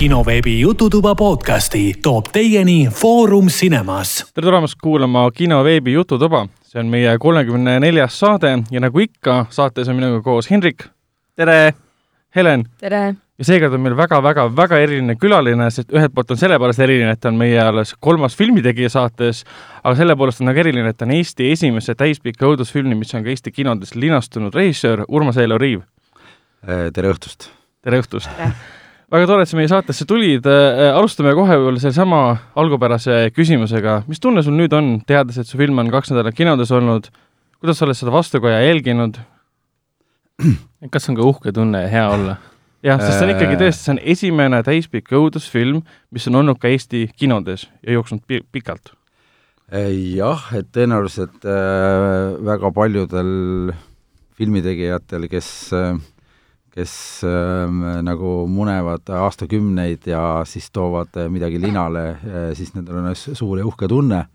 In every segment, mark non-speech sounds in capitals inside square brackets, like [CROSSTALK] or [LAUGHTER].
kinoveebi Jututuba podcasti toob teieni Foorum Cinemas. tere tulemast kuulama kinoveebi Jututuba, see on meie kolmekümne neljas saade ja nagu ikka, saates on minuga koos Hendrik. tere! Helen. tere! ja seekord on meil väga-väga-väga eriline külaline, sest ühelt poolt on sellepärast eriline, et ta on meie alles kolmas filmitegija saates, aga selle poolest on nagu eriline, et ta on Eesti esimese täispika õudusfilmi, mis on ka Eesti kinodes linastunud režissöör Urmas Eelo Riiv. tere õhtust! tere õhtust! Väga tore, et sa meie saatesse tulid, alustame kohe võib-olla sellesama algupärase küsimusega, mis tunne sul nüüd on, teades, et su film on kaks nädalat kinodes olnud, kuidas sa oled seda vastukaja jälginud? [CLEARS THROAT] kas on ka uhke tunne ja hea olla? jah, sest see on ikkagi tõesti, see on esimene täispikk õudusfilm, mis on olnud ka Eesti kinodes ja jooksnud pi pikalt. jah, et tõenäoliselt äh, väga paljudel filmitegijatel, kes äh, kes äh, nagu munevad aastakümneid ja siis toovad midagi linale äh,, siis nendel on suur ja uhke tunne.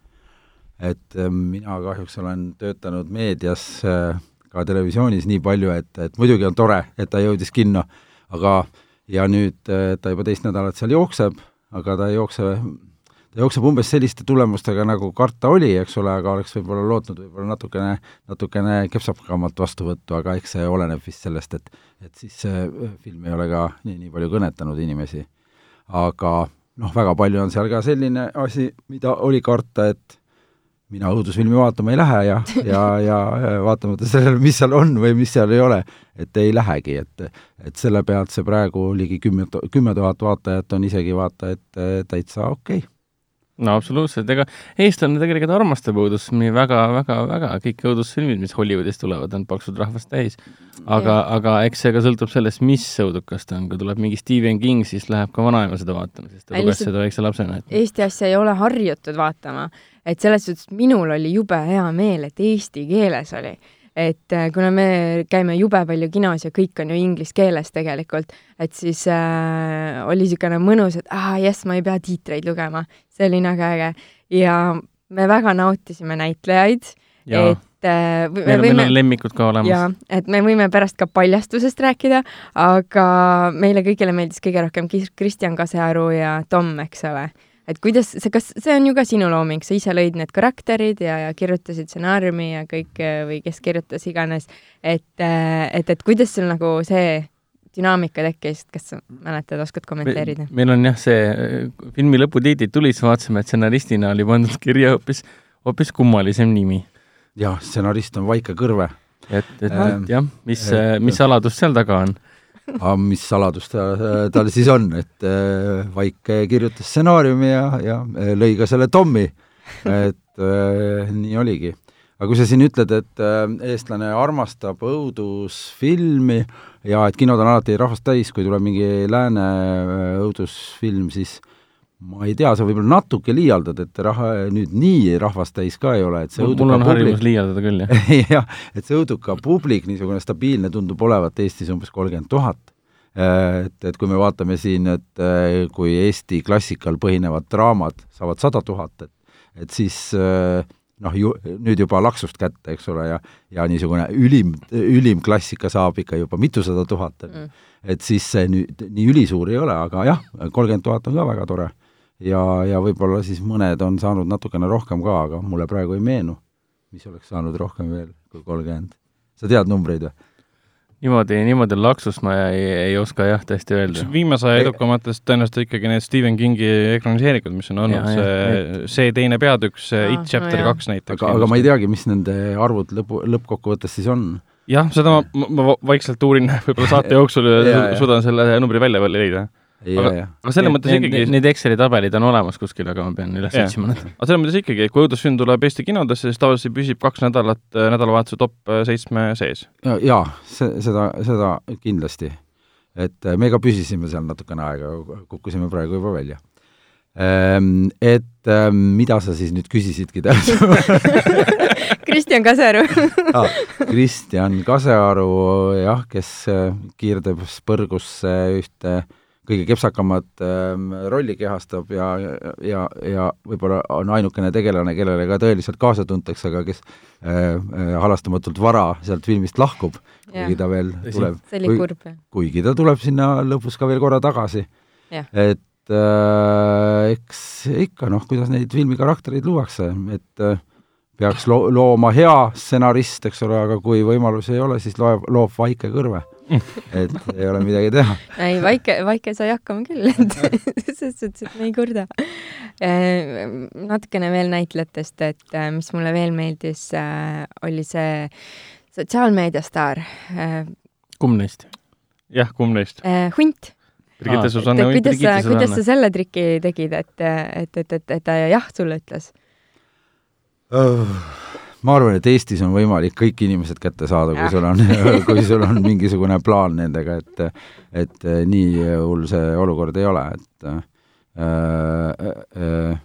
et äh, mina kahjuks olen töötanud meedias äh, ka televisioonis nii palju, et, et muidugi on tore, et ta jõudis kinno, aga ja nüüd ta juba teist nädalat seal jookseb, aga ta ei jookse, ta jookseb umbes selliste tulemustega, nagu karta oli, eks ole, aga oleks võib-olla lootnud võib-olla natukene, natukene kepsakamat vastuvõttu, aga eks see oleneb vist sellest, et et siis see film ei ole ka nii, nii palju kõnetanud inimesi. aga noh, väga palju on seal ka selline asi, mida oli karta, et mina õudusfilmi vaatama ei lähe ja, ja, ja vaatamata sellele, mis seal on või mis seal ei ole, et ei lähegi, et et selle pealt see praegu ligi kümme, kümme tuhat vaatajat on isegi vaata et täitsa okei okay no absoluutselt, ega eestlane tegelikult armastab õudusfilmi väga-väga-väga, kõik õudusfilmid, mis Hollywoodist tulevad, on paksud rahvast täis. aga, aga eks see ka sõltub sellest, mis õudukas ta on, kui tuleb mingi Stephen King, siis läheb ka vanaema seda vaatama, sest ta luges seda väikse lapsena et.... Eesti asja ei ole harjutud vaatama, et selles suhtes minul oli jube hea meel, et eesti keeles oli et äh, kuna me käime jube palju kinos ja kõik on ju inglise keeles tegelikult, et siis äh, oli niisugune mõnus, et aa ah, jess, ma ei pea tiitreid lugema, see oli nagu äge. Ja me väga nautisime näitlejaid, et äh, me meil, võime, meil on lemmikud ka olemas. jaa, et me võime pärast ka paljastusest rääkida, aga meile kõigile meeldis kõige rohkem Kristjan Kasearu ja Tom, eks ole et kuidas see, kas see on ju ka sinu looming, sa ise lõid need karakterid ja, ja kirjutasid stsenaariumi ja kõik või kes kirjutas iganes, et, et, et kuidas sul nagu see dünaamika tekkis, kas sa mäletad, oskad kommenteerida? meil on jah, see filmi lõputiitlid tulid, siis vaatasime, et stsenaristina oli pandud kirja hoopis, hoopis kummalisem nimi. jah, stsenarist on Vaike Kõrve. et, et ähm, jah, mis, mis saladus seal taga on? Aga mis saladus ta, tal siis on, et äh, Vaik kirjutas stsenaariumi ja, ja äh, lõi ka selle Tommi, et äh, nii oligi. aga kui sa siin ütled, et eestlane armastab õudusfilmi ja et kinod on alati rahvast täis, kui tuleb mingi lääne õudusfilm, siis äh, ma ei tea, sa võib-olla natuke liialdad, et raha, nüüd nii rahvast täis ka ei ole, et see mul on harjumus liialdada küll, jah [LAUGHS] jah, et see õuduka publik, niisugune stabiilne, tundub olevat Eestis umbes kolmkümmend tuhat. Et, et kui me vaatame siin, et äh, kui Eesti klassikal põhinevad draamad saavad sada tuhat, et et siis äh, noh, ju nüüd juba laksust kätte, eks ole, ja ja niisugune ülim, ülim klassika saab ikka juba mitusada tuhat, et mm. et siis see nüüd nii ülisuur ei ole, aga jah, kolmkümmend tuhat on ka väga tore ja, ja võib-olla siis mõned on saanud natukene rohkem ka, aga mulle praegu ei meenu, mis oleks saanud rohkem veel kui kolmkümmend. sa tead numbreid või? niimoodi, niimoodi laksust ma ei, ei oska jah tõesti öelda. viimase aja edukamatest tõenäoliselt ikkagi need Stephen Kingi ekraniseerikud, mis on olnud, see, see teine peatükk, see It Chapter kaks no, näiteks. aga, aga ma ei teagi, mis nende arvud lõpu, lõppkokkuvõttes siis on jah, seda ma, ma vaikselt uurin [LAUGHS] võib-olla saate jooksul ja suudan selle numbri välja veel leida aga, aga selles mõttes need, ikkagi Need Exceli tabelid on olemas kuskil, aga ma pean üles otsima need. aga selles mõttes ikkagi, kui õudusfilm tuleb Eesti kinodesse, siis tavaliselt püsib kaks nädalat äh, nädalavahetuse top äh, seitsme sees. jaa, see, seda, seda kindlasti. et äh, me ka püsisime seal natukene aega, kukkusime praegu juba välja. Ehm, et ähm, mida sa siis nüüd küsisidki täpsemalt [LAUGHS] Kristjan Kasearu [LAUGHS] ah, Kristjan Kasearu jah, kes kiirdeb põrgusse ühte äh, kõige kepsakamat ähm, rolli kehastab ja, ja, ja võib-olla on ainukene tegelane, kellele ka tõeliselt kaasa tuntakse, aga kes äh, äh, halastamatult vara sealt filmist lahkub, kuigi ta veel tuleb. jah. kuigi ta tuleb sinna lõpus ka veel korra tagasi et äh, eks ikka noh, kuidas neid filmi karaktereid luuakse, et äh, peaks lo-, looma hea stsenarist, eks ole, aga kui võimalusi ei ole, siis loeb, loob Vaike Kõrve. [LAUGHS] et ei ole midagi teha. ei, Vaike, Vaike sai hakkama küll, et [LAUGHS] selles suhtes, et me ei kurda. natukene veel näitlejatest, et äh, mis mulle veel meeldis, oli see sotsiaalmeediastaar, kumb neist? jah, kumb neist? Hunt Brigitte et Susanne Hunt, kuidas sa, kuidas sa selle triki tegid, et, et, et, et, et ta jah sulle ütles? Ma arvan, et Eestis on võimalik kõik inimesed kätte saada, kui sul on, [LAUGHS] kui sul on mingisugune plaan nendega, et et nii hull see olukord ei ole, et äh, äh,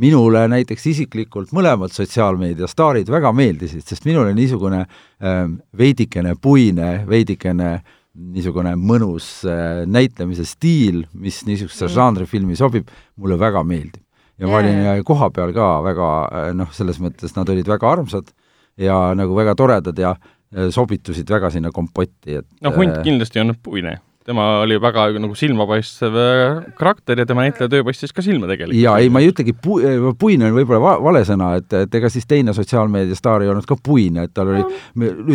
minule näiteks isiklikult mõlemad sotsiaalmeedia staarid väga meeldisid, sest minule niisugune äh, veidikene puine, veidikene niisugune mõnus äh, näitlemise stiil, mis niisugusesse Mm. žanrifilmi sobib, mulle väga meeldib ja ma Jaa, olin koha peal ka väga äh, noh, selles mõttes nad olid väga armsad ja nagu väga toredad ja äh, sobitusid väga sinna kompotti, et no Hunt äh, kindlasti on puine. Tema oli väga nagu silmapaistev äh, karakter ja tema näitleja töö paistis ka silma tegelikult. jaa, ei, ma ei ütlegi pu-, puine on võib-olla va vale sõna, et, et ega siis teine sotsiaalmeedia staar ei olnud ka puine, et tal oli,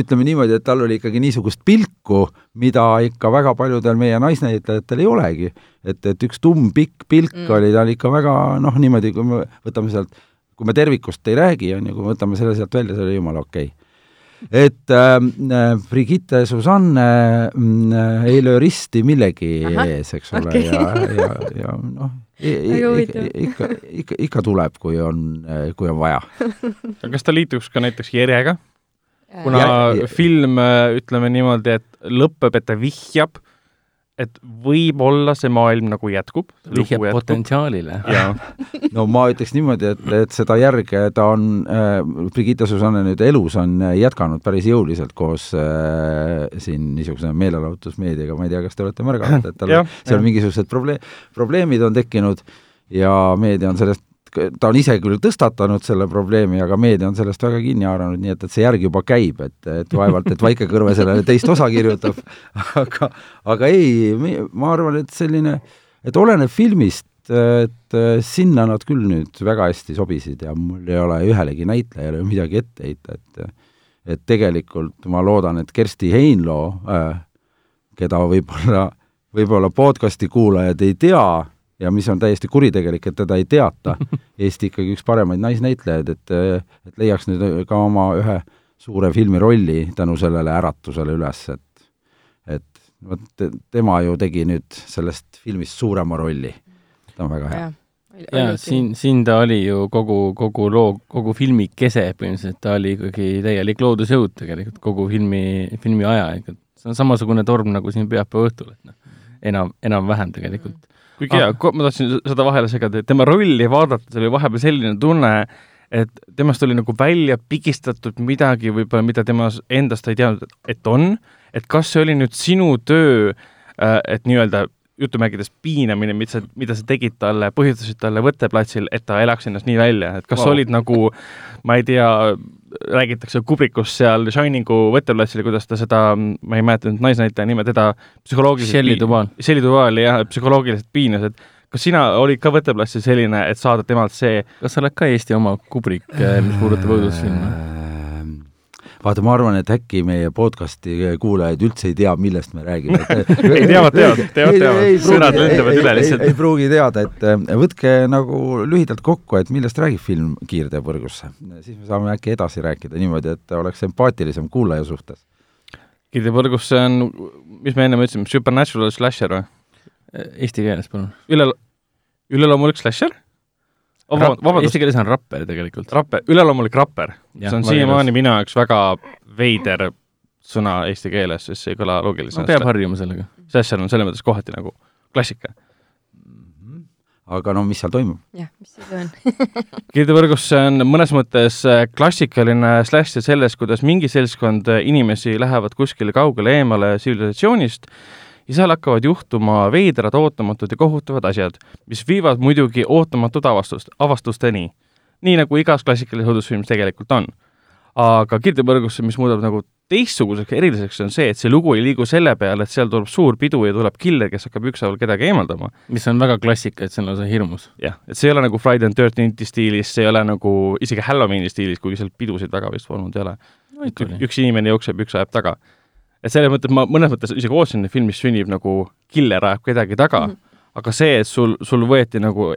ütleme niimoodi, et tal oli ikkagi niisugust pilku, mida ikka väga paljudel meie naisnäitlejatel ei olegi. et, et üks tumm pikk pilk Mm. mm. oli tal ikka väga noh, niimoodi, kui me võtame sealt, kui me tervikust ei räägi, on ju, kui me võtame selle sealt välja, see oli jumala okei okay et äh, Brigitte Susanne äh, ei löö risti millegi Ahah, ees, eks ole okei. ja, ja, ja noh, huvitav. ikka, ikka, ikka tuleb, kui on, kui on vaja. aga kas ta liituks ka näiteks Jerega, kuna Ja- ja, ja- film, ütleme niimoodi, et lõpeb, et ta vihjab, et võib-olla see maailm nagu jätkub. vihjab potentsiaalile. [LAUGHS] no ma ütleks niimoodi, et, et seda järge ta on äh,, Brigitte Susanne nüüd elus on äh, jätkanud päris jõuliselt koos äh, siin niisuguse meelelahutusmeediaga, ma ei tea, kas te olete märganud, et tal [LAUGHS] on seal jah. mingisugused probleem, probleemid on tekkinud ja meedia on sellest ta on ise küll tõstatanud selle probleemi, aga meedia on sellest väga kinni haaranud, nii et, et see järg juba käib, et, et vaevalt, et Vaike Kõrve sellele teist osa kirjutab, [LAUGHS] aga, aga ei, ma arvan, et selline, et oleneb filmist, et sinna nad küll nüüd väga hästi sobisid ja mul ei ole ühelegi näitlejale midagi ette heita, et et tegelikult ma loodan, et Kersti Heinloo äh,, keda võib-olla, võib-olla podcasti kuulajad ei tea ja mis on täiesti kuritegelik, et teda ei teata, [LAUGHS] Eesti ikkagi üks paremaid naisnäitlejaid, et et leiaks nüüd ka oma ühe suure filmi rolli tänu sellele äratusele üles, et et vot te- tema ju tegi nüüd sellest filmist suurema rolli. ta on väga hea. jaa, siin, siin ta oli ju kogu, kogu loo, kogu filmi kese põhimõtteliselt, ta oli ikkagi täielik loodusjõud tegelikult kogu filmi, filmi aja ikka. see on samasugune torm nagu siin pühapäeva õhtul, et noh, enam, enam-vähem tegelikult. Kuigi jaa, ma tahtsin seda vahele segada, et tema rolli vaadates oli vahepeal selline tunne, et temast oli nagu välja pigistatud midagi võib-olla, mida tema endast ei teadnud, et on, et kas see oli nüüd sinu töö, et nii-öelda jutumärkides piinamine, mida sa, mida sa tegid talle, põhjustasid talle võtteplatsil, et ta elaks ennast nii välja, et kas wow. olid nagu ma ei tea, räägitakse Kubrikust seal Shiningu võtteplatsil, kuidas ta seda, ma ei mäleta nüüd naisnäitleja nime, teda psühholoogiliselt Shelley Duvall. Shelley Duvali jah, psühholoogiliselt piinas, et kas sina olid ka võtteplatsil selline, et saada temalt see, kas sa oled ka Eesti oma kubrik, mis puudutab õudusfilme? Vaata, ma arvan, et äkki meie podcasti kuulajad üldse ei tea, millest me räägime. [LAUGHS] Ei, teavad, teavad, teavad, teavad. Sõnad lendavad üle lihtsalt. ei pruugi teada, et äh, võtke nagu lühidalt kokku, et millest räägib film Kiirteepõrgusse. siis me saame äkki edasi rääkida niimoodi, et oleks empaatilisem kuulaja suhtes. Kirdipõrgus see on, mis me ennem ütlesime, supernatural slasher või? Eesti keeles, palun. üle, üleloomulik slasher? Vabandust Eesti, keeles on rapper tegelikult. rapper, üleloomulik rapper. See on siiamaani minu jaoks väga veider sõna eesti keeles, sest see ei kõla loogiliselt no peab. harjuma sellega. slasher on selles mõttes kohati nagu klassika. aga no mis seal toimub? jah, mis siis on? [LAUGHS] Kirdivõrgus see on mõnes mõttes äh, klassikaline slasher selles, kuidas mingi seltskond äh, inimesi lähevad kuskile kaugele eemale tsivilisatsioonist ja seal hakkavad juhtuma veidrad, ootamatud ja kohutavad asjad, mis viivad muidugi ootamatute avastust, avastusteni. nii nagu igas klassikalises õudusfilmis tegelikult on. aga Kirdivõrgus, mis muudab nagu teistsuguseks, eriliseks on see, et see lugu ei liigu selle peale, et seal tuleb suur pidu ja tuleb killer, kes hakkab ükshaaval kedagi eemaldama. mis on väga klassika, et see on lausa hirmus. jah, et see ei ole nagu Friday and Thirteenthi stiilis, see ei ole nagu isegi Halloweeni stiilis, kuigi seal pidusid väga vist olnud ei ole no,. üks inimene jookseb, üks ajab taga. Et selles mõttes ma mõnes mõttes isegi ootasin, et filmis sünnib nagu killer ajab kedagi taga mm, -hmm. aga see, et sul, sul võeti nagu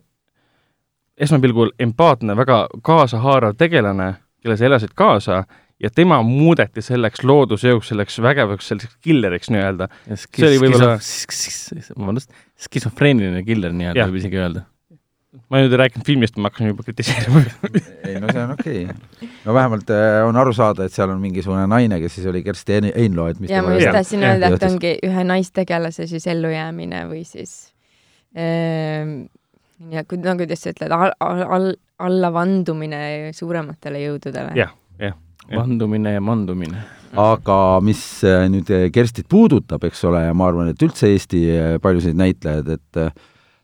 esmapilgul empaatne, väga kaasahaarav tegelane, kelle sa elasid kaasa ja tema muudeti selleks loodusjõuks, selleks vägevaks, selliseks killeriks nii-öelda. see oli võib-olla vabandust, skisofreeniline killer nii-öelda võib isegi öelda. Ma nüüd ei rääkinud filmist, ma hakkasin juba kritiseerima. Ei no see on okei. Okay.. no vähemalt äh, on aru saada, et seal on mingisugune naine, kes siis oli Kersti Einlo, et mis ja ma just tahtsin öelda, et ongi ühe naistegelase siis ellujäämine või siis ähm, ja kui, no kuidas sa ütled, all, all, allavandumine suurematele jõududele. jah, jah vandumine ja mandumine. aga mis äh, nüüd äh, Kerstit puudutab, eks ole, ja ma arvan, et üldse Eesti äh, paljusid näitlejaid, et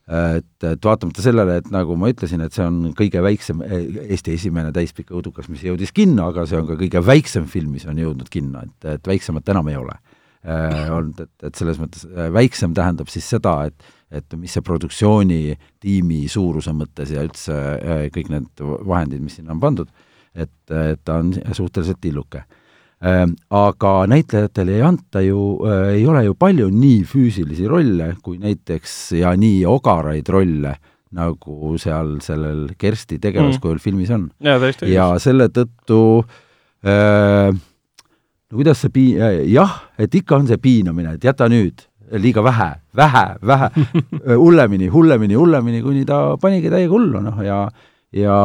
et, et vaatamata sellele, et nagu ma ütlesin, et see on kõige väiksem, Eesti esimene täispikk õudukas, mis jõudis kinno, aga see on ka kõige väiksem film, mis on jõudnud kinno, et, et väiksemat enam ei ole äh, olnud, et, et selles mõttes väiksem tähendab siis seda, et et mis see produktsioonitiimi suuruse mõttes ja üldse kõik need vahendid, mis sinna on pandud et, et ta on suhteliselt tilluke. Ähm, aga näitlejatele ei anta ju, äh, ei ole ju palju nii füüsilisi rolle kui näiteks ja nii ogaraid rolle, nagu seal sellel Kersti tegelaskujul mm. filmis on. ja selle tõttu äh, no kuidas see pii-, äh, jah, et ikka on see piinamine, et jäta nüüd, liiga vähe, vähe, vähe, [LAUGHS] hullemini, hullemini, hullemini, kuni ta panigi täiega hullu, noh, ja ja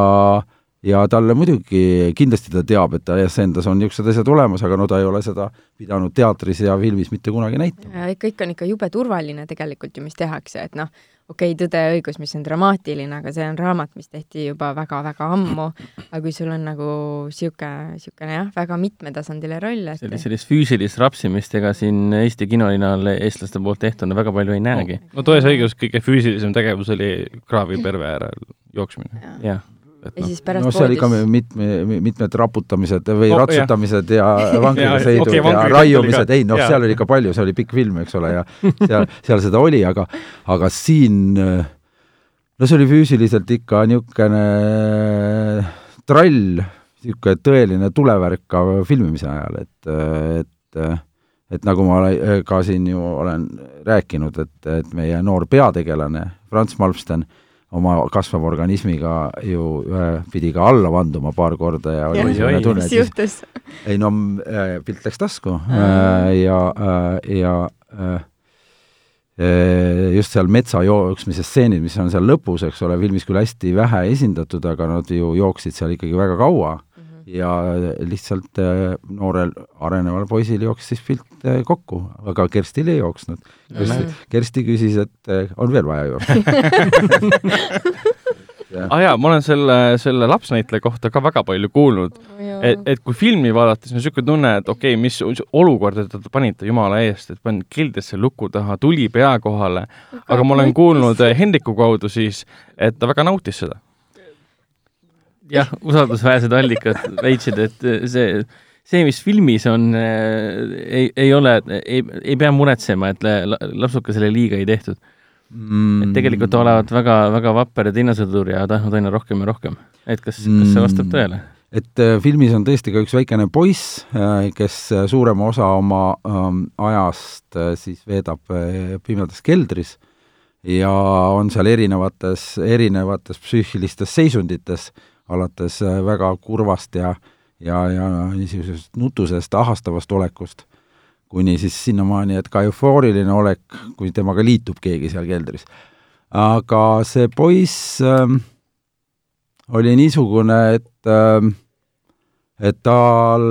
ja talle muidugi, kindlasti ta teab, et ta endas on niisugused asjad olemas, aga no ta ei ole seda pidanud teatris ja filmis mitte kunagi näitama. kõik on ikka jube turvaline tegelikult ju, mis tehakse, et noh, okei okay,, Tõde ja õigus, mis on dramaatiline, aga see on raamat, mis tehti juba väga-väga ammu, aga kui sul on nagu niisugune, niisugune jah, väga mitmetasandiline roll, et sellist, sellist füüsilist rapsimist ega siin Eesti kinolinal eestlaste poolt tehtuna väga palju ei näegi no,. no Tões ja õigus, kõige füüsilisem tegevus oli kraavi perve äärel jooksmine. jah et ja noh, siis pärast no seal ikka mitme, mitmed raputamised või oh, ratsutamised ja, [LAUGHS] ja vangiga sõidud okay, ja raiumised, ei noh, seal oli ikka palju, see oli pikk film, eks ole, ja seal, seal seda oli, aga, aga siin no see oli füüsiliselt ikka niisugune trall, niisugune tõeline tulevärk ka filmimise ajal, et, et et nagu ma ka siin ju olen rääkinud, et, et meie noor peategelane Franz Malmsten äh, oma kasvava organismiga ju äh, pidi ka alla vanduma paar korda ja oli niisugune tunne, et juhtus? ei no äh, pilt läks tasku. Äh, ja äh,, ja äh, just seal metsa jooksmise stseenid, mis on seal lõpus, eks ole, filmis küll hästi vähe esindatud, aga nad ju jooksid seal ikkagi väga kaua ja lihtsalt äh, noorel areneval poisil jooksis siis pilt äh, kokku, aga Kerstil ei jooksnud. Kersti, Kersti küsis, et äh, on veel vaja joosta. [LAUGHS] Ah jaa, ma olen selle, selle lapsnäitleja kohta ka väga palju kuulnud. Oh,. et, et kui filmi vaadates on niisugune tunne, et okei okay,, mis olukorda te panite jumala eest, et panid kildesse luku taha, tuli pea kohale, aga ma olen kuulnud Hendriku kaudu siis, et ta väga nautis seda jah, [LAUGHS] usaldusväärsed allikad leidsid, et see, see, mis filmis on, ei, ei ole, ei, ei pea muretsema, et lapsukesele liiga ei tehtud mm.. et tegelikult olevat väga, väga vapper ja teinasõdur ja tahtnud aina rohkem ja rohkem. et kas mm., kas see vastab mm. tõele? et äh, filmis on tõesti ka üks väikene poiss, äh, kes äh, suurema osa oma ähm, ajast siis veedab pimedas keldris ja on seal erinevates, erinevates psüühilistes seisundites alates äh, väga kurvast ja ja, ja niisugusest nutusest, ahastavast olekust, kuni siis sinnamaani, et ka eufooriline olek, kui temaga liitub keegi seal keldris. aga see poiss äh, oli niisugune, et äh, et tal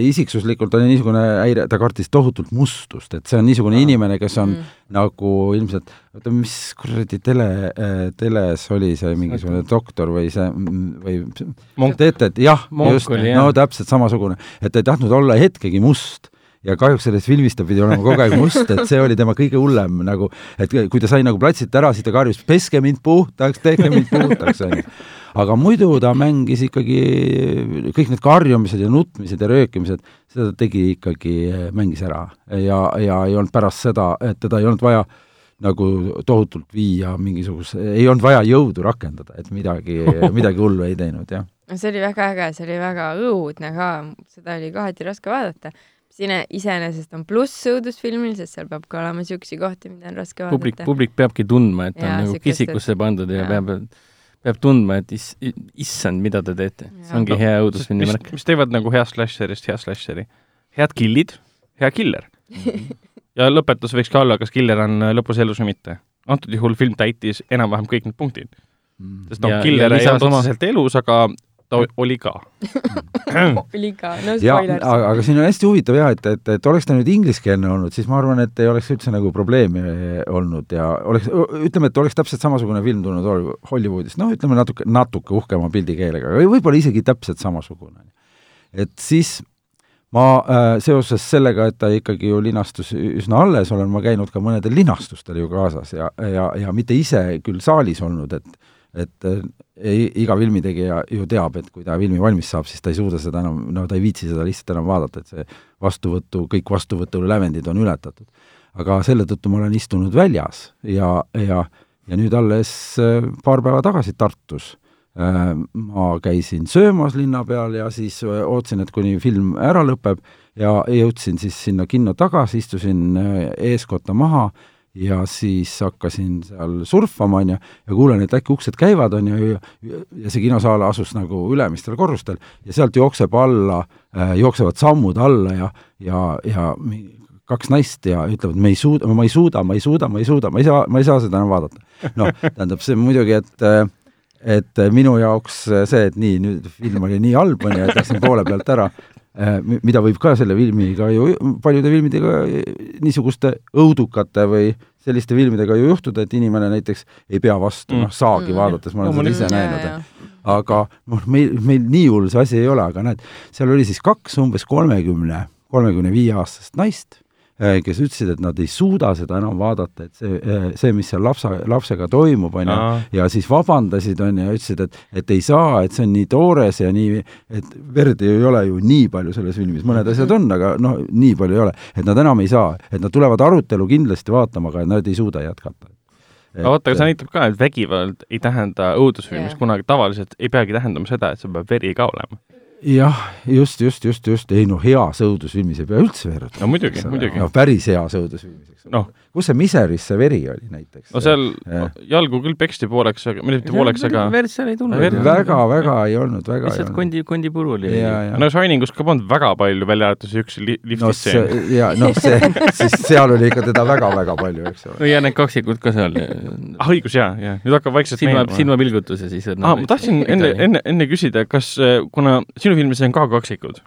isiksuslikult oli niisugune häire, ta kartis tohutult mustust, et see on niisugune ah. inimene, kes on mm. nagu ilmselt, oota, mis kuradi tele, teles oli see mingisugune doktor või see, või teate, et jah, just, no täpselt samasugune, et ta ei tahtnud olla hetkegi must. Ja kahjuks selles filmis ta pidi olema kogu aeg must, et see oli tema kõige hullem nagu, et kui ta sai nagu platsilt ära, siis ta karjus, peske mind puhtaks, tehke mind puhtaks, onju. Aga muidu ta mängis ikkagi, kõik need karjumised ja nutmised ja röökimised, seda ta tegi ikkagi, mängis ära ja, ja ei olnud pärast seda, et teda ei olnud vaja nagu tohutult viia mingisuguse, ei olnud vaja jõudu rakendada, et midagi, midagi hullu ei teinud, jah. see oli väga äge, see oli väga õudne ka, seda oli kohati raske vaadata. siin iseenesest on pluss õudusfilmil, sest seal peab ka olema niisuguseid kohti, mida on raske vaadata. publik, publik peabki tundma, et ta on nagu kisikusse pandud ja, ja peab, peab tundma, et is, issand, mida te teete. see ongi no, hea õudusfilmi märk. mis teevad nagu heast slasherist hea slasheri? head killid, hea killer [LAUGHS] ja lõpetus võiks ka olla, kas killer on lõpus elus või mitte. antud juhul film täitis enam-vähem kõik need punktid. Mm. sest noh, killer ei olnud otseselt elus, aga ta oli ka [LAUGHS] oli ka, no spoilers. aga, aga siin on hästi huvitav jah, et, et, et oleks ta nüüd ingliskeelne olnud, siis ma arvan, et ei oleks üldse nagu probleemi olnud ja oleks, ütleme, et oleks täpselt samasugune film tulnud Hollywoodist, noh, ütleme natuke, natuke uhkema pildikeelega või võib-olla isegi täpselt samasugune. et siis ma äh, seoses sellega, et ta ikkagi ju linastus üsna alles, olen ma käinud ka mõnedel linastustel ju kaasas ja, ja, ja mitte ise küll saalis olnud, et et äh, iga filmitegija ju teab, et kui ta filmi valmis saab, siis ta ei suuda seda enam, no ta ei viitsi seda lihtsalt enam vaadata, et see vastuvõtu, kõik vastuvõtu lävendid on ületatud. aga selle tõttu ma olen istunud väljas ja, ja, ja nüüd alles äh, paar päeva tagasi Tartus Äh, ma käisin söömas linna peal ja siis ootasin, et kuni film ära lõpeb ja jõudsin siis sinna kinno tagasi, istusin eeskotta maha ja siis hakkasin seal surfama, on ju, ja kuulen, et äkki uksed käivad, on ju, ja see kinosaal asus nagu ülemistel korrustel. Ja sealt jookseb alla, jooksevad sammud alla ja, ja, ja kaks naist ja ütlevad, me ei suuda, ma ei suuda, ma ei suuda, ma ei suuda, ma ei saa, ma ei saa seda enam vaadata. noh, tähendab, see muidugi, et äh, et äh, minu jaoks äh, see, et nii, nüüd film oli nii halb, on ju, et läksin poole pealt ära, äh, mida võib ka selle filmiga ju, paljude filmidega, niisuguste õudukate või selliste filmidega ju juhtuda, et inimene näiteks ei pea vastu mm., noh, saagi mm, vaadates, ma olen seda ise näinud, aga noh, meil, meil nii hull see asi ei ole, aga näed, seal oli siis kaks umbes kolmekümne, kolmekümne viie aastast naist Äh, kes ütlesid, et nad ei suuda seda enam vaadata, et see, äh, see, mis seal lapsa, lapsega toimub, on ju, ja siis vabandasid, on ju, ja ütlesid, et, et ei saa, et see on nii toores ja nii, et verd ei ole ju nii palju selles filmis, mõned asjad on, aga noh, nii palju ei ole, et nad enam ei saa, et nad tulevad arutelu kindlasti vaatama, aga nad ei suuda jätkata. Et... aga vaata, aga see näitab ka, et vägivald ei tähenda õudusfilmis yeah. kunagi, tavaliselt ei peagi tähendama seda, et sul peab veri ka olema jah, just, just, just, just, ei no heas õudusfilmis ei pea üldse verd. no muidugi, muidugi. no päris heas õudusfilmis, eks no.. kus see Miseris see veri oli näiteks? no seal ja. jalgu küll peksti pooleks, aga, mitte pooleks, aga verd seal ei tulnud. väga, väga ei olnud, väga lihtsalt kondi, kondipuru oli. no Shiningus ka polnud väga palju, välja arvatud see üks li liftistseen no,. ja noh, see, [LAUGHS] siis seal oli ikka teda väga-väga palju, eks ole. no ja need kaksikud ka seal. ah, õigus, jaa, jaa. nüüd hakkab vaikselt silma, silmapilgutus ja siis ah, ma tahtsin enne, enne, enne küsida, kas kuna sinu filmis on ka kaksikud.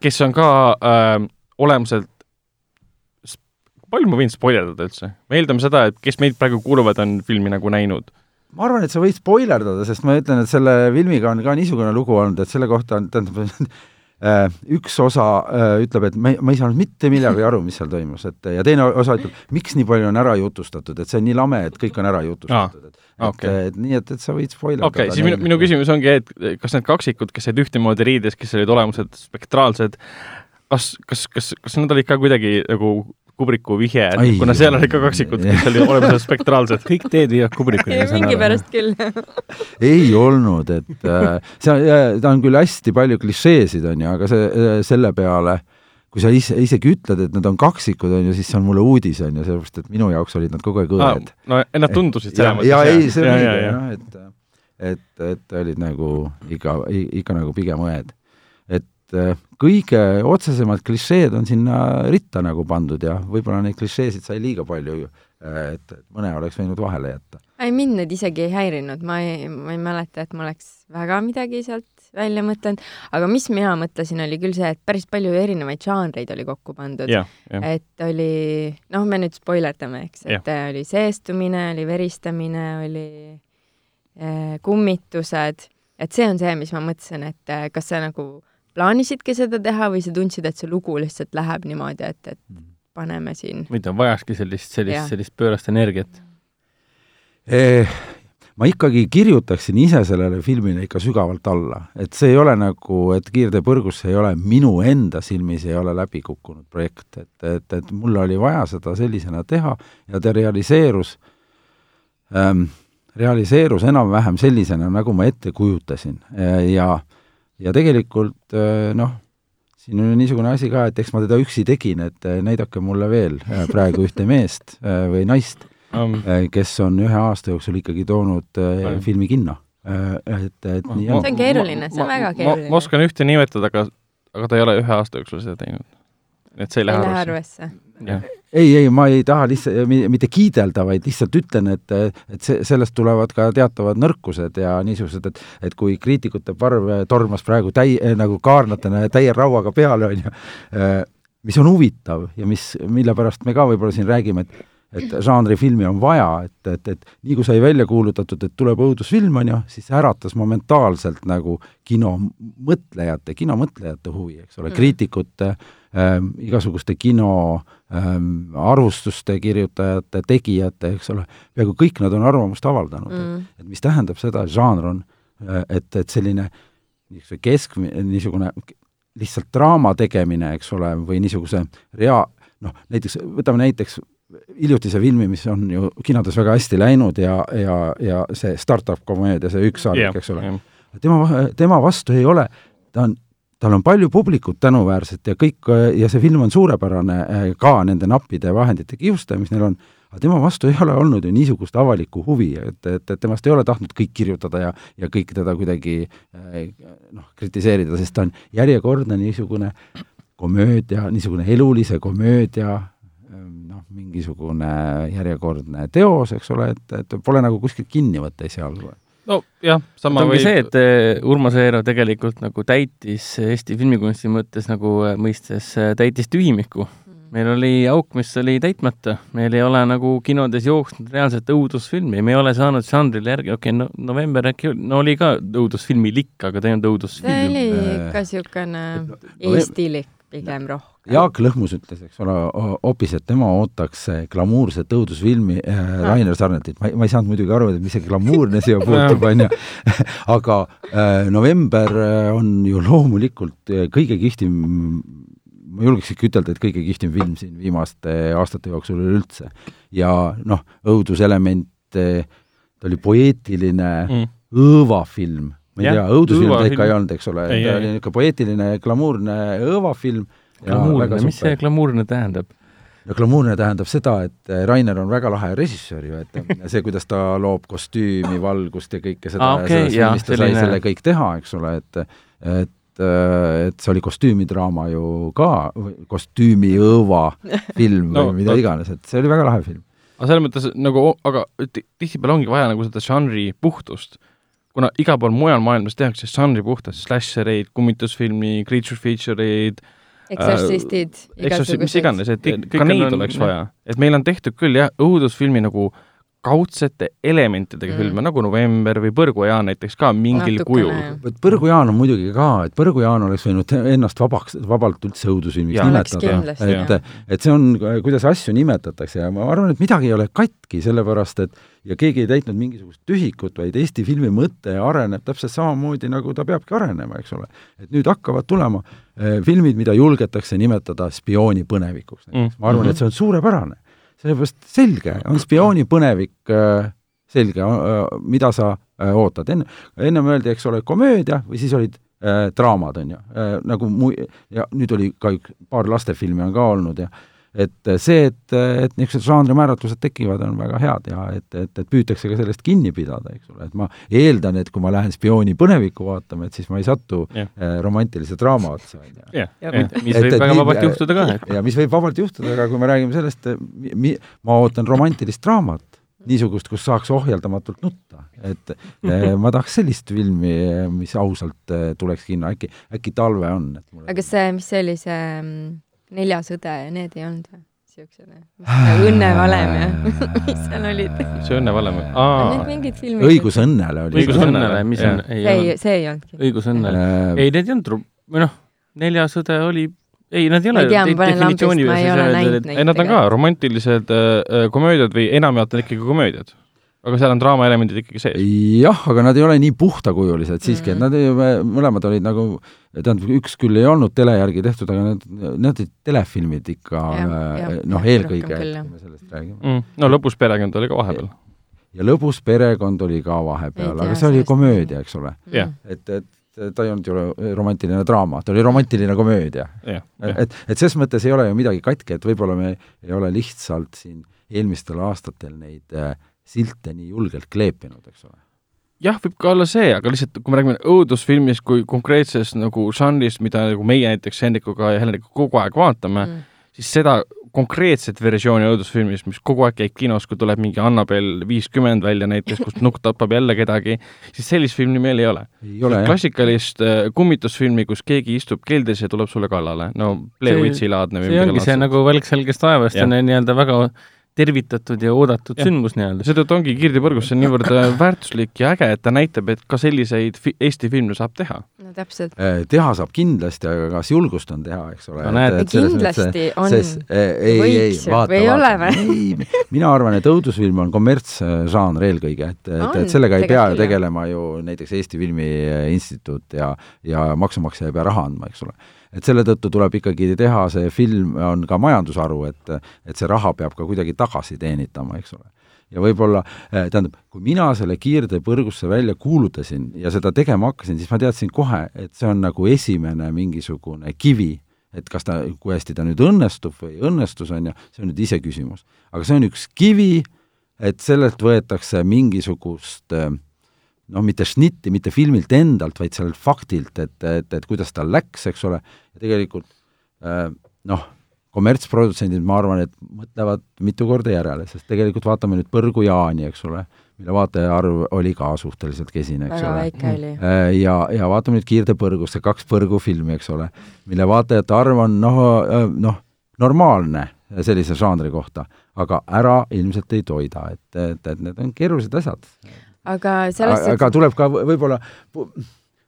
kes on ka äh, olemuselt palju ma võin spoilerdada üldse? me eeldame seda, et kes meid praegu kuulavad, on filmi nagu näinud. ma arvan, et sa võid spoilerdada, sest ma ütlen, et selle filmiga on ka niisugune lugu olnud, et selle kohta on, tähendab, äh, [LAUGHS] üks osa äh, ütleb, et ma ei, ma ei saanud mitte millegagi aru, mis seal toimus, et ja teine osa ütleb, miks nii palju on ära jutustatud, et see on nii lame, et kõik on ära jutustatud, et okay. et, et nii, et, et sa võid spoilerdada. okei okay,, siis minu, minu küsimus ongi, et kas need kaksikud, kes olid ühtemoodi riides, kes olid olemuselt spektraalsed, kas, kas, kas, kas nad olid ka kuidagi nagu Kubriku vihje, kuna seal oli ka kaksikud, [LAUGHS] kes olid olemuselt spektraalsed. kõik teed viivad Kubrikuni. mingi pärast küll [LAUGHS] ei olnud, et äh, see, ta on küll hästi palju klišeesid, on ju, aga see, äh, selle peale kui sa ise, isegi ütled, et nad on kaksikud, on ju, siis see on mulle uudis, on ju, sellepärast et minu jaoks olid nad kogu aeg õed. no nad tundusid selles mõttes. ja ei, see on õige jah, et, et, et olid nagu ikka, ikka nagu pigem õed. Et äh, kõige otsesemad klišeed on sinna ritta nagu pandud ja võib-olla neid klišeesid sai liiga palju, äh, et mõne oleks võinud vahele jätta. ei, mind need isegi ei häirinud, ma ei, ma ei mäleta, et ma oleks väga midagi sealt välja mõtelnud, aga mis mina mõtlesin, oli küll see, et päris palju erinevaid žanreid oli kokku pandud. et oli, noh, me nüüd spoilerdame, eks, et ja. oli seestumine, oli veristamine, oli eh, kummitused, et see on see, mis ma mõtlesin, et kas see nagu plaanisidki seda teha või sa tundsid, et see lugu lihtsalt läheb niimoodi, et, et paneme siin? Või ta vajakski sellist, sellist, sellist pöörast energiat. Eh, ma ikkagi kirjutaksin ise sellele filmile ikka sügavalt alla, et see ei ole nagu, et Kiirtee põrgusse ei ole minu enda silmis ei ole läbi kukkunud projekt, et, et, et mul oli vaja seda sellisena teha ja ta realiseerus ähm,, realiseerus enam-vähem sellisena, nagu ma ette kujutasin. Ja, ja tegelikult äh, noh, siin on niisugune asi ka, et eks ma teda üksi tegin, et äh, näidake mulle veel äh, praegu ühte meest või naist, um,. Kes on ühe aasta jooksul ikkagi toonud Palju? filmi kinno. et, et nii on See on keeruline, see on väga keeruline. ma oskan ühte nimetada, aga, aga ta ei ole ühe aasta jooksul seda teinud. et see ei lähe arvesse. ei, ei, ma ei taha lihtsalt, mitte kiidelda, vaid lihtsalt ütlen, et, et see, sellest tulevad ka teatavad nõrkused ja niisugused, et et kui kriitikute parv tormas praegu täi-, nagu kaarnatena täie rauaga peale, on ju, mis on huvitav ja mis, mille pärast me ka võib-olla siin räägime, et et žanrifilmi on vaja, et, et, et nii kui sai välja kuulutatud, et tuleb õudusfilm, on ju, siis äratas momentaalselt nagu kinomõtlejate, kinomõtlejate huvi, eks ole Mm. mm., kriitikute ähm,, igasuguste kino ähm, arvustuste kirjutajate, tegijate, eks ole, peaaegu kõik nad on arvamust avaldanud mm., Mm. et mis tähendab seda, et žanr on, et, et selline niisugune kesk, niisugune lihtsalt draama tegemine, eks ole, või niisuguse rea-, noh, näiteks võtame näiteks hiljutise filmi, mis on ju kinodes väga hästi läinud ja, ja, ja see startup komöödia, see ükssarvik jah, yeah,, eks ole, tema, tema vastu ei ole, ta on, tal on palju publikut tänuväärset ja kõik ja see film on suurepärane eh, ka nende nappide vahendite kiustaja, mis neil on, aga tema vastu ei ole olnud ju niisugust avalikku huvi, et, et, et temast ei ole tahtnud kõik kirjutada ja, ja kõik teda kuidagi eh, noh, kritiseerida, sest ta on järjekordne niisugune komöödia, niisugune elulise komöödia noh, mingisugune järjekordne teos, eks ole, et, et pole nagu kuskilt kinni võtta esialgu. nojah, sama ta ongi võib see, et eh, Urmas Eero tegelikult nagu täitis Eesti filmikunsti mõttes nagu eh, mõistes eh, täitis tühimiku. meil oli auk, mis oli täitmata, meil ei ole nagu kinodes jooksnud reaalset õudusfilmi, me ei ole saanud žanrile järgi, okei okay,, no November äkki, no oli ka õudusfilmilik, aga ta ei olnud õudusfilm. oli Äh, ikka niisugune no- eestilik pigem rohkem. Jaak Lõhmus ütles, eks ole, hoopis, et tema ootaks eh, glamuurset õudusfilmi äh, Rainer Sarnetit, ma ei, ma ei saanud muidugi aru, et mis see glamuurne siia puutub, on ju, [LAUGHS] aga äh, November on ju loomulikult kõige kihvtim ma julgeks ikka ütelda, et kõige kihvtim film siin viimaste aastate jooksul üleüldse. ja noh, õuduselement, ta oli poeetiline mm. õõvafilm, ma ei Jah, tea, õudusfilm ta ikka ei olnud, eks ole, ta oli niisugune poeetiline glamuurne õõvafilm. ja glamuurne mis see glamuurne tähendab? no glamuurne tähendab seda, et eh, Rainer on väga lahe režissöör ju, et see, kuidas ta loob kostüümi, valgust ja kõike seda Aa, ja okei, selles jaa, filmis ta sai selline- selle kõik teha, eks ole, et et et see oli kostüümidraama ju ka, kostüümiõõva film [LAUGHS] No, või mida no- iganes, et see oli väga lahe film. aga selles mõttes nagu, aga ti- tihtipeale ongi vaja nagu seda žanri puhtust. kuna igal pool mujal maailmas tehakse žanri puhtast, slashereid, kummitusfilmi, creature feature eid, eksorsistid, eks mis iganes, et Kõik- ka neid on- oleks vaja. et meil on tehtud küll jah, õudusfilmi nagu kaudsete elementidega Mm. mm. filme, nagu November või Põrgujaan näiteks ka mingil Natukene, kujul vot Põrgu-Jaan on muidugi ka, et Põrgu-Jaan oleks võinud ennast vabaks, vabalt üldse õudusfilmiks nimetada. et et see on, kuidas asju nimetatakse ja ma arvan, et midagi ei ole katki, sellepärast et ja keegi ei täitnud mingisugust tühikut, vaid Eesti filmi mõte areneb täpselt samamoodi, nagu ta peabki arenema, eks ole. et nüüd hakkavad tulema eh, filmid, mida julgetakse nimetada spioonipõnevikuks näiteks Mm. ma arvan, et see on suurepärane. Sellepärast selge, on spioonipõnevik äh, selge, mida sa äh, ootad, enne, ennem öeldi, eks ole, komöödia või siis olid äh, draamad, on ju. Äh,, nagu mu-, ja nüüd oli ka üks, paar lastefilmi on ka olnud ja et äh, see, et, et niisugused žanrimääratlused tekivad, on väga head ja et, et, et püütakse ka sellest kinni pidada, eks ole, et ma eeldan, et kui ma lähen spiooni põnevikku vaatama, et siis ma ei satu Jah. äh, romantilise draama otsa, on ju. Jah, Ja jah, mis Et- võib et väga vabalt juhtuda ka, ja mis võib vabalt juhtuda, aga kui me räägime sellest, mi-, ma ootan romantilist draamat, niisugust, kus saaks ohjeldamatult nutta, et eh, ma tahaks sellist filmi, mis ausalt tuleks kinno, äkki, äkki talve on, et mulle aga see, mis see oli, see Neljas õde ja need ei olnud või? siuksed või? Õnnevalem ja mis [LAUGHS] seal olid? see õnnevalem, Need aa, mingid filmid. õigus õnnele oli Õigus õnnele, mis on, ei see ei see ei olnudki. õigus õnnele. äh, ei, need ei olnud või noh, Neljas õde oli, ei, nad ei Ma ole ei tea, ma panen lambist, ma ei ole näinud neid. ei, nad on ka romantilised äh, komöödiad või enamjaolt on ikkagi komöödiad. Aga seal on draamaelemendid ikkagi sees. jah, aga nad ei ole nii puhtakujulised siiski, et Mhm. nad ei, mõlemad olid nagu tähendab, üks küll ei olnud tele järgi tehtud, aga need, need olid telefilmid ikka äh, noh, eelkõige, kui me sellest räägime. Mm. no lõpus perekond oli ka vahepeal. ja lõbus perekond oli ka vahepeal, aga see oli komöödia, eks ole. Jah. et, et ta ei olnud ju romantiline draama, ta oli romantiline komöödia. jah, jah. et, et ses mõttes ei ole ju midagi katki, et võib-olla me ei ole lihtsalt siin eelmistel aastatel neid äh, silte nii julgelt kleepinud, eks ole. jah, võib ka olla see, aga lihtsalt kui me räägime õudusfilmist kui konkreetsest nagu žanrist, mida nagu meie näiteks Hendrikuga ja Heleniga kogu aeg vaatame mm., siis seda konkreetset versiooni õudusfilmist, mis kogu aeg käib kinos, kui tuleb mingi Annabel viiskümmend välja näiteks, kus nukk tapab jälle kedagi, siis sellist filmi meil ei ole. ei ole jah, klassikalist äh, kummitusfilmi, kus keegi istub keldris ja tuleb sulle kallale, no Blair See- Witchi laadne või see ongi see. nagu Välk selgest taevast on nii-öelda väga tervitatud ja oodatud Jah. sündmus nii-öelda. seetõttu ongi Kirdi Põrgus, see on niivõrd äh, väärtuslik ja äge, et ta näitab, et ka selliseid fi Eesti filme saab teha. no täpselt. Eh, teha saab kindlasti, aga kas julgust on teha, eks ole. No kindlasti on, ei, ei, ei vaata, ei ole vaata. ei, mina arvan, et õudusfilm on kommertsžanr eelkõige, et, et, et sellega ei pea ju tegelema ju näiteks Eesti Filmi Instituut ja, ja maksumaksja ei pea raha andma, eks ole. Et selle tõttu tuleb ikkagi teha see film, on ka majandusharu, et, et see raha peab ka kuidagi tagasi teenitama, eks ole ja võib-olla, tähendab, kui mina selle kiirtee põrgusse välja kuulutasin ja seda tegema hakkasin, siis ma teadsin kohe, et see on nagu esimene mingisugune kivi, et kas ta, kui hästi ta nüüd õnnestub või ei õnnestus, on ju, see on nüüd iseküsimus. aga see on üks kivi, et sellelt võetakse mingisugust äh, noh, mitte šnitti, mitte filmilt endalt, vaid sellelt faktilt, et, et, et kuidas tal läks, eks ole, ja tegelikult äh, noh, kommertsprodutsendid, ma arvan, et mõtlevad mitu korda järele, sest tegelikult vaatame nüüd Põrgu Jaani, eks ole, mille vaataja arv oli ka suhteliselt kesine, eks väga ole. väike oli. Äh, ja, ja vaatame nüüd Kiirde põrgusse, kaks põrgufilmi, eks ole, mille vaatajate arv on noh, noh, normaalne sellise žanri kohta, aga ära ilmselt ei toida, et, et, et need on keerulised asjad. Aga selles aga tuleb ka võ- võib-olla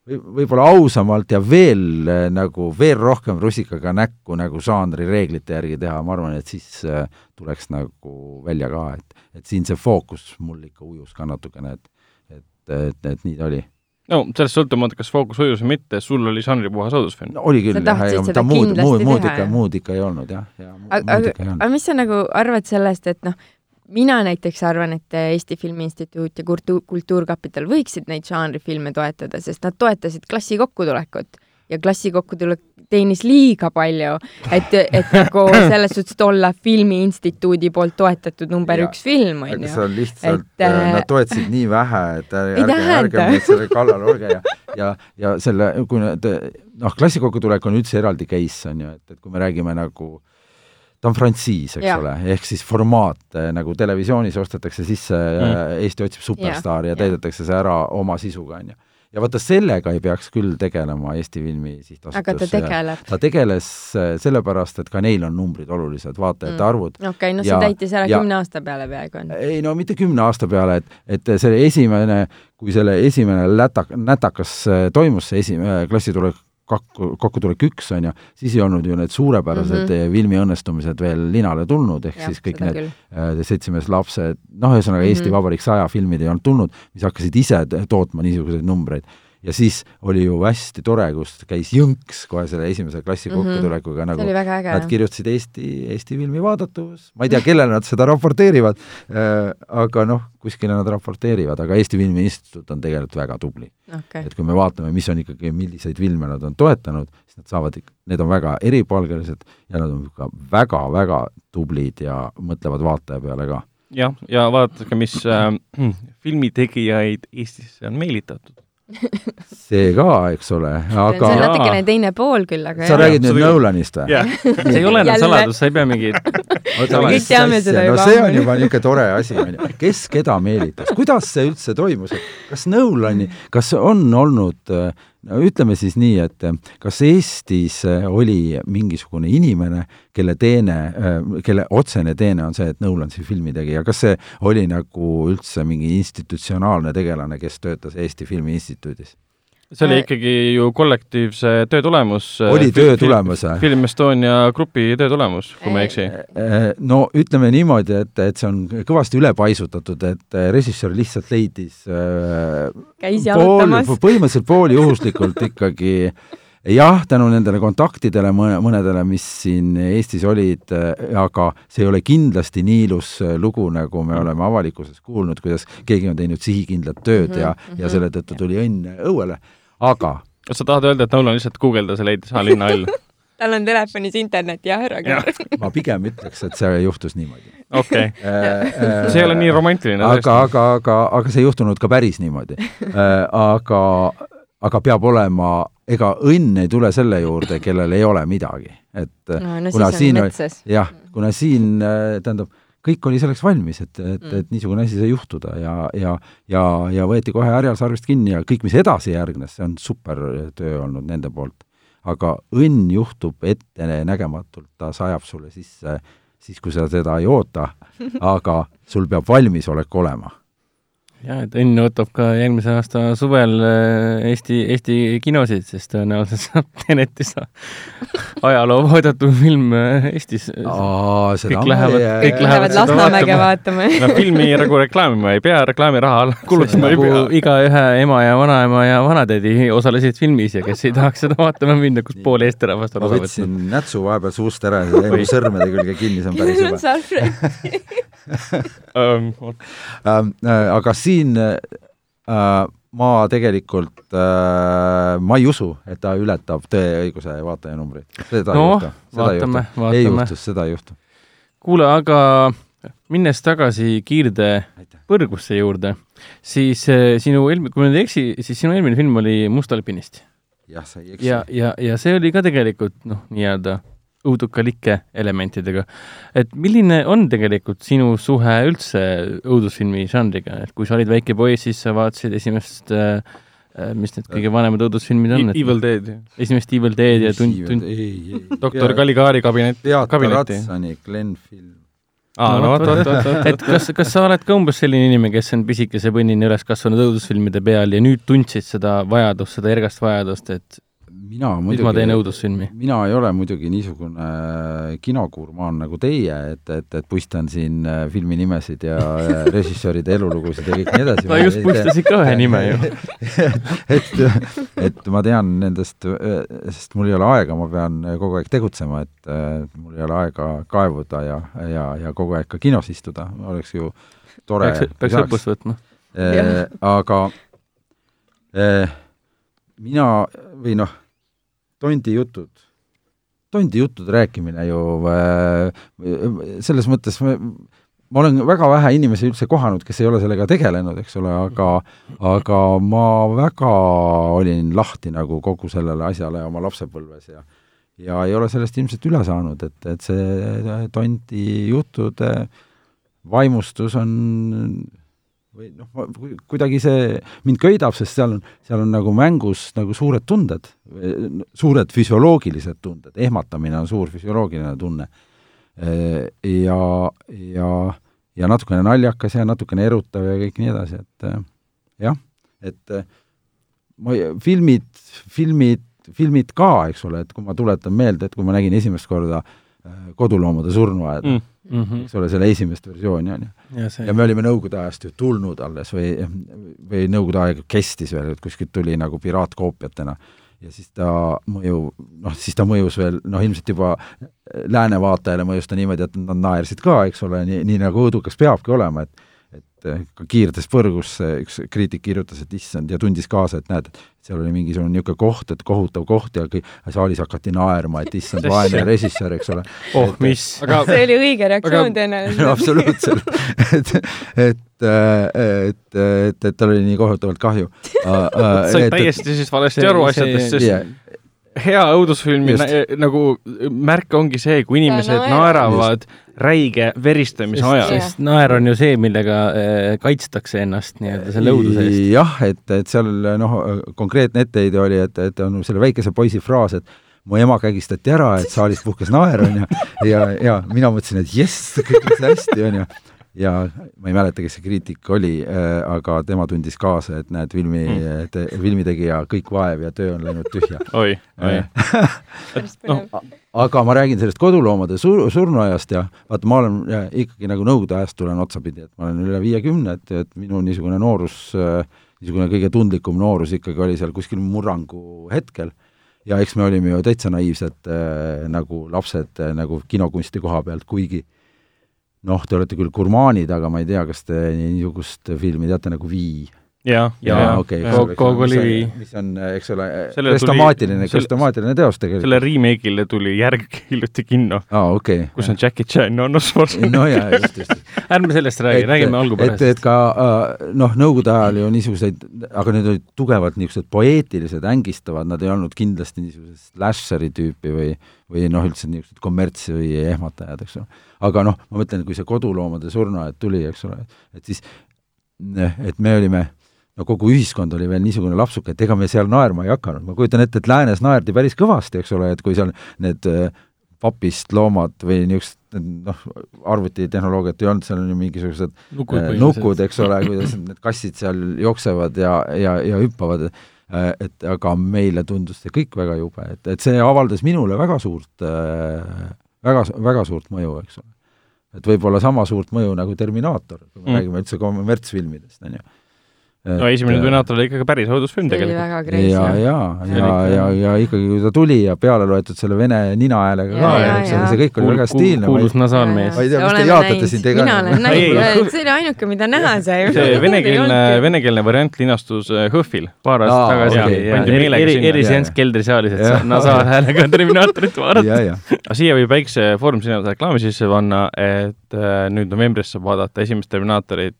või võib-olla ausamalt ja veel eh, nagu veel rohkem rusikaga näkku nagu žanri reeglite järgi teha, ma arvan, et siis äh, tuleks nagu välja ka, et, et siin see fookus mul ikka ujus ka natukene, et et, et, et nii ta oli no sellest sõltumata, kas fookus ujus või mitte, sul oli žanripuhas õudusfilm. no oli küll jah, seda ta muud, muud, muud ikka, muud ikka ei olnud jah, aga aga olnud. mis sa nagu arvad sellest, et noh, mina näiteks arvan, et Eesti Filmi Instituut ja Kultuur, Kultuurkapital võiksid neid žanrifilme toetada, sest nad toetasid klassi kokkutulekut. Ja klassi kokkutulek teenis liiga palju, et, et nagu [LAUGHS] selles suhtes, et olla Filmiinstituudi poolt toetatud number Ja, üks film, on see ju. on lihtsalt äh, äh, nad toetasid nii vähe, et ärge, ärge, nüüd selle kallal olge ja ja, ja selle, kui need noh, klassi kokkutulek on üldse eraldi case, on ju, et, et kui me räägime nagu ta on frantsiis, eks Jaa. ole, ehk siis formaat eh, nagu televisioonis ostetakse sisse mm. Eesti otsib superstaari ja, ja täidetakse see ära oma sisuga, on ju. ja vaata, sellega ei peaks küll tegelema Eesti Filmi Sihtasutus. aga ta tegeleb. ta tegeles eh, sellepärast, et ka neil on numbrid olulised, vaatajate Mm. arvud okei okay,, no see Ja- täitis ära ja- kümne aasta peale peaaegu ei no mitte kümne aasta peale, et, et see esimene, kui selle esimene lätak-, nätakas äh, toimus, see esimene klassitulek kokku, kokkutulek üks, on ju, siis ei olnud ju need suurepärased mm. -hmm. filmi õnnestumised veel linale tulnud, ehk Jah, siis kõik need äh, Seltsimees lapsed, noh, ühesõnaga Eesti Mhm. Vabariik saja filmid ei olnud tulnud, mis hakkasid ise tootma niisuguseid numbreid. Ja siis oli ju hästi tore, kus käis Jõnks kohe selle esimese klassi Mhm. kokkutulekuga nagu oli väga äge Nad. kirjutasid Eesti, Eesti filmi vaadatus, ma ei tea, kellele nad seda raporteerivad äh,, aga noh, kuskile nad raporteerivad, aga Eesti Filmi Instituut on tegelikult väga tubli. okei, et kui me vaatame, mis on ikkagi, milliseid filme nad on toetanud, siis nad saavad ikka, need on väga eripalgelised ja nad on ka väga-väga tublid ja mõtlevad vaataja peale ka. jah, ja vaadake, mis äh, [CLEARS THROAT] filmitegijaid Eestisse on meelitatud. See ka, eks ole, aga see on natukene teine pool küll, aga sa jah. räägid nüüd Seda- Nolanist või? jah, see ei ole enam saladus, sa ei pea mingi kõik teame seda no juba see on juba niisugune tore asi, on ju. kes keda meelitas, kuidas see üldse toimus, kas Nolani, kas on olnud, no ütleme siis nii, et äh, kas Eestis äh, oli mingisugune inimene, kelle teene, kelle otsene teene on see, et Nolan siin filmi tegi ja kas see oli nagu üldse mingi institutsionaalne tegelane, kes töötas Eesti Filmi Instituudis? See oli Äh, ikkagi ju kollektiivse töö tulemus. oli töö tulemus või? Film Estonia grupi töö tulemus, kui ma ei eksi. no ütleme niimoodi, et, et see on kõvasti ülepaisutatud, et äh, režissöör lihtsalt leidis äh, käis jalutamas. [LAUGHS] põhimõtteliselt pooljuhuslikult ikkagi jah, tänu nendele kontaktidele mõne, mõnedele, mis siin Eestis olid, aga see ei ole kindlasti nii ilus äh, lugu, nagu me oleme avalikkuses kuulnud, kuidas keegi on teinud sihikindlat tööd ja, ja selle tõttu tuli õnn õuele, aga kas sa tahad öelda, et Nolan lihtsalt guugeldas ja leidis, aa, linnahall? [LAUGHS] tal on telefonis internet ja ära ka. ma pigem ütleks, et see juhtus niimoodi. okei, [LAUGHS] see ei ole nii romantiline aga, aga, aga, aga see ei juhtunud ka päris niimoodi. aga, aga peab olema, ega õnn ei tule selle juurde, kellel ei ole midagi, et no, no kuna siis siin on oli- metsas. jah, kuna siin äh, tähendab, kõik oli selleks valmis, et, et, et niisugune asi sai juhtuda ja, ja ja, ja võeti kohe härjal sarvist kinni ja kõik, mis edasi järgnes, see on super töö olnud nende poolt. aga õnn juhtub ettenägematult, ta sajab sulle sisse siis, kui sa teda ei oota, aga sul peab valmisolek olema. jah, et õnn ootab ka järgmise aasta suvel äh, Eesti, Eesti kinosid, sest tõenäoliselt saab [LAUGHS] Tenetist ajaloo vaadatud film äh, Eestis. kõik lähevad- kõik kõik lähevad Lasnamäge vaatama. no filmi nagu reklaamima ei pea, reklaamiraha kulutama ei nagu pea. igaühe ema ja vanaema ja vanatädi osalesid filmis ja kes ei tahaks seda vaatama minna, kus pool Eesti rahvast on ma osa võtsin võtnud. nätsu vahepeal suust ära ja see jäi mu sõrmede külge kinni, see on päris [LAUGHS] jube. Ähm, [LAUGHS] äh, aga siin äh, ma tegelikult äh,, ma ei usu, et ta ületab Tõe ja õiguse vaatajanumbreid. seda Noh, ei juhtu, seda ei vaatame, juhtu, ei vaatame. juhtu, seda ei juhtu. kuule, aga minnes tagasi Kiirde põrgusse juurde, siis äh, sinu eelmine, kui ma nüüd ei eksi, siis sinu eelmine film oli Must alpinist. jah, sa ei eksi ja, ja, ja see oli ka tegelikult noh, nii-öelda õudukalike elementidega. et milline on tegelikult sinu suhe üldse õudusfilmi žanriga, et kui sa olid väike poiss, siis sa vaatasid esimest äh, äh, mis need kõige vanemad õudusfilmid on? Evil Dead. esimest Evil Dead ja tund, tund, ei, ei, doktor Caligari kabinet, kabinetti. Ratsani Glen film. aa, no vot, vot, vot, vot. et kas, kas sa oled ka umbes selline inimene, kes on pisikese põnnina üles kasvanud õudusfilmide peal ja nüüd tundsid seda vajadust, seda ergast vajadust, et mina nüüd ma teen muidugi, õudusfilmi? mina ei ole muidugi niisugune kinogurmaan nagu teie, et, et, et puistan siin äh, filmi nimesid ja äh, [LAUGHS] režissööride elulugusid ja kõik nii edasi. ma just puistasin ka ühe nime ju. [LAUGHS] et, et ma tean nendest, sest mul ei ole aega, ma pean kogu aeg tegutsema, et äh, mul ei ole aega kaevuda ja, ja, ja kogu aeg ka kinos istuda, oleks ju tore. peaks, peaks õppust võtma. Eh, aga eh, mina või noh, tondi jutud, tondi jutud rääkimine ju eh, selles mõttes me, ma olen väga vähe inimesi üldse kohanud, kes ei ole sellega tegelenud, eks ole, aga aga ma väga olin lahti nagu kogu sellele asjale oma lapsepõlves ja ja ei ole sellest ilmselt üle saanud, et, et see tondi juttude vaimustus on või noh, kuidagi see mind köidab, sest seal on, seal on nagu mängus nagu suured tunded, suured füsioloogilised tunded, ehmatamine on suur füsioloogiline tunne. ja, ja, ja natukene naljakas ja natukene erutav ja kõik nii edasi, et eh, jah, et eh, ma, filmid, filmid, filmid ka, eks ole, et kui ma tuletan meelde, et kui ma nägin esimest korda eh, koduloomade surnuaeda mm., Mhm. eks ole, selle esimest versiooni on ju, ja me olime Nõukogude ajast ju tulnud alles või, või Nõukogude aeg kestis veel, et kuskilt tuli nagu piraatkoopiatena ja siis ta mõju, noh, siis ta mõjus veel, noh, ilmselt juba lääne vaatajale mõjus ta niimoodi, et nad naersid ka, eks ole, nii, nii nagu õudukas peabki olema, et ka Kiirdes põrgus üks kriitik kirjutas, et issand, ja tundis kaasa, et näed, et seal oli mingisugune niisugune koht, et kohutav koht ja kõik, saalis hakati naerma, et issand, vaene režissöör, eks ole. oh mis aga see oli õige reaktsioon Aga- tõenäoliselt. [LAUGHS] absoluutselt, et, et, et, et, et tal oli nii kohutavalt kahju. [LAUGHS] said täiesti siis valesti see- aru asjadest, sest. Hea õudusfilmi Just. nä- nagu märk ongi see, kui inimesed naeravad. naeravad räige veristamise ajal. sest naer on ju see, millega äh, kaitstakse ennast nii-öelda selle õuduse eest. jah, et, et seal noh, konkreetne etteheide oli, et, et on selle väikese poisi fraas, et mu ema kägistati ära, et saalis puhkes naer, onju, ja, ja mina mõtlesin, et jess, kõik läks hästi, onju. Ja ma ei mäleta, kes see kriitik oli äh,, aga tema tundis kaasa, et näed, filmi Mm. te, filmitegija kõik vaev ja töö on läinud tühja [LAUGHS] oi, oi. [LAUGHS] noh, põnev. aga ma räägin sellest koduloomade sur-, surnuajast ja vaata, ma olen ikkagi nagu Nõukogude ajast tulen otsapidi, et ma olen üle viiekümne, et, et minu niisugune noorus, niisugune kõige tundlikum noorus ikkagi oli seal kuskil murrangu hetkel ja eks me olime ju täitsa naiivsed äh, nagu lapsed äh, nagu kinokunsti koha pealt, kuigi noh, te olete küll gurmaanid, aga ma ei tea, kas te niisugust filmi teate nagu Vii jaa, jaa, okei. Kogu- kogu oli Vii. mis on, eks ole, krüstomaatiline, selle- krüstomaatiline teos tegelikult. selle remake'ile tuli järg [LAUGHS] hiljuti kinno, aa, okei kus on Jackie Chan ja Arnold Schwarzenegger. no jaa, just, just, [LAUGHS] ärme sellest räägi, räägime et, algupärast. et ka äh, noh, Nõukogude ajal ju niisuguseid, aga need olid tugevalt niisugused poeetilised, ängistavad, nad ei olnud kindlasti niisugused slasheri tüüpi või või noh, üldse niisugused kommerts- või ehmatajad, eks ole. aga noh, ma mõtlen, kui see koduloomade surnuaed tuli, eks ole, et siis et me olime no kogu ühiskond oli veel niisugune lapsuke, et ega me seal naerma ei hakanud, ma kujutan ette, et läänes naerdi päris kõvasti, eks ole, et kui seal need äh, papist loomad või niisugused noh, arvutitehnoloogiat ei olnud, seal on ju mingisugused nukud äh, nukud, eks ole, kuidas need kassid seal jooksevad ja, ja, ja hüppavad, et aga meile tundus see kõik väga jube, et, et see avaldas minule väga suurt, väga, väga suurt mõju, eks ole. et võib-olla sama suurt mõju nagu Terminaator, kui me mm. räägime üldse kommertsfilmidest, on ju. No esimene Terminaator oli ikkagi päris õudusfilm see oli tegelikult. ja, ja, ja ja, ja ikkagi, kui ta tuli ja peale loetud selle vene ninahäälega ka Ja,, ja, eks ole, see kõik oli väga stiilne. kuulus nasaalmees ma ei tea, kas te jaatate siin tega- mina olen näinud, see oli ainuke, mida näha sai. [LAUGHS] see venekeelne, venekeelne variant linastus äh, HÖFFil. paar Aa, aastat tagasi pandi eri, meelega sinna. eriseanss keldrisaalis, et Jah. sa nasaalhäälega Terminaatorit vaadata. ja, ja, aga siia võib väikse Foorum Cinemas reklaami sisse panna, et äh, nüüd novembris saab vaadata esimest Terminaatorit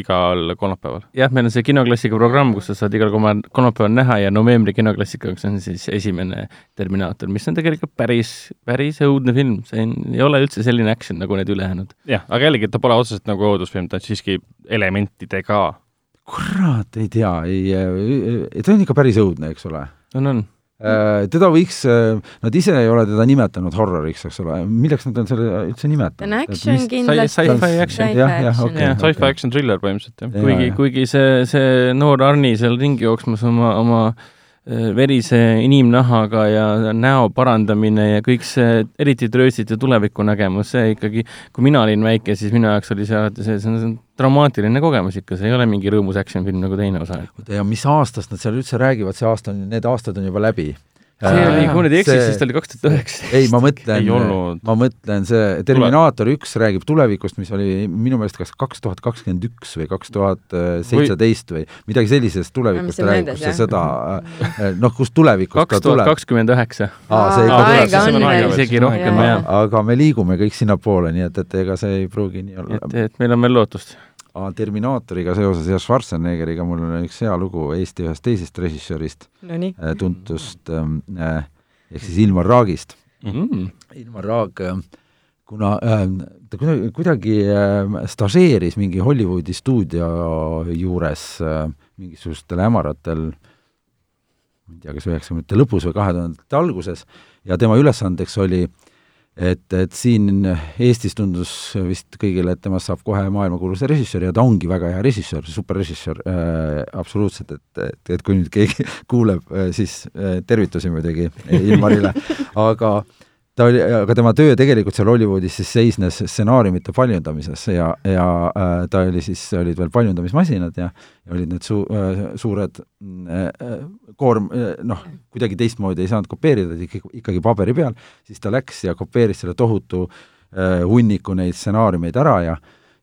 igal kolmapäeval. jah, meil on see kinoklassika programm, kus sa saad igal kolma- kolmapäeval näha ja novembri kinoklassikaga on siis esimene Terminaator, mis on tegelikult päris, päris õudne film, see on, ei ole üldse selline action nagu need ülejäänud. jah, aga jällegi, ta pole otseselt nagu õudusfilm, ta on siiski elementidega. kurat, ei tea, ei, ta on ikka päris õudne, eks ole on, on. Äh, teda võiks, nad ise ei ole teda nimetanud horroriks, eks ole, milleks nad on selle üldse ta on nimetanud? action kindlasti. sci-fi action. Jah, jah, okei. sci-fi action thriller põhimõtteliselt, jah. Jaa, kuigi jah., kuigi see, see noor Arni seal ringi jooksmas oma, oma äh, verise inimnahaga ja näo parandamine ja kõik see eriti trööstit ja tulevikunägemus, see ikkagi, kui mina olin väike, siis minu jaoks oli see alati see, see on dramaatiline kogemus ikka, see ei ole mingi rõõmus action film nagu teine osa. ja mis aastast nad seal üldse räägivad, see aasta on, need aastad on juba läbi. See oli, kui ma nüüd ei eksi, siis ta oli kaks tuhat üheksa. ei, ma mõtlen ma mõtlen see Terminaator üks räägib tulevikust, mis oli minu meelest kas kaks tuhat kakskümmend üks või kaks tuhat seitseteist või midagi sellisest tulevikust räägib, kus see sõda, noh, kus tulevikust kaks ta tuhat tuleb. kakskümmend üheksa. isegi rohkem jah. aga me liigume kõik sinnapoole, nii et, et ega see ei pruugi nii olla et, et meil on veel lootust. Aa, Terminaatoriga seoses ja Schwarzeneggeriga mul on üks hea lugu Eesti ühest teisest režissöörist, Nonii. tuntust äh, ehk siis Ilmar Raagist. Mm. Ilmar Raag, kuna äh, ta kuidagi, kuidagi äh, stažeeris mingi Hollywoodi stuudio juures äh, mingisugustel hämaratel ma ei tea, kas üheksakümnendate lõpus või kahe tuhandete alguses ja tema ülesandeks oli et, et siin Eestis tundus vist kõigile, et temast saab kohe maailmakuulus režissöör ja ta ongi väga hea režissöör, superrežissöör äh,, absoluutselt, et, et, et kui nüüd keegi [LAUGHS] kuuleb äh,, siis äh, tervitusi muidugi Ilmarile, aga ta oli, aga tema töö tegelikult seal Hollywoodis siis seisnes stsenaariumite paljundamises ja, ja äh, ta oli siis, olid veel paljundamismasinad ja, ja olid need su- äh,, suured äh, koorm äh,, noh, kuidagi teistmoodi ei saanud kopeerida, ikkagi, ikkagi paberi peal, siis ta läks ja kopeeris selle tohutu äh, hunniku neid stsenaariumeid ära ja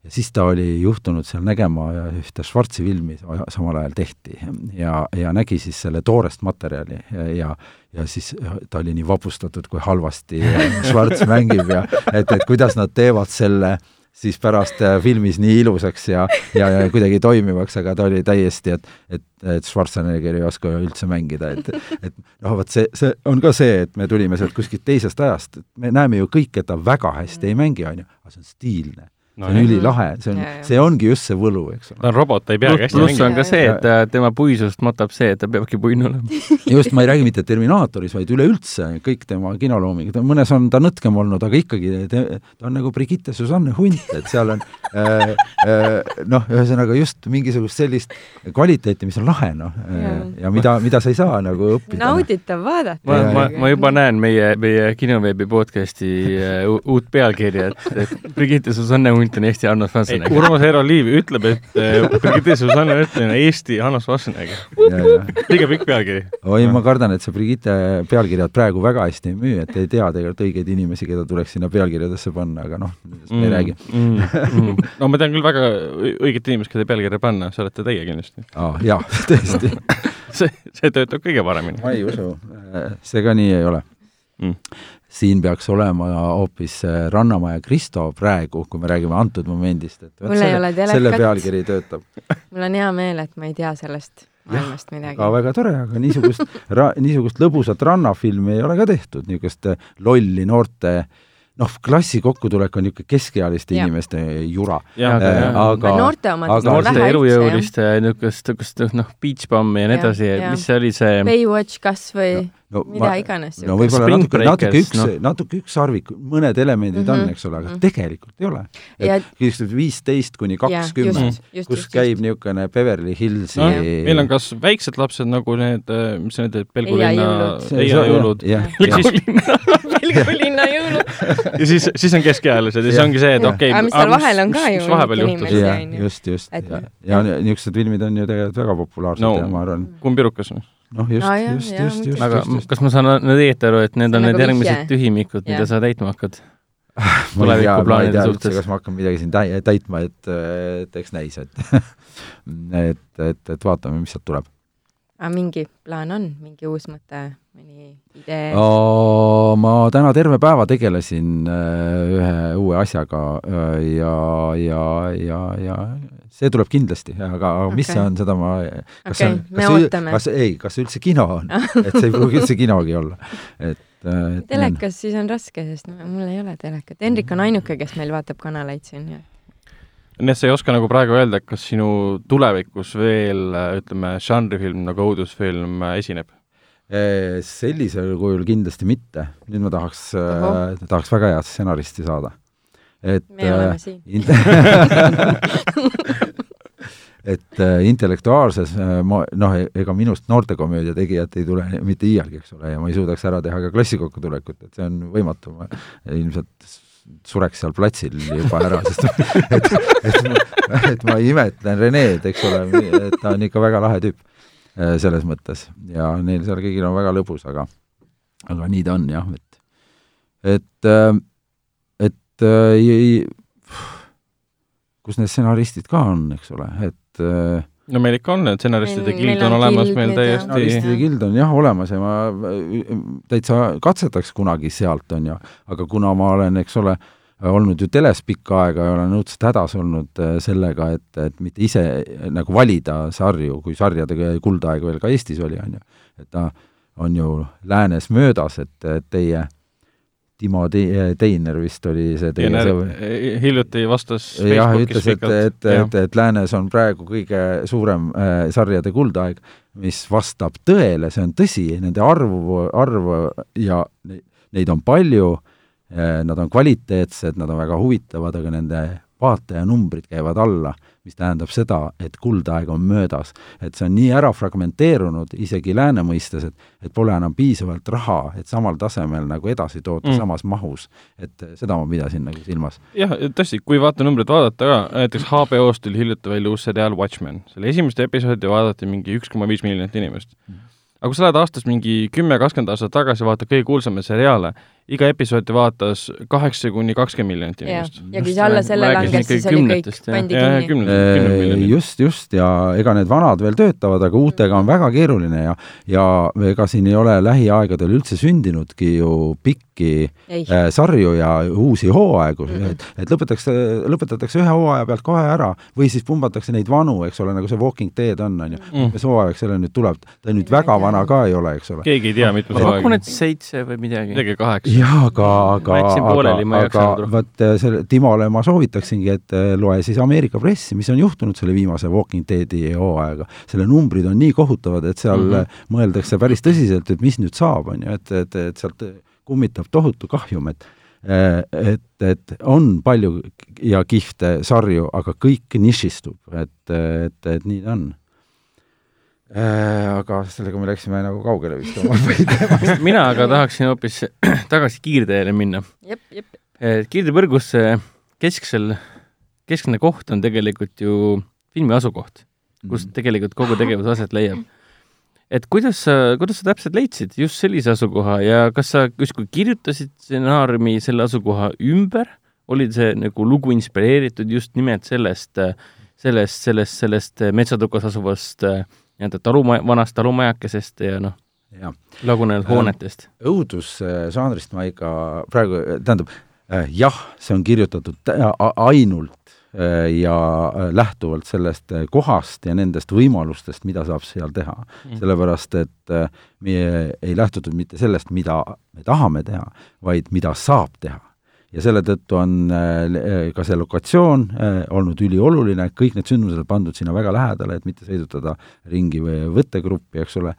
ja siis ta oli juhtunud seal nägema ühte Schwarzi filmi samal ajal tehti. Ja, ja nägi siis selle toorest materjali ja, ja ja siis ta oli nii vapustatud, kui halvasti [LAUGHS] Schwarz mängib ja et, et kuidas nad teevad selle siis pärast filmis nii ilusaks ja, ja, ja kuidagi toimivaks, aga ta oli täiesti, et, et, et Schwarzenegger ei oska üldse mängida, et, et noh, vot see, see on ka see, et me tulime sealt kuskilt teisest ajast, et me näeme ju kõik, et ta väga hästi ei mängi, on ju, aga see on stiilne No see on ülilahe, see on see ongi just see võlu, eks ole. ta on robot, ta ei peagi hästi pluss on ka see, et ta- tema puisust matab see, et ta peabki puine olema. [LAUGHS] just, ma ei räägi mitte Terminaatoris, vaid üleüldse kõik tema kinolooming, mõnes on ta nõtkem olnud, aga ikkagi te, ta on nagu Brigitte Susanne Hunt, et seal on [LAUGHS] äh, äh, noh, ühesõnaga just mingisugust sellist kvaliteeti, mis on lahe, noh, ja mida, mida sa ei saa nagu õppida. nauditav vaadata. ma, ma, ma juba näen meie, meie kinoveebi podcasti äh, uut pealkirja, et, et Brigitte Susanne Hunt on Eesti Arnold Schwarzenegger. Urmas Eero Liiv ütleb, et äh, Brigitte Susanne Ötlen on Eesti Hanno Schwarzenegger. liiga pikk pealkiri. oi, ma kardan, et see Brigitte pealkirjad praegu väga hästi ei müü, et ei tea tegelikult õigeid inimesi, keda tuleks sinna pealkirjadesse panna, aga noh, nendest me ei räägi. mm.. no ma tean küll väga õiget inimest, keda pealkirja panna, see olete teie kindlasti. aa, jaa, tõesti. [LAUGHS] see, see töötab kõige paremini. ma ei usu, see ka nii ei ole Mm. siin peaks olema hoopis äh, Rannamaja Kristo praegu, kui me räägime antud momendist, et Mul ei selle, ole telekat. selle pealkiri töötab. mul on hea meel, et ma ei tea sellest maailmast midagi aga. väga tore, aga niisugust, niisugust lõbusat rannafilmi ei ole ka tehtud, niisugust äh, lolli noorte noh, klassi kokkutulek on niisugune keskealiste Jah. inimeste jura. jah, Aga- Äh, aga noorte omad aga- noorte elujõuliste niisugust, niisugust noh, Beach Bummi ja nii edasi mis see oli see Baywatch kas või no, mida iganes. no võib-olla natuke, natuke üks no., natuke ükssarvik, mõned elemendid mm -hmm. Mhm, on, eks ole, aga mhm. tegelikult ei ole. Ja- et viisteist kuni kakskümmend, just, kus käib niisugune Beverly Hillsi no meil on kas väiksed lapsed nagu need, mis need Pelgulinna Eiajõulud. Pelgulinna jõulud. [LAUGHS] ja siis, siis on keskealised ja siis ongi see, et okei Aga mis seal vahel on ka ju mis vahepeal juhtus just, just. Ja, niisugused filmid on ju tegelikult väga populaarsed ja ma arvan, kumb pirukas? noh, just jah, just, just, just, aga just, just. kas ma saan nüüd õieti aru, et need on need nagu järgmised vihje. tühimikud, mida sa täitma hakkad? [LAUGHS] ma ei tea, ma ei tulevikuplaanide tea üldse, suhtes. kas ma hakkan midagi siin täi- täitma, et, et eks näis, [LAUGHS] et et, et, et vaatame, mis sealt tuleb. Aga mingi plaan on, mingi uus mõte, mõni idee? ma täna terve päeva tegelesin äh, ühe uue asjaga äh, ja, ja, ja, ja see tuleb kindlasti, aga, aga mis see on, seda ma kas see okei on, kas see, kas, ei, kas see üldse kino on, [LAUGHS] et see ei pruugi üldse kinogi olla, et, äh, telekas siis on raske, sest mul ei ole telekat. Hendrik on ainuke, kes meil vaatab kanaleid siin ja nii et sa ei oska nagu praegu öelda, kas sinu tulevikus veel ütleme, žanrifilm nagu õudusfilm äh, esineb? Eh, sellisel kujul kindlasti mitte. nüüd ma tahaks äh,, tahaks väga head stsenaristi saada. et me oleme siin. [LAUGHS] et äh, intellektuaalses äh, ma noh, ega minust noortekomöödia tegijat ei tule mitte iialgi, eks ole, ja ma ei suudaks ära teha ka klassi kokkutulekut, et see on võimatu, ma ilmselt sureks seal platsil juba ära, sest [LAUGHS] et, et, ma- et ma imetlen Reneed, eks ole, et ta on ikka väga lahe tüüp äh, selles mõttes. Ja neil seal kõigil on väga lõbus, aga aga nii ta on jah, et et äh, et äh, ei- kus need stsenaristid ka on, eks ole, et äh, no meil ikka on stsenaristide gild on on olemas meil täiesti stsenaristide gild on jah olemas ja ma täitsa katsetaks kunagi sealt, on ju, aga kuna ma olen, eks ole, olnud ju teles pikka aega ja olen õudselt hädas olnud äh, sellega, et, et mitte ise äh, nagu valida sarju, kui sarjade kuldaeg veel ka Eestis oli, on ju, et ta on ju läänes möödas, et teie Timo Te- Teiner vist oli see teie Teiner sõber. hiljuti vastas jah, ütles, et, et, et, et läänes on praegu kõige suurem äh, sarjade kuldaeg, mis vastab tõele, see on tõsi, nende arvu, arvu ja ne- neid on palju äh,, nad on kvaliteetsed, nad on väga huvitavad, aga nende vaatajanumbrid käivad alla, mis tähendab seda, et kuldaeg on möödas. et see on nii ära fragmenteerunud isegi lääne mõistes, et et pole enam piisavalt raha, et samal tasemel nagu edasi toota Mm. mm. samas mahus. et seda ma pidasin nagu silmas. jah, tõesti, kui vaatenumbrit vaadata ka, näiteks HBO-st tuli hiljuti välja uus seriaal Watchmen, selle esimest episoodi vaadati mingi üks koma viis miljonit inimest. aga kui sa lähed aastas mingi kümme, kakskümmend aastat tagasi, vaatad kõige kuulsamaid seriaale, iga episoodi vaatas kaheksa kuni kakskümmend miljonit inimest., ja kui see alla selle langes, siis oli kõik pandi ja, ja kinni. miljonid. just, just ja ega need vanad veel töötavad, aga uutega on väga keeruline ja ja ega siin ei ole lähiaegadel üldse sündinudki ju pikki ei, äh, sarju ja uusi hooaegu mm. -hmm. et, et lõpetatakse, lõpetatakse ühe hooaja pealt kohe ära või siis pumbatakse neid vanu, eks ole, nagu see Walking Dead on, on ju. Mm. mis hooaeg selle nüüd tuleb, ta nüüd ei väga vana ka ei ole, eks ole. keegi ei tea, mitmes ma pakun, hooaeg et. seitse või midagi. midagi kaheksa. jaa, aga, aga aga, aga vot äh, selle Timole ma soovitaksingi, et äh, loe siis Ameerika pressi, mis on juhtunud selle viimase Walking Deadi hooajaga. selle numbrid on nii kohutavad, et seal mm. -hmm. mõeldakse päris tõsiselt, et mis nüüd saab, on ju, et, et, et sealt kummitab tohutu kahjum, et et, et on palju ja kihvte sarju, aga kõik nišistub, et, et, et nii ta on. Aga sellega me läksime nagu kaugele vist oma [LAUGHS] põhiteemast. mina aga tahaksin hoopis [CLEARS THROAT] tagasi kiirteele minna. jep, jep. kiirtepõrgus see kesksel, keskne koht on tegelikult ju filmi asukoht, kus tegelikult kogu tegevus aset leiab. et kuidas sa, kuidas sa täpselt leidsid just sellise asukoha ja kas sa justkui kirjutasid stsenaariumi selle asukoha ümber, oli see nagu lugu inspireeritud just nimelt sellest, sellest, sellest, sellest metsatukas asuvast äh, nii-öelda talumaja, vanast talumajakesest ja noh, lagunenud Ähm, hoonetest? õudusžanrist ma ikka praegu, tähendab äh, jah, see on kirjutatud ainult äh, ja äh, lähtuvalt sellest äh, kohast ja nendest võimalustest, mida saab seal teha mm.. sellepärast, et äh, meie ei lähtutud mitte sellest, mida me tahame teha, vaid mida saab teha. Ja selle tõttu on äh, äh, ka see lokatsioon äh, olnud ülioluline, kõik need sündmused on pandud sinna väga lähedale, et mitte sõidutada ringi või võttegruppi, eks ole,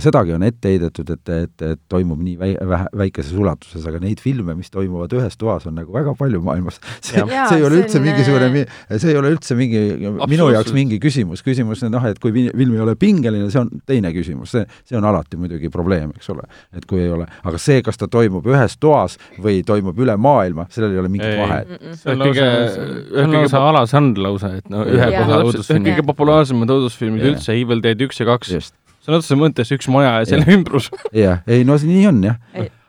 sedagi on ette heidetud, et, et, et toimub nii väi-, vähe, väikeses ulatuses, aga neid filme, mis toimuvad ühes toas, on nagu väga palju maailmas. [LAUGHS] see, see ei ole üldse on, mingisugune äh,, see ei ole üldse mingi, minu jaoks mingi küsimus, küsimus on noh, et kui film ei ole pingeline, see on teine küsimus, see, see on alati muidugi probleem, eks ole. et kui ei ole, aga see, kas ta toimub ühes toas või toimub üle maailma, sellel ei ole mingit vahet. see on lausa, see on lausa alasand lausa, et no ühe koha õudusfilm. kõige populaarsemad õudusfilmid üldse, Evil Dead üks ja kaks. Sõna otseses mõttes üks maja ja selle ümbrus. jah, ei no see nii on jah.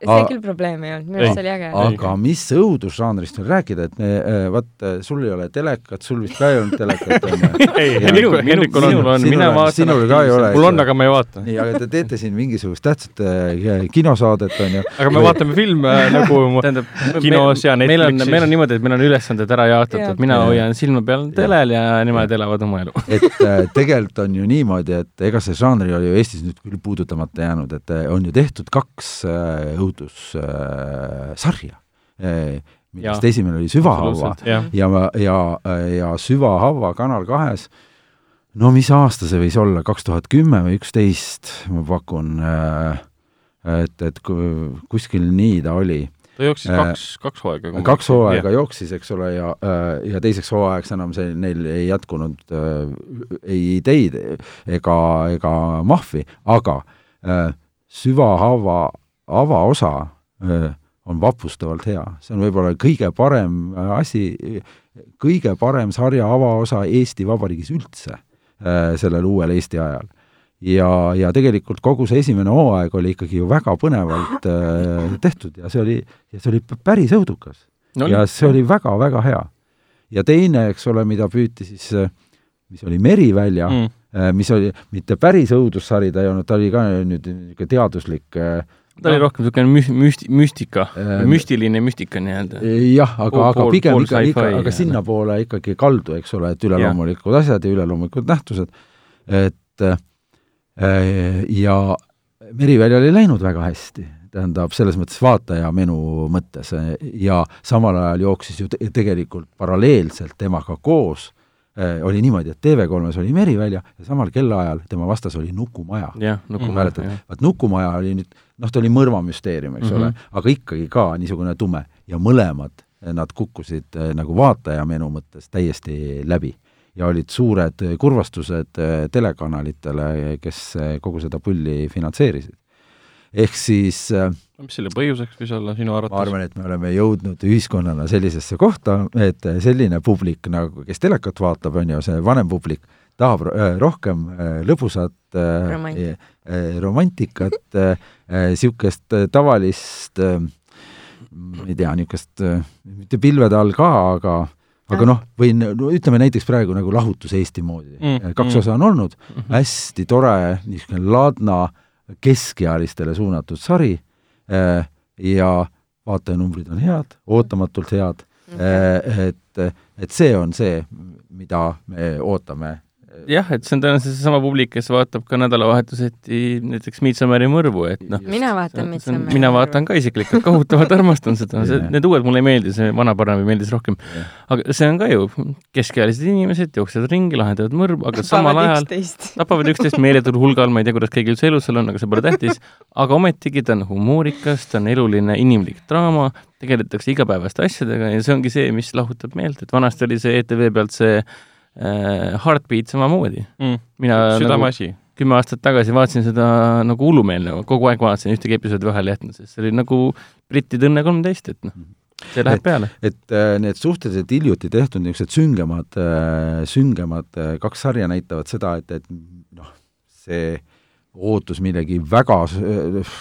ei, see Aa. küll probleem ei olnud, minu Ei. arust see oli äge. aga mis õudusžanrist veel rääkida, et me, vaat sul ei ole telekat, sul vist ka ei olnud telekat, on ju. [LAUGHS] ei, Minu- Hendrikul on on, Sinul mina vaatan sinul ka ei ole, mul on, aga ma ei vaata. nii, aga te teete siin mingisugust tähtsat äh, kinosaadet, on ju. aga me vaatame filme nagu [LAUGHS] tähendab, kinos ja meil on, Netflixis. meil on niimoodi, et meil on ülesanded ära jaotatud mina hoian silma peal telel ja nemad elavad oma elu. et tegelikult on ju niimoodi, et ega see žanr oli ju Eestis nüüd küll puudutamata jäänud, et on ju tehtud kaks äh, õudussarja äh,, millest Jaa. esimene oli Süvahaua jah, ja, ja, ja Süvahaua Kanal kahes, no mis aasta see võis olla, kaks tuhat kümme või üksteist, ma pakun äh,, et, et ku- kuskil nii ta oli. ta jooksis Äh, kaks, kaks hooaega. kaks hooaega jooksis, eks ole, ja, ja teiseks hooajaks enam see, neil ei jätkunud äh, ei ideid ega, ega mahvi, aga äh, süvahava avaosa äh, on vapustavalt hea, see on võib-olla kõige parem äh, asi, kõige parem sarja avaosa Eesti Vabariigis üldse äh, sellel uuel Eesti ajal ja, ja tegelikult kogu see esimene hooaeg oli ikkagi ju väga põnevalt tehtud ja see oli, ja see oli päris õudukas No ja see oli väga-väga hea. ja teine, eks ole, mida püüti siis, mis oli Merivälja mm., mis oli mitte päris õudussari, ta ei olnud, ta oli ka nüüd niisugune teaduslik äh, ta oli rohkem niisugune müst-, müsti-, müstika Äh,, müstiline müstika nii-öelda. jah, aga aga pigem ikka, ikka, ja- aga sinnapoole ikkagi kaldu, eks ole, et üleloomulikud asjad ja üleloomulikud nähtused, et äh, ja Meriväljal ei läinud väga hästi, tähendab, selles mõttes vaataja menu mõttes. Ja samal ajal jooksis ju te tegelikult paralleelselt temaga koos äh, oli niimoodi, et TV3-s oli Merivälja ja samal kellaajal tema vastas oli Nukumaja. jah, Nukumaja mäletad, vaat Nukumaja oli nüüd, noh, ta oli mõrvamüsteerium, eks mm -hmm. ole, aga ikkagi ka niisugune tume ja mõlemad nad kukkusid äh, nagu vaataja menu mõttes täiesti läbi ja olid suured kurvastused äh, telekanalitele, kes äh, kogu seda pulli finantseerisid. Ehk siis äh, mis selle põhjuseks võis olla sinu arvates? ma arvan, et me oleme jõudnud ühiskonnana sellisesse kohta, et selline publik nagu, kes telekat vaatab, on ju, see vanem publik, tahab äh, rohkem äh, lõbusat äh, Romantik. äh, romantikat äh,, niisugust äh, tavalist äh, ma ei tea, niisugust äh, mitte pilvede all ka, aga aga noh, võin, no ütleme näiteks praegu nagu Lahutus Eesti moodi Mm, kaks mm. osa on olnud mm, -hmm. hästi tore, niisugune ladna keskealistele suunatud sari äh, ja vaatajanumbrid on head, ootamatult head okay., et, et see on see, mida me ootame jah, et see on tõenäoliselt seesama publik, kes vaatab ka nädalavahetuseti näiteks Midsommari mõrvu, et noh. mina vaatan Midsommari mõrvu. mina vaatan ka isiklikult, kohutavalt armastan seda, see, need uued mulle ei meeldi, see vana parem meeldis rohkem. aga see on ka ju, keskealised inimesed jooksevad ringi, lahendavad mõrvu, aga samal ajal [LAUGHS] tapavad üksteist meeletul hulgal, ma ei tea, kuidas keegi üldse elus seal on, aga see pole tähtis, aga ometigi ta on humoorikas, ta on eluline inimlik draama, tegeletakse igapäevaste asjadega ja see ongi see, mis lahutab meelt, et vanasti oli see ETV pealt see Heartbeat samamoodi. Mm.. mina südameasi nagu, kümme aastat tagasi vaatasin seda nagu hullumeelne, kogu aeg vaatasin, ühtegi episoodi vahele jätnud, sest see oli nagu brittide Õnne kolmteist, et noh, see läheb et, peale. et äh, need suhteliselt hiljuti tehtud niisugused süngemad äh,, süngemad äh, kaks sarja näitavad seda, et, et noh, see ootus millegi väga äh,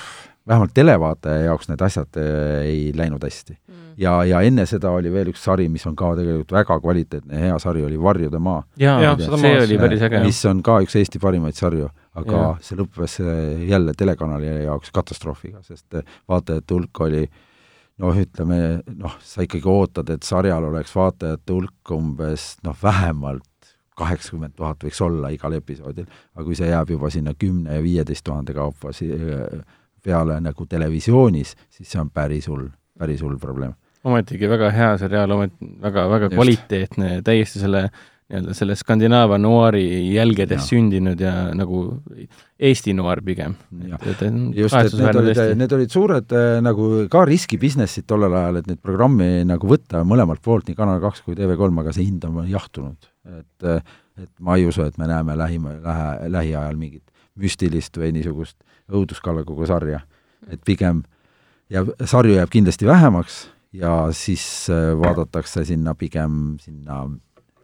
vähemalt televaataja jaoks need asjad äh, ei läinud hästi mm. ja, ja enne seda oli veel üks sari, mis on ka tegelikult väga kvaliteetne ja hea sari, oli Varjude maa. jaa ja, ja, see oli päris äge. mis on ka üks Eesti parimaid sarju, aga ja. see lõppes äh, jälle telekanali jaoks katastroofiga, sest äh, vaatajate hulk oli noh, ütleme noh, sa ikkagi ootad, et sarjal oleks vaatajate hulk umbes noh, vähemalt kaheksakümmend tuhat võiks olla igal episoodil, aga kui see jääb juba sinna kümne ja viieteist tuhande kaupa peale nagu televisioonis, siis see on päris hull, päris hull probleem. ometigi väga hea seriaal, omet-, väga, väga Just. kvaliteetne, täiesti selle nii-öelda selle Skandinaavia noaari jälgedes ja. sündinud ja nagu Eesti noaar pigem. just, et need olid, need olid suured äh, nagu ka riskibusinessid tollel ajal, et neid programmi nagu võtta mõlemalt poolt, nii Kanal kaks kui TV3, aga see hind on jahtunud. et, äh, et ma ei usu, et me näeme lähima, lähe, lähiajal mingit müstilist või niisugust õuduskallakuga sarja. et pigem jääb, sarju jääb kindlasti vähemaks ja siis äh, vaadatakse sinna pigem sinna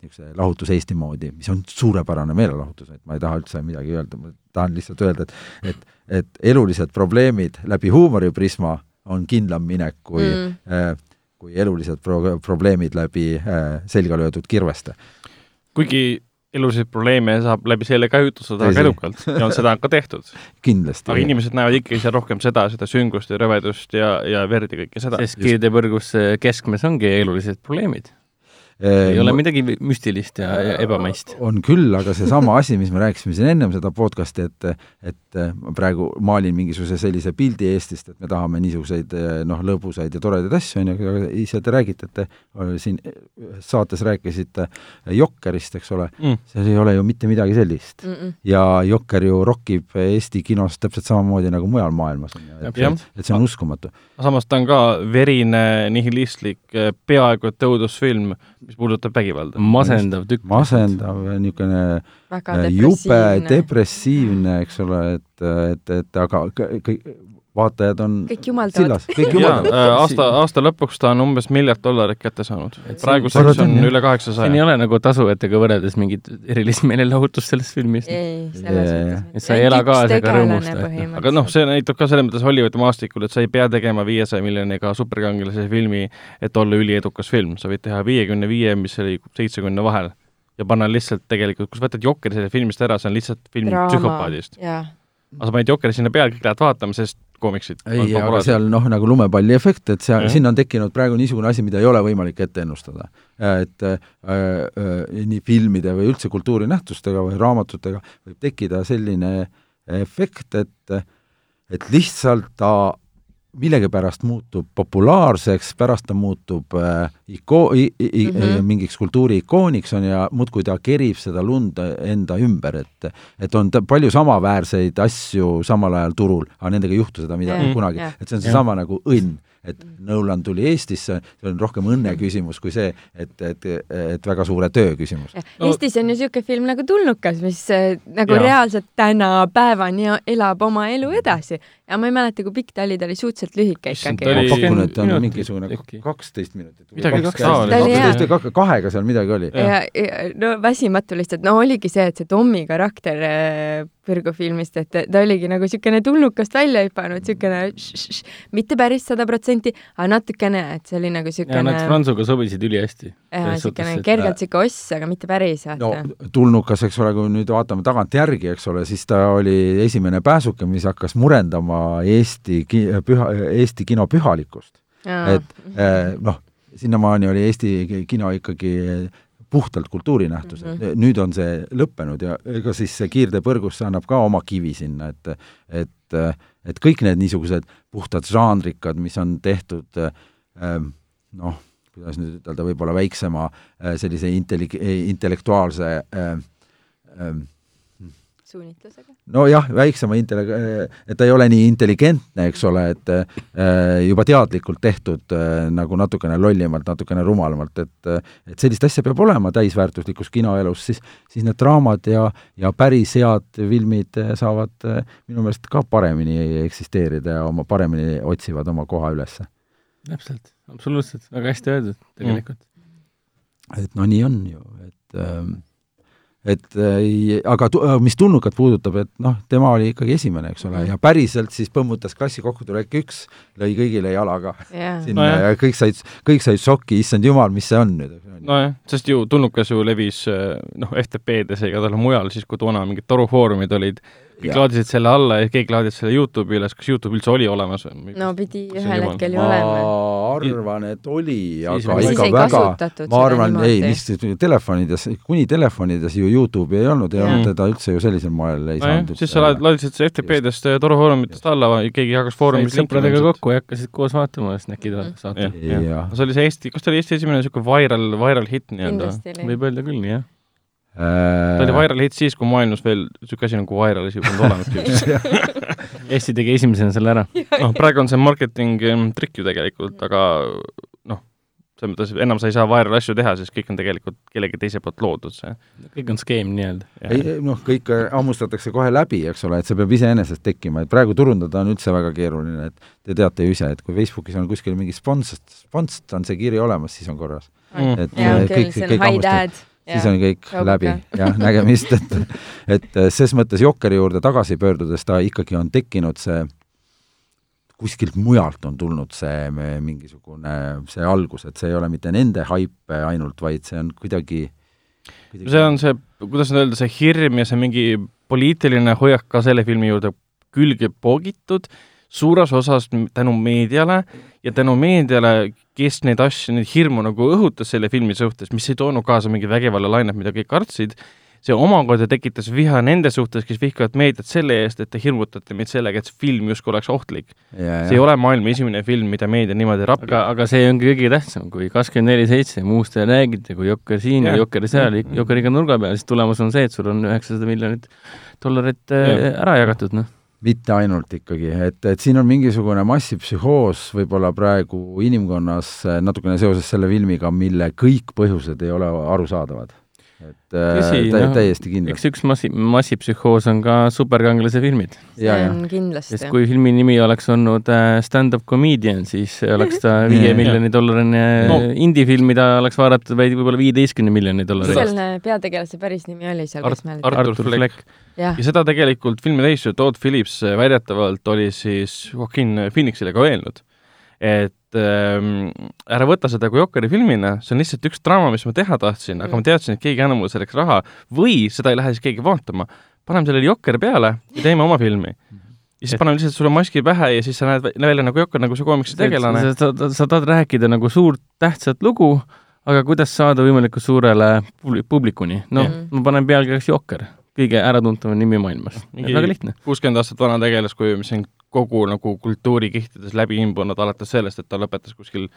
niisuguse lahutus Eesti moodi, mis on suurepärane meelelahutus, et ma ei taha üldse midagi öelda, ma tahan lihtsalt öelda, et et, et elulised probleemid läbi huumoriprisma on kindlam minek kui mm. äh, kui elulised pro-, probleemid läbi äh, selga löödud kirveste. kuigi eluliseid probleeme saab läbi selle ka jutustada väga edukalt ja on seda ka tehtud. kindlasti. aga inimesed näevad ikkagi seal rohkem seda, seda süngust ja rõvedust ja, ja verd ja kõike seda. sest kirdepõrgus keskmes ongi elulised probleemid ei ole midagi müstilist ja ebamaist. on küll, aga seesama asi, mis me rääkisime siin ennem seda podcast'i, et et ma praegu maalin mingisuguse sellise pildi Eestist, et me tahame niisuguseid noh, lõbusaid ja toredaid asju, on ju, aga ise te räägite, et te siin saates rääkisite Jokkerist, eks ole mm., seal ei ole ju mitte midagi sellist mm. -mm. ja Jokker ju rokkib Eesti kinos täpselt samamoodi nagu mujal maailmas, on ju, et see on uskumatu. samas ta on ka verine, nihilistlik, peaaegu et õudusfilm, mis puudutab vägivalda. masendav tükk. masendav niisugune äh, jube, depressiivne, eks ole, et, et, et aga kõik vaatajad on kõik jumaldavad. Äh, aasta, aasta lõpuks ta on umbes miljard dollarit kätte saanud. praeguseks on üle kaheksasaja. siin ei ole nagu tasujatega võrreldes mingit erilist meelelahutust sellest filmist. ei, selles mõttes. sa ei ela kaasa ega rõõmusta. aga noh, see näitab ka selles mõttes Hollywoodi maastikul, et sa ei pea tegema viiesaja miljoniga superkangelase filmi, et olla üliedukas film, sa võid teha viiekümne viie, mis oli seitsekümne vahel ja panna lihtsalt tegelikult, kui sa võtad Jokeri sellest filmist ära, see on lihtsalt film Draama. psühhopaadist. aga sa paned Jokeri sinna peale, kõik lähevad vaatama, sest koomiksid. ei, aga seal noh, nagu lumepalli efekt, et seal, sinna on tekkinud praegu niisugune asi, mida ei ole võimalik ette ennustada. et äh, äh, nii filmide või üldse kultuurinähtustega või raamatutega võib tekkida selline efekt, et et lihtsalt ta millegipärast muutub populaarseks, pärast ta muutub äh, iko- i, i, mm -hmm. mingiks kultuuri ikooniks, on ja muudkui ta kerib seda lund enda ümber, et et on palju samaväärseid asju samal ajal turul, aga nendega ei juhtu seda midagi yeah, kunagi yeah., et see on seesama nagu õnn et Nolan tuli Eestisse, see on rohkem õnne küsimus kui see, et, et, et väga suure töö küsimus. Eestis on ju niisugune film nagu Tulnukas, mis äh, nagu ja. reaalselt tänapäevani elab oma elu edasi ja ma ei mäleta, kui pikk ta oli, ta oli suhteliselt lühike ikkagi. ma pakun, et ta on mingisugune kaksteist minutit. midagi kaksteist või kahega seal midagi oli. ja, ja no väsimatu lihtsalt, no oligi see, et see Tommi karakter Põrgu filmist, et ta oligi nagu niisugune tulnukast välja hüpanud, niisugune mitte päris sada protsenti, aga natukene, et see oli nagu niisugune ja nad Franzuga sobisid ülihästi. jah, niisugune kergelt niisugune oss, aga mitte päris, no tulnukas, eks ole, kui nüüd vaatame tagantjärgi, eks ole, siis ta oli esimene pääsuke, mis hakkas murendama Eesti ki-, püha, Eesti kino pühalikkust. Et eh, noh, sinnamaani oli Eesti kino ikkagi puhtalt kultuurinähtus mm, -hmm. nüüd on see lõppenud ja ega siis see kiirteepõrgus annab ka oma kivi sinna, et et, et kõik need niisugused puhtad žanrikad, mis on tehtud eh, noh, kuidas nüüd ütelda, võib-olla väiksema eh, sellise intellek-, intellektuaalse äh, äh, suunitlusega? nojah, väiksema intelle-, et ta ei ole nii intelligentne, eks ole, et äh, juba teadlikult tehtud äh, nagu natukene lollimalt, natukene rumalamalt, et et sellist asja peab olema täisväärtuslikus kinoelus, siis, siis need draamad ja, ja päris head filmid saavad minu meelest ka paremini eksisteerida ja oma, paremini otsivad oma koha üles. täpselt, absoluutselt, väga hästi öeldud tegelikult mm.. et no nii on ju, et ähm, et äh, aga tu, äh, mis tulnukat puudutab, et noh, tema oli ikkagi esimene, eks ole, ja päriselt siis põmmutas klassi kokkutulek üks, lõi kõigile jalaga [LAUGHS] yeah. sinna no ja kõik said, kõik said šokki, issand jumal, mis see on nüüd. nojah, sest ju tulnukas ju levis äh, noh, FTP-des ja igatahes mujal siis, kui toona mingid torufoorumid olid kõik ja. laadisid selle alla ja keegi laadis selle Youtube'i üles, kas Youtube üldse oli olemas? no pidi ühel hetkel ju olema. ma arvan, et oli, aga ikka väga, ma arvan, ei, mis telefonides, kuni telefonides ju Youtube'i ei olnud, ei olnud teda üldse ju sellisel moel ei saanud. siis sa laadisid see FTP-dest torufoorumitest alla, keegi jagas foorumis sõpradega kokku ja hakkasid koos vaatama ja snäkid saate. see oli see Eesti, kas ta oli Eesti esimene niisugune viral, viral hitt nii-öelda? võib öelda küll, jah ta oli viral hitt siis, kui maailmas veel niisugune asi nagu viral asi polnud olemas [LAUGHS] Eesti tegi esimesena selle ära. noh, praegu on see marketing trikk ju tegelikult, aga noh, selles mõttes enam sa ei saa viral asju teha, sest kõik on tegelikult kellegi teise poolt loodud, see. kõik on skeem nii-öelda. ei noh, kõik hammustatakse kohe läbi, eks ole, et see peab iseenesest tekkima, et praegu turundada on üldse väga keeruline, et te teate ju ise, et kui Facebookis on kuskil mingi spons, spons on see kiri olemas, siis on korras. Mm.. et ja, kõik, kõik hammustab siis on kõik Kaubuka. läbi, [LAUGHS] jah, nägemist, et et ses mõttes Jokkeri juurde tagasi pöördudes ta ikkagi on tekkinud see, kuskilt mujalt on tulnud see mingisugune, see algus, et see ei ole mitte nende haip ainult, vaid see on kuidagi, kuidagi see on see, kuidas nüüd öelda, see hirm ja see mingi poliitiline hoiak ka selle filmi juurde külge poogitud, suures osas tänu meediale ja tänu meediale kes neid asju, neid hirmu nagu õhutas selle filmi suhtes, mis ei toonud kaasa mingi vägivallalainet, mida kõik kartsid, see omakorda tekitas viha nende suhtes, kes vihkavad meediat selle eest, et te hirmutate meid sellega, et see film justkui oleks ohtlik. see ei ole maailma esimene film, mida meedia niimoodi rapib. aga, aga see ongi kõige tähtsam, kui kakskümmend neli seitse muust ei räägita, kui Jokker siin ja, ja Jokker seal, Jokker iga nurga peal, siis tulemus on see, et sul on üheksasada miljonit dollarit ja. Äh, ära jagatud, noh mitte ainult ikkagi, et, et siin on mingisugune massipsühhoos võib-olla praegu inimkonnas eh, natukene seoses selle filmiga, mille kõik põhjused ei ole arusaadavad et Tõsi, tä no, täiesti kindlalt. eks üks massi, massipsühhoos on ka superkangelase filmid. see on kindlasti. sest kui filmi nimi oleks olnud äh, Stand-up comedian, siis oleks ta [LAUGHS] viie miljoni dollarine no. indie-film, mida oleks vaadatud vaid võib-olla viieteistkümne miljoni dollari eest. selle peategelase päris nimi oli seal Art, Artur, Artur Fleck. ja seda tegelikult filmi täis Todd Phillips väidetavalt oli siis Joaquin Phoenixile ka öelnud, et ähm, ära võta seda kui Jokeri filmina, see on lihtsalt üks draama, mis ma teha tahtsin, aga mm. ma teadsin, et keegi ei anna mulle selleks raha või seda ei lähe siis keegi vaatama. paneme sellele Jokker peale ja teeme oma filmi ja siis paneme lihtsalt sulle maski pähe ja siis sa näed välja nagu Jokker, nagu see koomiksi tegelane. sa, sa, sa tahad rääkida nagu suurt tähtsat lugu, aga kuidas saada võimalikult suurele publikuni? noh, ma panen pealkirjaks Jokker, kõige äratuntavam nimi maailmas. väga lihtne. kuuskümmend aastat vana tegelaskuju, mis on kogu nagu kultuurikihtides läbi imbunud, alates sellest, et ta lõpetas kuskil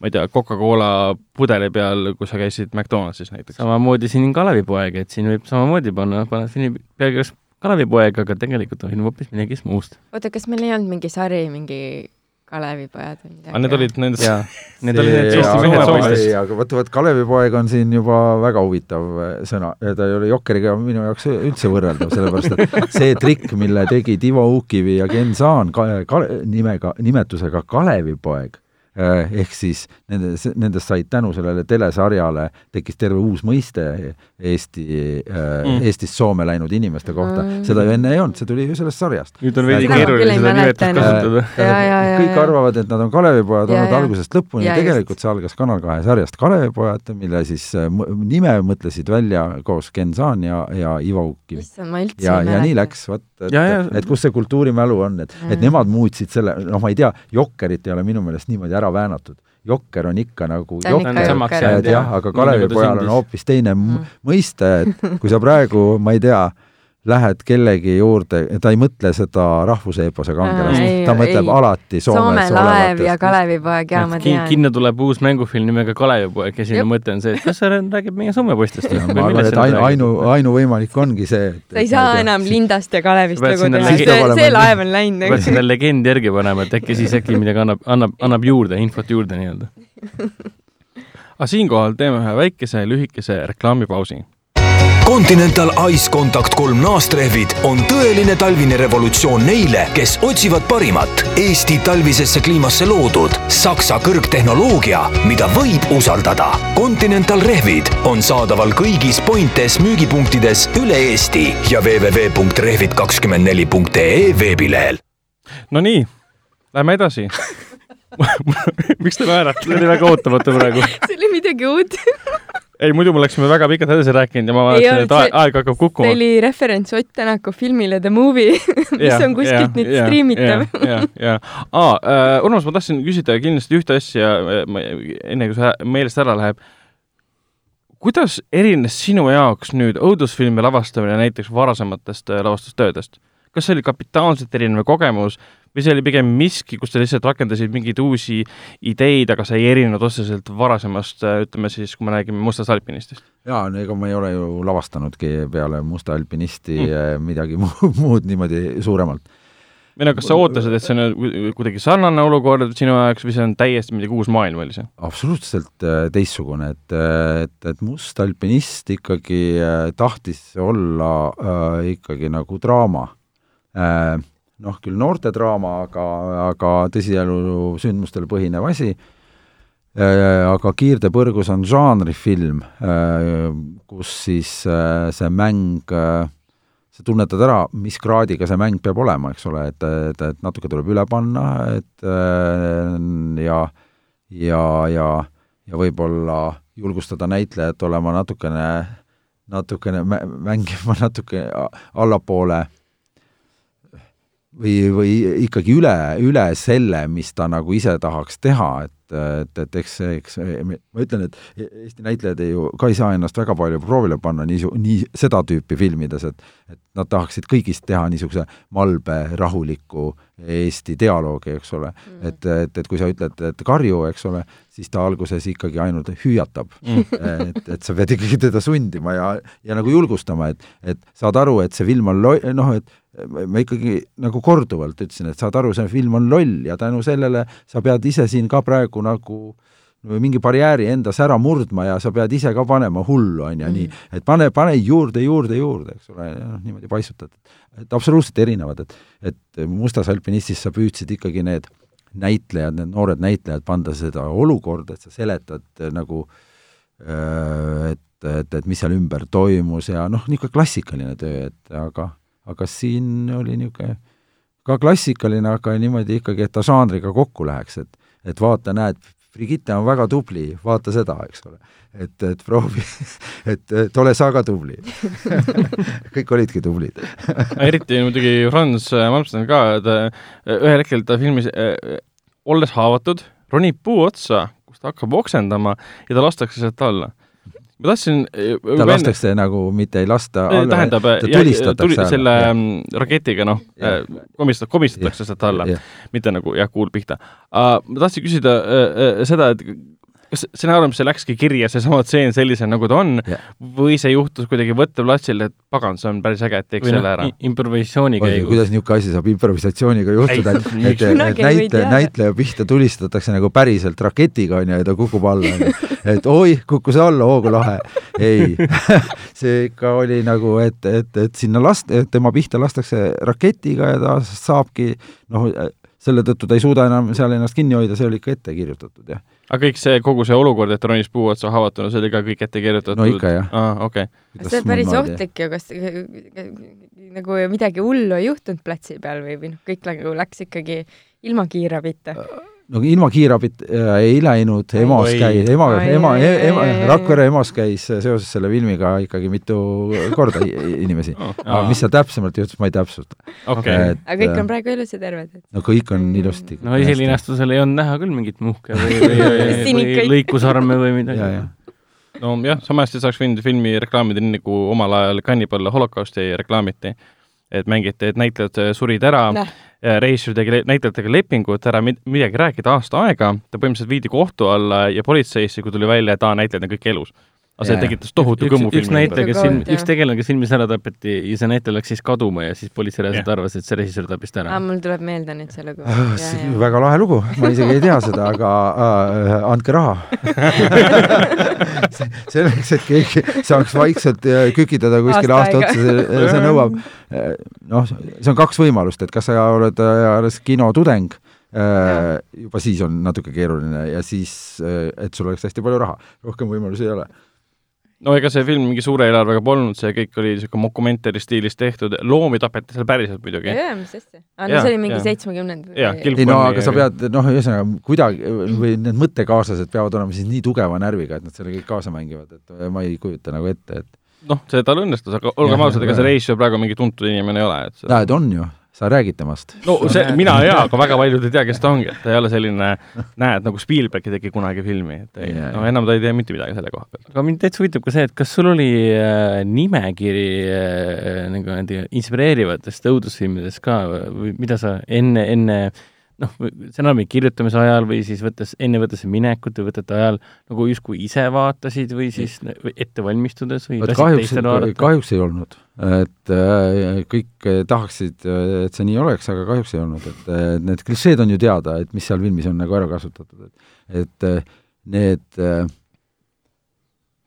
ma ei tea, Coca-Cola pudeli peal, kui sa käisid McDonaldsis näiteks. samamoodi siin Kalevipoeg, et siin võib samamoodi panna, paned filmi pealkirjas Kalevipoeg, aga tegelikult on film hoopis millegi muust. oota, kas meil ei olnud mingi sari, mingi Kalevipojad või midagi. aga need olid nendest [LAUGHS] need olid need Eesti mehed Soomest. aga vot, vot Kalevipoeg on siin juba väga huvitav äh, sõna, ta ei ole Jokkeriga minu jaoks üldse võrreldav, sellepärast et see trikk, mille tegid Ivo Ukivi ja Ken Saan ka, ka, nimega, nimetusega Kalevipoeg ehk siis nende, nendest said tänu sellele telesarjale, tekkis terve uus mõiste Eesti äh, mm., Eestist Soome läinud inimeste kohta. Mm.. seda ju enne ei olnud, see tuli ju sellest sarjast. nüüd on veidi keeruline seda nimetust kasutada. kõik arvavad, et nad on Kalevipojad olnud algusest lõpuni, tegelikult see algas Kanal kahe sarjast Kalevipojad, mille siis äh, nime mõtlesid välja koos Ken Saan ja, ja Ivo Ukivi. ja, ja nii läks, vot, et, et, et kus see kultuurimälu on, et, et nemad muutsid selle, noh, ma ei tea, Jokkerit ei ole minu meelest niimoodi ära ära väänatud. Jokker on ikka nagu Jokker jah jah. ja,, aga Kalevipojal on hoopis teine. Mm. mõiste, et kui sa praegu, ma ei tea, lähed kellegi juurde, ta ei mõtle seda rahvuseepose kangelast ta mõtleb ei. alati Soome Soomes laev ja. Kalevipoeg ja ma tean. kinno tuleb uus mängufilm nimega Kalevipoeg ja sinu Jep. mõte on see, et kas see räägib meie Soome poistest Ja ma arvan, et ainu, ainu, ainuvõimalik ongi see, et sa ei saa enam Lindast ja Kalevist lugu teha, see see laev on läinud pead sinna legendi järgi panema, et äkki siis äkki midagi annab, annab, annab juurde, infot juurde nii-öelda. [LAUGHS] aga siinkohal teeme ühe väikese lühikese reklaamipausi. Continental Ice Contact kolm naastrehvid on tõeline talvine revolutsioon neile, kes otsivad parimat Eesti talvisesse kliimasse loodud Saksa kõrgtehnoloogia, mida võib usaldada. Continental rehvid on saadaval kõigis Pointes müügipunktides üle Eesti ja www.rehvid24.ee veebilehel. Nonii, lähme edasi. [LAUGHS] miks te naerate, see oli väga ootamatu praegu. [LAUGHS] see oli midagi uut. [LAUGHS] ei, muidu me oleksime väga pikalt edasi rääkinud ja ma vaatasin, et aeg, see- aeg hakkab see kukkuma. oli referents Ott Tänaku filmile The Movie, [LAUGHS] mis on kuskilt nüüd striimitav. ja, ja, aa äh,, Urmas, ma tahtsin küsida kindlasti ühte asja, enne kui see meelest ära läheb. kuidas erines sinu jaoks nüüd õudusfilmi lavastamine näiteks varasematest äh, lavastustöödest? Kas see oli kapitaalselt erinev kogemus või see oli pigem miski, kus sa lihtsalt rakendasid mingeid uusi ideid, aga see ei erinenud otseselt varasemast, ütleme siis, kui me räägime Mustast alpinistist? jaa, no ega ma ei ole ju lavastanudki peale Musta alpinisti Mm. midagi [LAUGHS] muud, niimoodi suuremalt. või no kas sa ootasid, et see on ku- kuidagi sarnane olukord sinu jaoks või see on täiesti midagi uus maailm oli see? absoluutselt äh, teistsugune, et, et, et Must alpinist ikkagi äh, tahtis olla äh, ikkagi nagu draama äh,. noh, küll noortedraama, aga, aga tõsielu sündmustel põhinev asi äh,. aga Kiirde põrgus on žanrifilm äh,, kus siis äh, see mäng äh, sa tunnetad ära, mis kraadiga see mäng peab olema, eks ole, et, et, et natuke tuleb üle panna, et äh, ja ja, ja, ja võib-olla julgustada näitlejat olema natukene, natukene mä- mängima natuke allapoole või, või ikkagi üle, üle selle, mis ta nagu ise tahaks teha, et, et, et eks, eks ma ütlen, et Eesti näitlejad ei ju ka ei saa ennast väga palju proovile panna nii, nii seda tüüpi filmides, et et nad tahaksid kõigist teha niisuguse malbe, rahuliku Eesti dialoogi, eks ole mm.. et, et, et kui sa ütled, et karju, eks ole, siis ta alguses ikkagi ainult hüüatab Mm. [LAUGHS] et, et sa pead ikkagi teda sundima ja, ja nagu julgustama, et, et saad aru, et see film on lo-, noh, et ma ikkagi nagu korduvalt ütlesin, et saad aru, see film on loll ja tänu sellele sa pead ise siin ka praegu nagu mingi barjääri endas ära murdma ja sa pead ise ka panema hullu, on ju, nii, et pane, pane juurde, juurde, juurde, eks ole, ja noh, niimoodi paisutad. et absoluutselt erinevad, et, et Mustas alpinistis sa püüdsid ikkagi need näitlejad, need noored näitlejad panda seda olukorda, et sa seletad äh, nagu äh, et, et, et mis seal ümber toimus ja noh, niisugune klassikaline töö, et aga, aga siin oli niisugune ka klassikaline, aga niimoodi ikkagi, et ta žanriga kokku läheks, et et vaata, näed, Brigitte on väga tubli, vaata seda, eks ole. et, et proovi, [LAUGHS] et, et ole sa ka tubli. [LAUGHS] kõik olidki tublid. eriti muidugi Franz Malmsten ka, ta ühel hetkel ta filmis äh, olles haavatud, ronib puu otsa, kus ta hakkab oksendama ja ta lastakse sealt alla. Ma tahtsin ta lastakse nagu, mitte ei lasta Äh, tähendab, alla. selle Jah. mm, raketiga, noh Jah., komistat-, komistatakse sealt alla, mitte nagu jah, kuul pihta. ma tahtsin küsida äh, äh, seda, et kas stsenaariumisse läkski kirja seesama tseen sellisena, nagu ta on Jah. või see juhtus kuidagi võtteplatsil, et pagan, see on päris äge, et teeks või selle noh ära, improvisatsiooni käigus. kuidas niisugune asi saab improvisatsiooniga juhtuda, et, et, et näitleja, näitleja pihta tulistatakse nagu päriselt raketiga, on ju, ja ta kukub alla, on ju. et oi, kukkus alla, oo kui lahe. ei, [LAUGHS] see ikka oli nagu, et, et, et sinna last-, tema pihta lastakse raketiga ja ta saabki noh, selle tõttu ta ei suuda enam seal ennast kinni hoida, see oli ikka ette kirjutatud, jah. Aga kõik see, kogu see olukord, et ronis puu otsa haavatuna, see oli ka kõik ette kirjutatud? No ikka, jah. aa, okei okay.. see on päris ohtlik ju, kas nagu midagi hullu ei juhtunud platsi peal või, või noh, kõik nagu läks ikkagi ilma kiirabita. No ilma kiirabit äh, ei läinud, EMO-s käis, ema, ema ema Rakvere EMO-s käis seoses selle filmiga ikkagi mitu korda inimesi. aga mis seal täpsemalt juhtus, ma ei täpsusta. okei, aga kõik on praegu elus ja terved. no kõik on ilusti. no esilinastusel ei olnud näha küll mingit muhke või, või, [LAUGHS] või, või lõikusarme või midagi ja, ja. nojah, sama hästi saaks võinud filmi reklaamida nii, nagu omal ajal Cannibal Holocausti reklaamiti. Et mängiti, et näitlejad surid ära Näh., reisijal tegi le- näitlejatega lepingut ära mid- midagi rääkida aasta aega, ta põhimõtteliselt viidi kohtu alla ja politseisse, kui tuli välja, et aa, näitlejad on kõik elus. Aga see tekitas tohutu üks, kõmu üks filmi näitleja, kes jah. üks tegelane, kes filmis ära tapeti ja see näitleja läks siis kaduma ja siis politsei reaalselt arvas, et see režissöör tapis ta ära. mul tuleb meelde nüüd see lugu. Ah, väga lahe lugu, ma isegi ei tea seda, aga äh, andke raha. [LAUGHS] [LAUGHS] selleks, et keegi saaks vaikselt äh, kükitada kuskil Aasta aasta otsa, see, see nõuab, noh, see on kaks võimalust, et kas sa oled äh, alles kinotudeng, juba siis on natuke keeruline ja siis, et sul oleks hästi palju raha, rohkem võimalusi ei ole. No ega see film mingi suure eelarvega polnud, see kõik oli niisugune mokumentari stiilis tehtud, loomi tapeti seal päriselt muidugi. jaa, mis asja. aa, no see oli mingi seitsmekümnendad. Ei no aga sa pead, noh, ühesõnaga kuidagi või need mõttekaaslased peavad olema siis nii tugeva närviga, et nad selle kõik kaasa mängivad, et ma ei kujuta nagu ette, et noh, see tal õnnestus, aga olgem ausad, ega see reisijal praegu mingi tuntud inimene ei ole, et see näed, on ju, sa räägid temast. no see, mina jaa, aga väga paljud ei tea, kes ta ongi, et ta ei ole selline, näed, nagu Spielberg tegi kunagi filmi, et ei no enam ta ei tee mitte midagi selle koha pealt. aga mind täitsa huvitab ka see, et kas sul oli äh, nimekiri äh, nagu nende inspireerivatest õudusfilmidest ka või mida sa enne, enne noh, stsenaariumi kirjutamise ajal või siis võttes, enne võttes minekut või võtete ajal nagu justkui ise vaatasid või siis või ette valmistudes või lasid kahjuks teistel, vaadata? kahjuks ei olnud, et äh, kõik äh, tahaksid, et see nii oleks, aga kahjuks ei olnud, et äh, need klišeed on ju teada, et mis seal filmis on nagu ära kasutatud, et et äh, need äh,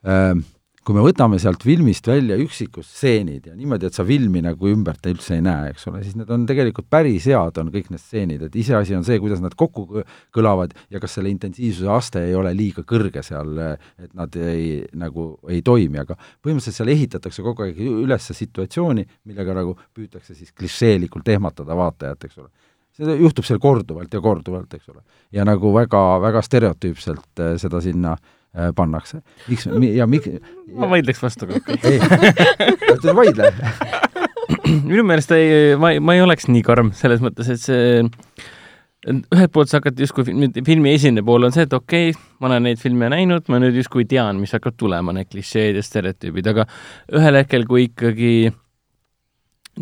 äh, kui me võtame sealt filmist välja üksikud stseenid ja niimoodi, et sa filmi nagu ümbert üldse ei näe, eks ole, siis need on tegelikult päris head, on kõik need stseenid, et iseasi on see, kuidas nad kokku kõ- kõlavad ja kas selle intensiivsuse aste ei ole liiga kõrge seal, et nad ei, nagu ei toimi, aga põhimõtteliselt seal ehitatakse kogu aeg üles situatsiooni, millega nagu püütakse siis klišeelikult ehmatada vaatajat, eks ole. see juhtub seal korduvalt ja korduvalt, eks ole. ja nagu väga, väga stereotüüpselt äh, seda sinna äh, pannakse. miks, ja miks ma vaidleks vastu, aga okei. ei, vaidle. minu meelest ei, ma ei, ma ei oleks nii karm selles mõttes, et see ühelt poolt sa hakkad justkui filmi, esimene pool on see, et okei okay,, ma olen neid filme näinud, ma nüüd justkui tean, mis hakkab tulema, need klišeed ja stereotüübid, aga ühel hetkel, kui ikkagi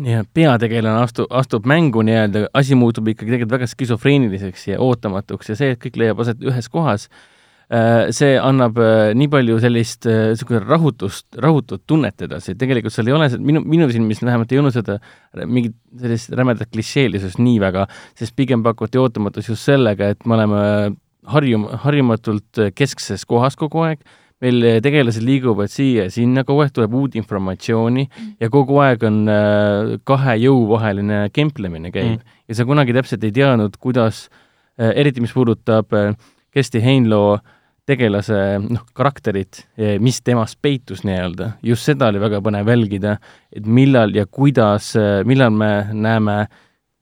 nii-öelda peategelane astu-, astub mängu nii-öelda, asi muutub ikkagi tegelikult väga skisofreeniliseks ja ootamatuks ja see, et kõik leiab aset ühes kohas, see annab nii palju sellist niisugune rahutust, rahutut tunnet edasi, et tegelikult seal ei ole, minu, minu silmis vähemalt ei olnud seda mingit sellist rämedat klišeelisust nii väga, sest pigem pakuti ootamatus just sellega, et me oleme harjum-, harjumatult keskses kohas kogu aeg, meil tegelased liiguvad siia ja sinna, kogu aeg tuleb uut informatsiooni ja kogu aeg on kahe jõu vaheline kemplemine käib. Mm. ja sa kunagi täpselt ei teadnud, kuidas, eriti mis puudutab Kersti Heinloo tegelase noh, karakterit, mis temast peitus nii-öelda, just seda oli väga põnev jälgida, et millal ja kuidas, millal me näeme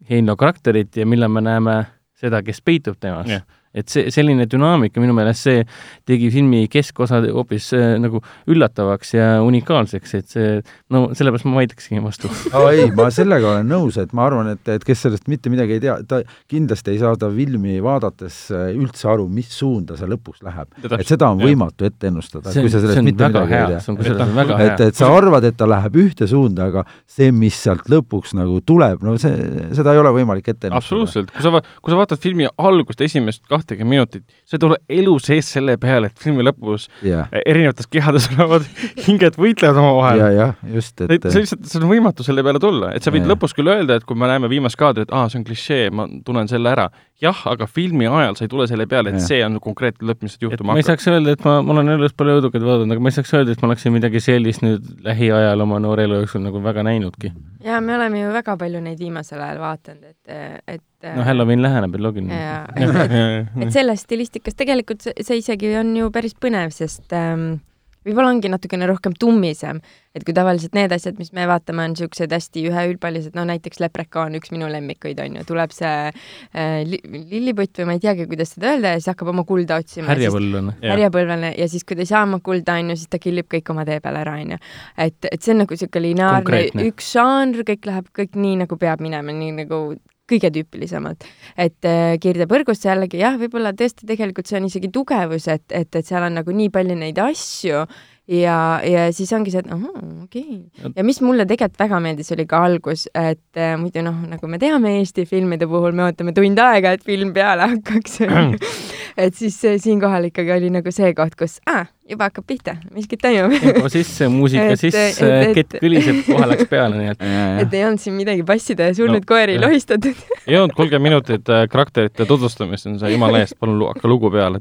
Heinloo karakterit ja millal me näeme seda, kes peitub temas. Yeah et see, selline dünaamika minu meelest, see tegi filmi keskosa hoopis äh, nagu üllatavaks ja unikaalseks, et see, no sellepärast ma vaidlekski vastu [LAUGHS] oh, ei, ma sellega olen nõus, et ma arvan, et, et kes sellest mitte midagi ei tea, ta kindlasti ei saa ta filmi vaadates üldse aru, mis suunda see lõpuks läheb. et seda on võimatu ette ennustada, kui sa sellest mitte midagi hea. ei see on kusjuures väga hea. et, et sa arvad, et ta läheb ühte suunda, aga see, mis sealt lõpuks nagu tuleb, no see, seda ei ole võimalik ette ennustada. absoluutselt, kui sa, kui sa vaatad filmi algust, esimest kahtekümmet minutit, sa ei tule elu sees selle peale, et filmi lõpus yeah. erinevates kehades olevad [LAUGHS] hinged võitlevad omavahel. ja, jah, just, et see lihtsalt, see on võimatu selle peale tulla, et sa võid ja. lõpus küll öelda, et kui me näeme viimast kaadrit, aa, see on klišee, ma tunnen selle ära. Jah, aga filmi ajal sa ei tule selle peale, et ja. see on konkreetne lõpp, mis juhtuma hakkab. ma ei saaks öelda, et ma, ma olen elus palju õudukaid vaadanud, aga ma ei saaks öelda, et ma oleksin midagi sellist nüüd lähiajal oma noore elu jooksul nagu väga näinudki. ja me oleme ju väga palju neid viimasel ajal vaadanud, et, et no Halloween läheneb, et loogiline. [LAUGHS] et, et selles stilistikast tegelikult see, see isegi on ju päris põnev, sest ähm, võib-olla ongi natukene rohkem tummisem, et kui tavaliselt need asjad, mis me vaatame, on niisugused hästi üheülbalised, no näiteks Leprechaun, üks minu lemmikuid on ju, tuleb see äh, li lilliputt või ma ei teagi, kuidas seda öelda ja siis hakkab oma kulda otsima. härjapõlvlane. härjapõlvlane ja siis, kui ta ei saa oma kulda, on ju, siis ta killib kõik oma tee peal ära, on ju. et, et see on nagu niisugune lineaarne üks žanr, kõik läheb kõik nii, nagu peab minema, nii nagu kõige tüüpilisemalt. et äh, Kirdepõrgusse jällegi jah, võib-olla tõesti tegelikult see on isegi tugevus, et, et, et seal on nagu nii palju neid asju ja, ja siis ongi see, et ahah, okei okay.. ja mis mulle tegelikult väga meeldis, oli ka algus, et äh, muidu noh, nagu me teame Eesti filmide puhul, me ootame tund aega, et film peale hakkaks [CLEARS THROAT] et siis siinkohal ikkagi oli nagu see koht, kus ah, juba hakkab pihta, miskit toimub tempo sisse, muusika [LAUGHS] Et- sisse et-, et- kett kõliseb, kohe läks peale, nii et [LAUGHS] et ei olnud siin midagi passida ja surnud No, koeri jah. lohistatud [LAUGHS] ei olnud kolmkümmend minutit äh, karakterite tutvustamist, on see jumala eest, palun lu- hakka lugu peale.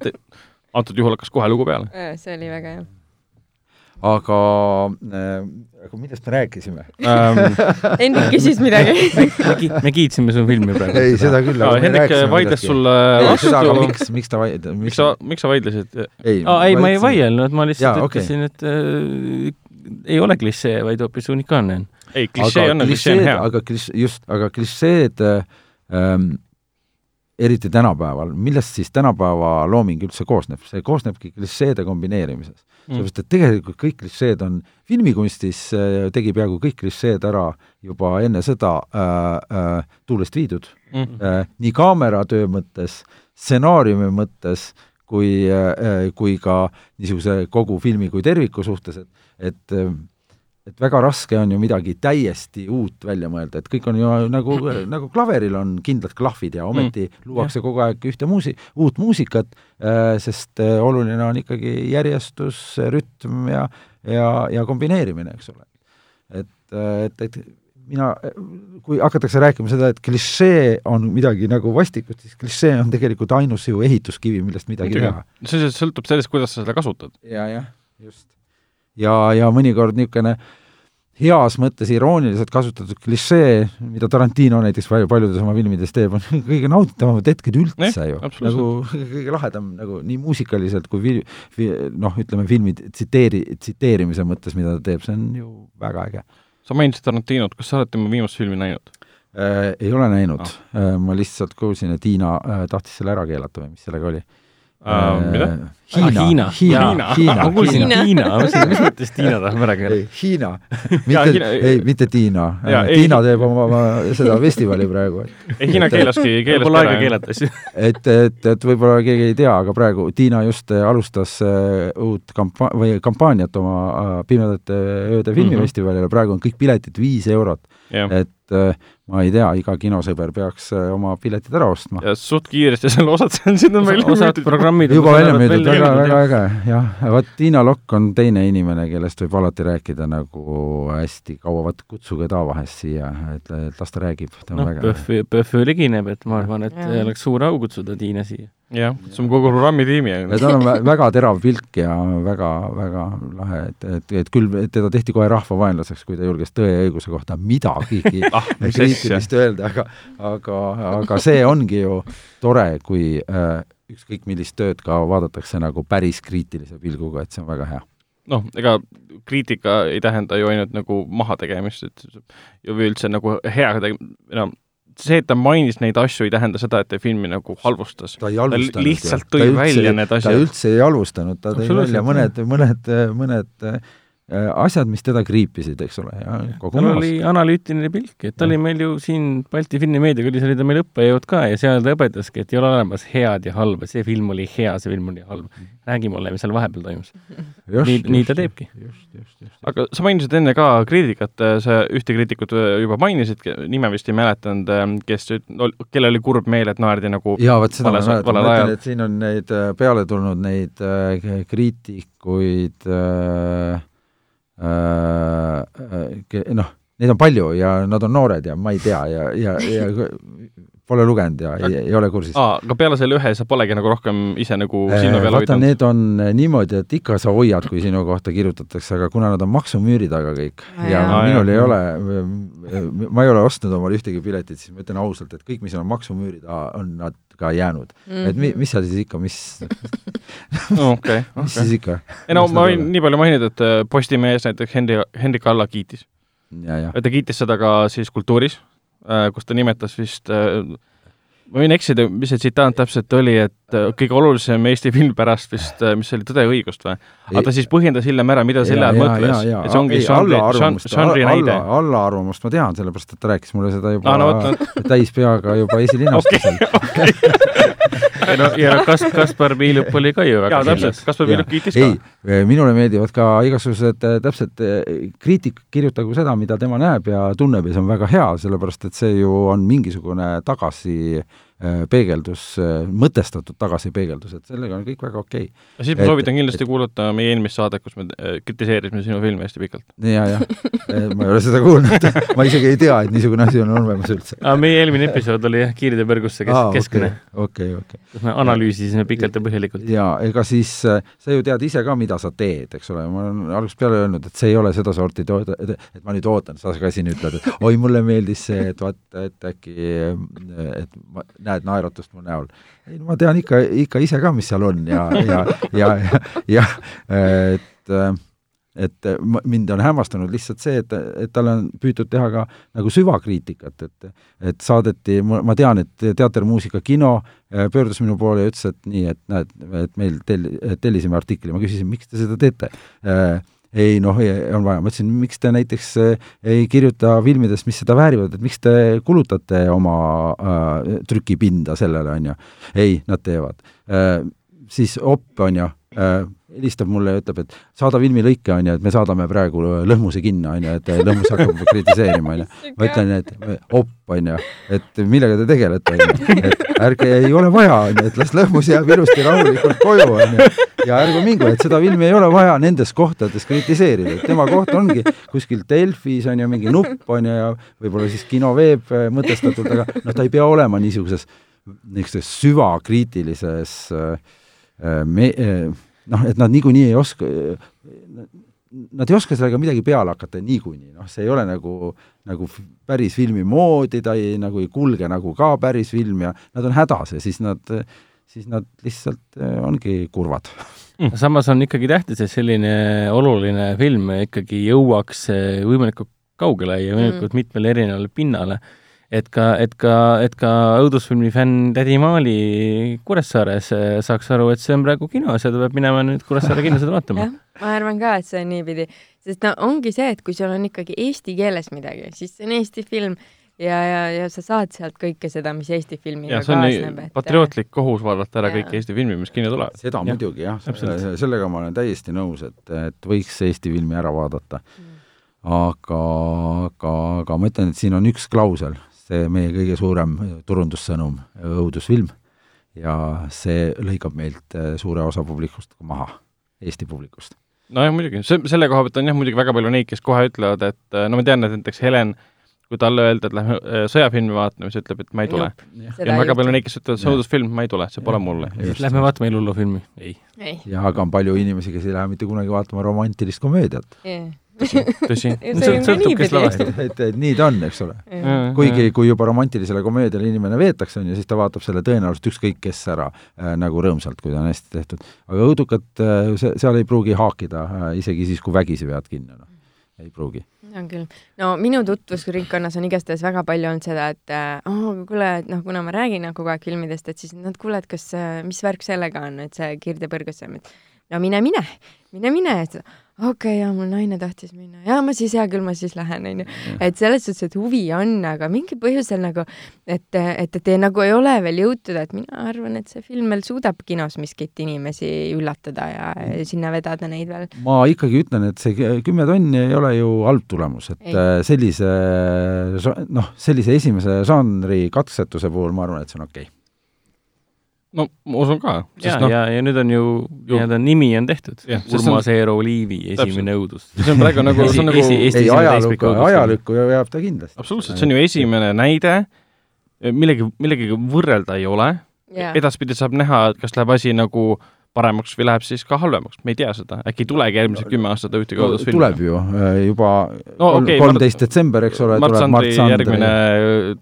antud juhul hakkas kohe lugu peale. see oli väga hea. Aga äh,, aga millest me rääkisime? Ähm, [LAUGHS] Hendrik küsis midagi me, me kiitsime su filmi praegu. ei, seda küll. Hendrik vaidles sulle aga vastu. miks, miks ta vaid-, miks sa, miks sa vaidlesid? ei aa, ei, ma ei. vaielnud, ma lihtsalt okei. ütlesin, et äh, ei ole klišee, vaid hoopis unikaalne on. ei, klišee on, klišee on hea. aga kliš-, just, aga klišeed ähm, eriti tänapäeval, millest siis tänapäeva looming üldse koosneb, see koosnebki klišeede kombineerimisest mm.. sellepärast, et tegelikult kõik klišeed on, filmikunstis äh, tegi peaaegu kõik klišeed ära juba enne seda äh, äh, tuulest viidud Mm. äh, nii kaameratöö mõttes, stsenaariumi mõttes kui äh,, kui ka niisuguse kogu filmi kui terviku suhtes, et et äh, et väga raske on ju midagi täiesti uut välja mõelda, et kõik on ju nagu, nagu klaveril on kindlad klahvid ja ometi mm, luuakse kogu aeg ühte muusi-, uut muusikat äh,, sest äh, oluline on ikkagi järjestus, rütm ja, ja, ja kombineerimine, eks ole. et, et, et mina, kui hakatakse rääkima seda, et klišee on midagi nagu vastikut, siis klišee on tegelikult ainus ju ehituskivi, millest midagi teha. see sõltub sellest, kuidas sa seda kasutad. ja, jah, just. ja, ja mõnikord niisugune heas mõttes irooniliselt kasutatud klišee, mida Tarantino näiteks palju paljudes oma filmides teeb, on [LAUGHS] kõige nauditavamad hetked üldse Jah, ju. nagu [LAUGHS] kõige lahedam nagu nii muusikaliselt kui vi-, vi, noh, ütleme filmi tsiteeri-, tsiteerimise mõttes, mida ta teeb, see on ju väga äge sa mainisid Tarantinot, kas sa oled tema viimast filmi näinud? äh,. ei ole näinud Ah. äh,, ma lihtsalt kuulsin, et Hiina äh, tahtis selle ära keelata või mis sellega oli Uh, mida? Hiina, Hiina. Hiina Hiina., Hiina, ma kuulsin. Tiina, ma mõtlesin, mis mõttes Tiina tahab ära ei, Hiina, [LAUGHS] mitte ei, mitte Tiina ei- Tiina teeb oma, oma seda festivali praegu. ei, Hiina keelaski, keelas Pole aega keelata asju. et, et, et võib-olla keegi ei tea, aga praegu Tiina just äh, alustas äh, uut kampa-, või kampaaniat oma äh, Pimedate ööde filmifestivalile, praegu on kõik piletid viis eurot, et äh, ma ei tea, iga kinosõber peaks äh, oma piletid ära ostma. ja suht kiiresti selle osad [LAUGHS] siin on välja osad müüdud. programmid juba välja müüdud, väga, väga äge, jah, vot Tiina Lokk on teine inimene, kellest võib alati rääkida nagu hästi kaua, vaat kutsuge ta vahest siia, et, las ta räägib, ta on noh, väga PÖFF, PÖFF ligineb, et ma arvan, et oleks suur au kutsuda Tiina siia. jah, kutsume kogu programmitiimi. ja tal on vä- väga terav pilk ja väga, väga lahe, et, et, et küll teda tehti kohe rahvavaenlaseks, kui ta julges Tõe ja õiguse kohta midagigi [LAUGHS] ah, kriitilist öelda, aga aga, aga see ongi ju tore, kui äh, ükskõik millist tööd ka vaadatakse nagu päris kriitilise pilguga, et see on väga hea. noh, ega kriitika ei tähenda ju ainult nagu mahategemist, et ju või üldse nagu hea tege-, no see, et ta mainis neid asju, ei tähenda seda, et ta filmi nagu halvustas. ta ei ta halvustanud lihtsalt tõi välja need ta asjad. üldse ei halvustanud, ta tõi välja mõned, mõned, mõned äh, asjad, mis teda kriipisid, eks ole, ja kogu tal maas oli analüütiline pilk, et ta oli meil ju siin Balti filmimeediakoolis oli ta meil õppejõud ka ja seal ta õpetaski, et ei ole olemas head ja halba, see film oli hea, see film oli halb. räägi mulle, mis seal vahepeal toimus. Nii- nii ta teebki. just, just, just. aga sa mainisid enne ka kriitikat, sa ühte kriitikut juba mainisid, nime vist ei mäletanud, kes, kellel oli kurb meel, et naerdi nagu jaa, vot seda ma Vales- mäletan, ma ütlen, et siin on neid äh, peale tulnud neid äh, kriitikuid äh, äh, noh, neid on palju ja nad on noored ja ma ei tea ja, ja, ja pole lugenud ja ei, ei ole kursis. aa, aga peale selle ühe sa polegi nagu rohkem ise nagu silma peal Äh, hoidnud? need on äh, niimoodi, et ikka sa hoiad, kui sinu kohta kirjutatakse, aga kuna nad on maksumüüri taga kõik Aa, ja jaa. minul ei Aa, ole, ma ei ole ostnud omale ühtegi piletit, siis ma ütlen ausalt, et kõik, mis on maksumüüri taha, on nad ka jäänud mm. -hmm. et mi, mis seal siis ikka, mis okei, [LAUGHS] mis siis ikka? ei no ma võin nii palju mainida, et äh, Postimees näiteks Henri, Hendrik Alla kiitis. ta kiitis seda ka siis Kultuuris, kus ta nimetas vist ma võin eksida, mis see tsitaat täpselt oli, et äh, kõige olulisem Eesti film pärast vist, äh, mis oli, Tõde ja õigust või? aga ta siis põhjendas hiljem ära, mida selle all mõtles. et see ongi žanri, näide. allaarvamust ma tean, sellepärast et ta rääkis mulle seda juba ah, no, täis peaga juba esilinastusel [LAUGHS] ja no, ja Kas-, Kaspar Piilup oli ka ju väga täpselt, Kaspar Piilup kiitis ka. ei, minule meeldivad ka igasugused äh, täpselt, kriitik kirjutagu seda, mida tema näeb ja tunneb ja see on väga hea, sellepärast et see ju on mingisugune tagasi äh, Äh, peegeldus, äh, mõtestatud tagasipeegeldus, et sellega on kõik väga okei okay.. siis ma soovitan kindlasti et, kuulata meie eelmist saadet, kus me äh, kritiseerisime sinu filmi hästi pikalt. ja, jah, ma ei ole seda kuulnud [LAUGHS] ma isegi ei tea, et niisugune asi on olemas üldse. aga meie eelmine episood oli jah, Kiiride põrgusse kes, Aa, keskne. okei, okei. kus me analüüsisime pikalt ja põhjalikult. jaa, ega siis sa ju tead ise ka, mida sa teed, eks ole, ma olen algusest peale öelnud, et see ei ole sedasorti tood-, et ma nüüd ootan, sa ka siin ütled, et oi, mulle meeldis see, et vaat, et äkki, et ma näed naeratust mu näol. ei no ma tean ikka, ikka ise ka, mis seal on ja, ja, ja, ja, ja et et mind on hämmastanud lihtsalt see, et, et talle on püütud teha ka nagu süvakriitikat, et et saadeti, ma tean, et Teatermuusika kino äh, pöördus minu poole ja ütles, et nii, et näed, et meil tell-, tellisime artikli, ma küsisin, miks te seda teete äh, ei noh, on vaja, ma ütlesin, miks te näiteks äh, ei kirjuta filmidest, mis seda väärivad, et miks te kulutate oma äh, trükipinda sellele, on ju. ei, nad teevad äh,. siis Opp, on ju äh,, helistab mulle ja ütleb, et saada filmilõike, on ju, et me saadame praegu Lõhmuse kinno, on ju, et Lõhmus hakkab [LAUGHS] kritiseerima, on ju. ma ütlen, et opp, on ju, et millega te tegelete, on ju, et ärge, ei ole vaja, on ju, et las Lõhmus jääb ilusti rahulikult koju, on ju, ja ärge mingu, et seda filmi ei ole vaja nendes kohtades kritiseerida, et tema koht ongi kuskil Delfis, on ju, mingi nupp, on ju, ja võib-olla siis kinoveeb mõtestatult, aga noh, ta ei pea olema niisuguses, niisuguses süvakriitilises äh, me-, noh, et nad niikuinii ei oska, nad ei oska sellega midagi peale hakata niikuinii, noh, see ei ole nagu, nagu päris filmi moodi, ta ei, nagu ei kulge nagu ka päris film ja nad on hädas ja siis nad, siis nad lihtsalt eh, ongi kurvad. Mm.. samas on ikkagi tähtis, et selline oluline film ikkagi jõuaks võimalikult kaugele ja võimalikult mm. mitmele erinevale pinnale et ka, et ka, et ka õudusfilmi fänn tädi Maali Kuressaares eh, saaks aru, et see on praegu kinos ja ta peab minema nüüd Kuressaare kinno seda vaatama. [LAUGHS] ma arvan ka, et see on niipidi, sest no ongi see, et kui sul on ikkagi eesti keeles midagi, siis see on Eesti film ja, ja, ja sa saad sealt kõike seda, mis Eesti filmiga kaasneb. Et... patriootlik kohus vaadata ära ja. kõik Eesti filmid, mis kinno tulevad. seda ja. muidugi jah, sellega ma olen täiesti nõus, et, et võiks Eesti filmi ära vaadata mm. aga, aga, aga ma ütlen, et siin on üks klausel, see meie kõige suurem turundussõnum, õudusfilm, ja see lõikab meilt äh, suure osa publikust maha, Eesti publikust. nojah, muidugi, see, selle koha pealt on jah muidugi väga palju neid, kes kohe ütlevad, et äh, no ma tean, et näiteks Helen kui talle öelda, et lähme äh, sõjafilmi vaatama, siis ütleb, et ma ei tule. ja on väga palju neid, kes ütlevad, see õudusfilm, ma ei tule, see pole mulle. Lähme vaatame Eluloo-filmi? ei, ei.. ja aga on palju inimesi, kes ei lähe mitte kunagi vaatama romantilist komöödiat. Yeah tõsi, tõsi. [LAUGHS] sõltub, kes lavastab. [LAUGHS] et, et nii ta on, eks ole. kuigi, kui juba romantilisele komöödiale inimene veetakse, on ju, siis ta vaatab selle tõenäoliselt ükskõik kes ära äh, nagu rõõmsalt, kui ta on hästi tehtud. aga õudukat äh,, see, seal ei pruugi haakida äh,, isegi siis, kui vägisi vead kinni, noh. ei pruugi. on küll. no minu tutvusringkonnas on igastahes väga palju olnud seda, et oh, kuule, et noh, kuna ma räägin kogu aeg filmidest, et siis nad, kuule, et kas, äh, mis värk sellega on, et see Kirde Põrgus, no mine, mine, mine, mine, et okei okay,, jaa, mul naine tahtis minna, jaa, ma siis, hea küll, ma siis lähen, onju. et selles suhtes, et huvi on, aga mingil põhjusel nagu, et, et, et nagu ei ole veel jõutud, et mina arvan, et see film veel suudab kinos miskit inimesi üllatada ja mm. sinna vedada neid veel. ma ikkagi ütlen, et see kümme tonni ei ole ju halb tulemus, et ei. Äh, sellise noh, sellise esimese žanri katsetuse puhul ma arvan, et see on okei okay no ma usun ka. ja no,, ja, ja nüüd on ju, nii-öelda nimi on tehtud. Urmas Eero Liivi esimene õudus. see on praegu nagu, see on nagu ei, ajalukku, ajalukku jääb ta kindlasti. absoluutselt, see on ju esimene näide, millegi, millegagi võrrelda ei ole. edaspidi saab näha, et kas läheb asi nagu paremaks või läheb siis ka halvemaks, me ei tea seda, äkki ei tulegi järgmised kümme aastat ühtegi õudusfilmi. tuleb ju äh, juba no, okay, kolmteist detsember, eks ole. Mart Sandri järgmine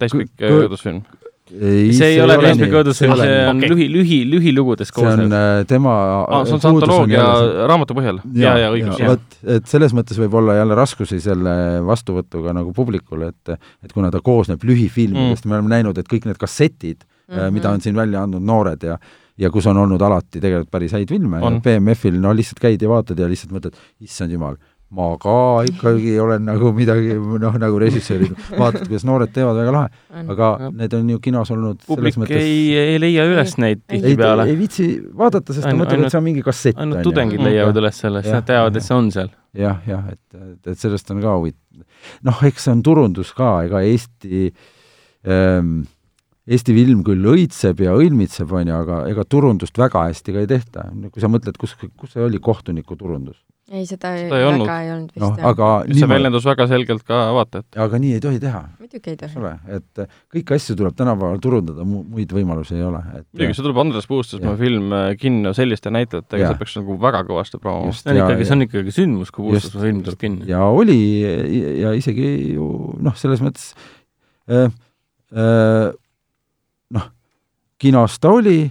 täispikk õudusfilm see ei ole Lesbi Kõõdus, see on Okei. lühi, lühi, lühilugudest see on koosnev. äh, tema aa, see on puudus antoloogia raamatu põhjal. ja, ja õigus, jah. vot, et selles mõttes võib olla jälle raskusi selle vastuvõtuga nagu publikule, et et kuna ta koosneb lühifilmidest mm., me oleme näinud, et kõik need kassetid mm. -hmm. mida on siin välja andnud noored ja ja kus on olnud alati tegelikult päris häid filme On. ja BMF-il no lihtsalt käid ja vaatad ja lihtsalt mõtled, issand jumal, ma ka ikkagi olen nagu midagi noh, nagu režissöörid, vaatad, kuidas noored teevad, väga lahe, aga need on ju kinos olnud publik selles mõttes ei, ei leia üles neid Ei- ei, tihtipeale ei. viitsi vaadata, sest ta mõtleb, et see on mingi kassett. ainult tudengid leiavad üles selle, sest nad teavad, et see on seal. jah, jah, et, et, et sellest on ka huvitav. noh, eks see on turundus ka, ega Eesti ähm, Eesti film küll õitseb ja õilmitseb, on ju, aga ega turundust väga hästi ka ei tehta. kui sa mõtled, kus, kus see oli kohtuniku turundus? ei, seda, Seda ei väga olnud. ei olnud vist noh, jah. aga see niimoodi, väljendus väga selgelt ka vaatajat. aga nii ei tohi teha, muidugi ei tohi. et äh, kõiki asju tuleb tänapäeval turundada, muid võimalusi ei ole, et muidugi, see tuleb Andres Puustusmaa film äh, kinno selliste näitajatega, see peaks nagu väga kõvasti promoma. Just. see on Ja- ikkagi, see on ikkagi sündmus, kui. Puustusmaa film tuleb kinni. ja oli ja isegi ju noh, selles mõttes äh, äh, noh, kinos ta oli,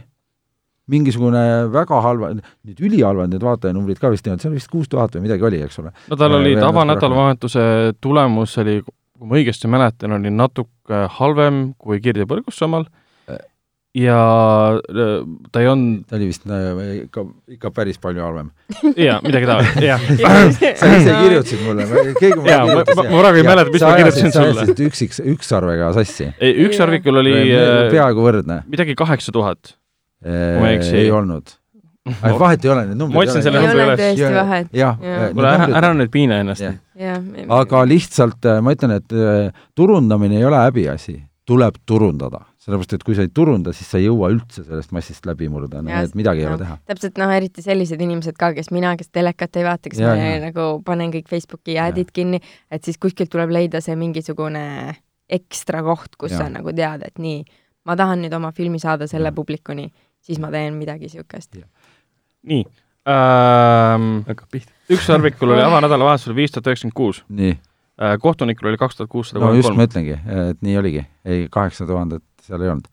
mingisugune väga halva, nüüd ülihalvad need vaatajanumbrid ka vist ei olnud, seal vist kuus tuhat või midagi oli, eks ole. no tal Äh, oli veel tavanädalavahetuse tulemus oli, kui ma õigesti mäletan, oli natuke halvem kui Kirde Põrgussamaal Äh. ja äh, ta ei olnud, ta oli vist äh, ikka, ikka päris palju halvem. [LAUGHS] jaa, midagi taolist, jah. sa ise kirjutasid mulle, keegi mulle Jaa, ma- ma- praegu ei mäleta, mis ma kirjutasin sulle. üksiks, ükssarvega sassi. ükssarvikul oli äh, peaaegu võrdne. midagi kaheksa tuhat. Ma ei eksi. ei olnud. [LAUGHS] vahet ei ole, need numbrid Ma otsin selle ei numbri ole üles. tõesti vahet. jah, kuule, ära, ära nüüd piina ennast jah. aga lihtsalt äh, ma ütlen, et äh, turundamine ei ole häbiasi, tuleb turundada, sellepärast et kui sa ei turunda, siis sa ei jõua üldse sellest massist läbi murda, nii et midagi ei jah. ole teha. täpselt noh, eriti sellised inimesed ka, kes mina, kes telekat ei vaata, kes Jaa, ma jaa. nagu panen kõik Facebooki ad'id kinni, et siis kuskilt tuleb leida see mingisugune ekstra koht, kus Jaa. sa nagu tead, et nii, ma tahan nüüd oma filmi saada selle Jaa. publikuni, siis ma teen midagi siukest. nii ähm,. hakkab pihta. ükssarvikul oli avanädalavahetusel viis tuhat üheksakümmend kuus, nii, kohtunikul oli kaks tuhat kuussada no just ma kolmkümmend kolm. ütlengi, et nii oligi, ei kaheksa tuhandet seal ei olnud.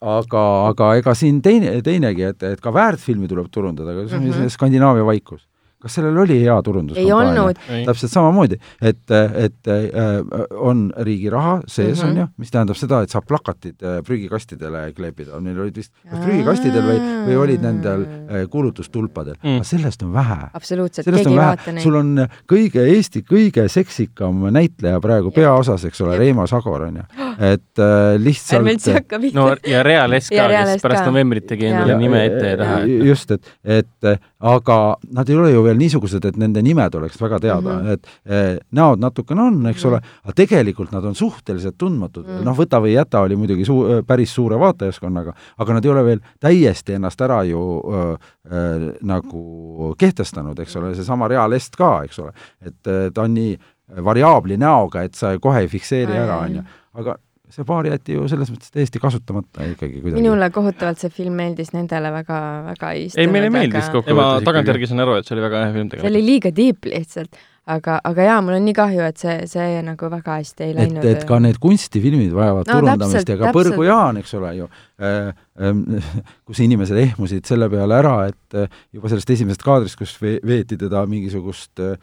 Aga, aga ega siin teine, teinegi, et, et ka väärtfilmi tuleb turundada, aga see on Mhm. see Skandinaavia vaikus. Kas sellel oli hea turundus? ei olnud, täpselt samamoodi, et, et äh, on riigi raha sees mm, -hmm. On ju, mis tähendab seda, et saab plakatid äh, prügikastidele kleepida, neil olid vist kas prügikastidel või, või olid nendel äh, kuulutustulpadel Mm. aga sellest on vähe. absoluutselt, keegi on ei vaata, neid sul. on kõige Eesti kõige seksikam näitleja praegu Jep. peaosas, eks ole. Reimo Sagor on ju, et äh, ärme üldse lihtsalt hakka pihta no. ja Real S ka, kes pärast novembrit tegi endale nime ette ja taha. just, et, et aga nad ei ole ju veel niisugused, et nende nimed oleks väga teada mm, Mhm. -hmm. et eh, näod natukene on, eks ole, aga tegelikult nad on suhteliselt tundmatud mm, Mhm. -hmm. noh, Võta või jäta oli muidugi suu-, päris suure vaatajaskonnaga, aga nad ei ole veel täiesti ennast ära ju öö, öö, nagu kehtestanud, eks ole, seesama Real Est ka, eks ole, et eh, ta on nii variaabli näoga, et sa kohe ei fikseeri ära, on ju aga see paar jäeti ju selles mõttes täiesti kasutamata ikkagi kuidagi. minule kohutavalt see film meeldis, nendele väga, väga ei ei, meile meeldis aga.... ei, ma kokkuvõttes tagantjärgi saan aru, et see oli väga hea film see oli tegelikult. liiga deep lihtsalt, aga, aga jaa, mul on nii kahju, et see, see nagu väga hästi ei et läinud. et ka need kunstifilmid vajavad No turundamist ja ka täpselt. Põrgu Jaan, eks ole ju äh,, äh, [LAUGHS] kus inimesed ehmusid selle peale ära, et äh, juba sellest esimesest kaadrist, kus ve- veeti teda mingisugust äh,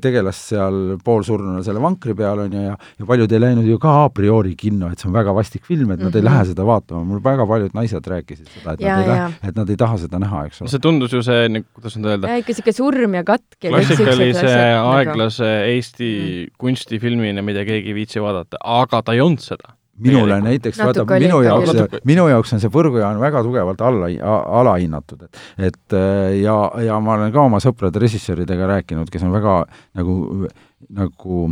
tegelast seal poolsurnuna selle vankri peal, on ju, ja ja paljud ei läinud ju ka a priori kinno, et see on väga vastik film, et nad mm -hmm. ei Mhm. lähe seda vaatama, mul väga paljud naised rääkisid seda, et Ja, nad ei lähe, et nad ei taha seda näha, eks ole. see tundus ju see, nagu, kuidas nüüd öelda, ikka siuke surm ja katk ja klassikalise asjad nagu- aeglase Eesti kunstifilmina, mida keegi ei viitsi vaadata, aga ta ei olnud seda. Minule näiteks, vaata, minu jaoks minu jaoks on see Põrgujaan väga tugevalt alla, alahinnatud, et et äh, ja, ja ma olen ka oma sõprade režissööridega rääkinud, kes on väga nagu, nagu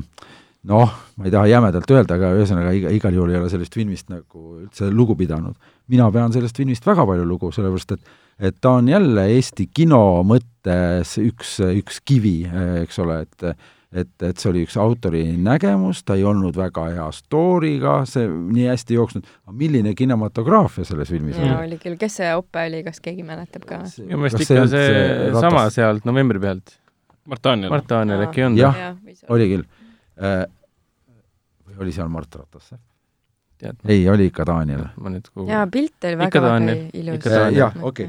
noh, ma ei taha jämedalt öelda, aga ühesõnaga iga, igal juhul ei ole sellest filmist nagu üldse lugu pidanud. mina pean sellest filmist väga palju lugu, sellepärast et et ta on jälle Eesti kino mõttes üks, üks kivi, eks ole, et et, et see oli üks autori nägemus, ta ei olnud väga hea story'ga, see nii hästi jooksnud, aga milline kinematograafia selles filmis jaa, oli? oli küll, kes see Oppe oli, kas keegi mäletab ka? minu meelest ikka see sama sealt novembri pealt. Mart Daniel. Mart Daniel Aa. äkki on Jah. jah, olla. oli küll äh,. või oli seal Mart Ratas? tead. ei, oli ikka Daniel. ma nüüd kuhu- jaa, pilt oli väga-väga ilus jah, okei,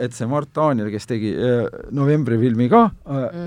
et see Mart Daniel, kes tegi äh, novembri filmi ka,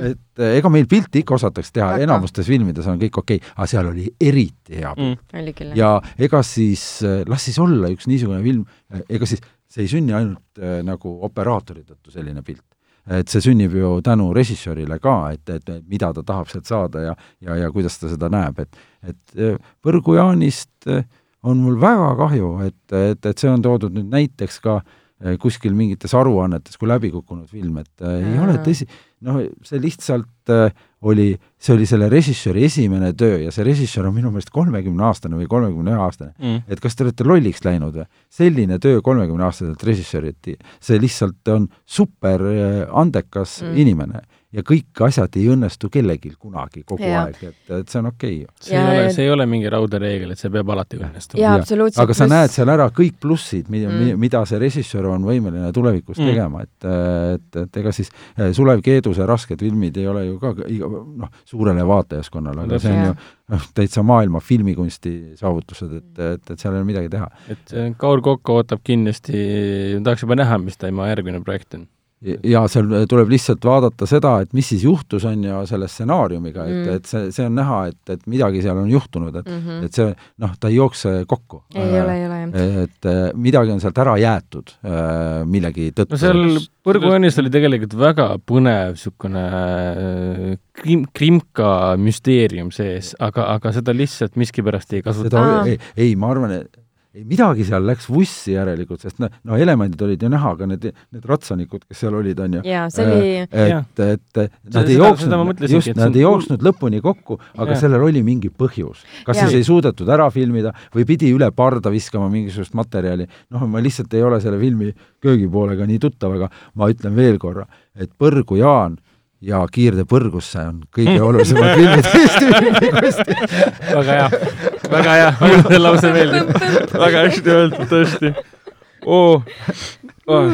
et äh, ega meil pilti ikka osatakse teha, enamustes filmides on kõik okei okay,, aga seal oli eriti hea pilt mm.. ja ega siis, las siis olla üks niisugune film, ega siis see ei sünni ainult äh, nagu operaatori tõttu selline pilt. et see sünnib ju tänu režissöörile ka, et, et mida ta tahab sealt saada ja, ja, ja kuidas ta seda näeb, et et äh, Põrgu Jaanist äh, on mul väga kahju, et, et, et see on toodud nüüd näiteks ka äh, kuskil mingites aruannetes kui läbikukkunud film, et äh, ei ole tõsi, noh, see lihtsalt äh, oli, see oli selle režissööri esimene töö ja see režissöör on minu meelest kolmekümneaastane või kolmekümne ühe aastane. Mm. et kas te olete lolliks läinud või? selline töö kolmekümneaastaselt režissöörilt, see lihtsalt on super äh, andekas Mm. inimene ja kõik asjad ei õnnestu kellelgi kunagi kogu Jaa. aeg, et, et see on okei okay.. see ei Ja- ole ja-, see ei ole mingi raudne reegel, et see peab alati õnnestuma. aga sa näed seal ära kõik plussid, mida Mm. mida see režissöör on võimeline tulevikus Mm. tegema, et, et, et ega siis Sulev Keeduse rasked filmid ei ole ju ka iga, noh, suurele vaatajaskonnale, aga see on ju noh, [LAUGHS] täitsa maailma filmikunsti saavutused, et, et, et seal ei ole midagi teha. et see Kaur Kokko ootab kindlasti, tahaks juba näha, mis tema järgmine projekt on. Ja seal tuleb lihtsalt vaadata seda, et mis siis juhtus, on ju, selle stsenaariumiga, et Mm. et see, see on näha, et, et midagi seal on juhtunud, et mm, -hmm. et see noh, ta ei jookse kokku. Ei ole, ei ole jah. et äh, midagi on sealt ära jäetud äh, millegi tõttu. no seal Põrgujoonis oli tegelikult väga põnev niisugune äh, krim-, krimka müsteerium sees, aga, aga seda lihtsalt miskipärast ei kasuta. seda Aa. oli, ei, ei, ma arvan, et ei midagi seal läks vussi järelikult, sest noh, no elemendid olid ju näha, aga need, need ratsanikud, kes seal olid, on ju. jaa, see oli, Jah. et, et nad Seda- ei seda- jooksnud just, see nad ei jooksnud lõpuni kokku, aga Jah. sellel oli mingi põhjus. kas Jah. siis ei suudetud ära filmida või pidi üle parda viskama mingisugust materjali, noh, ma lihtsalt ei ole selle filmi köögipoolega nii tuttav, aga ma ütlen veel korra, et Põrgu Jaan ja Kiirde põrgusse on kõige olulisemad filmid [LAUGHS] Eesti filmikunsti. väga hea, väga hea, mulle see lause meeldib. väga hästi öeldud, tõesti oh.. Oh.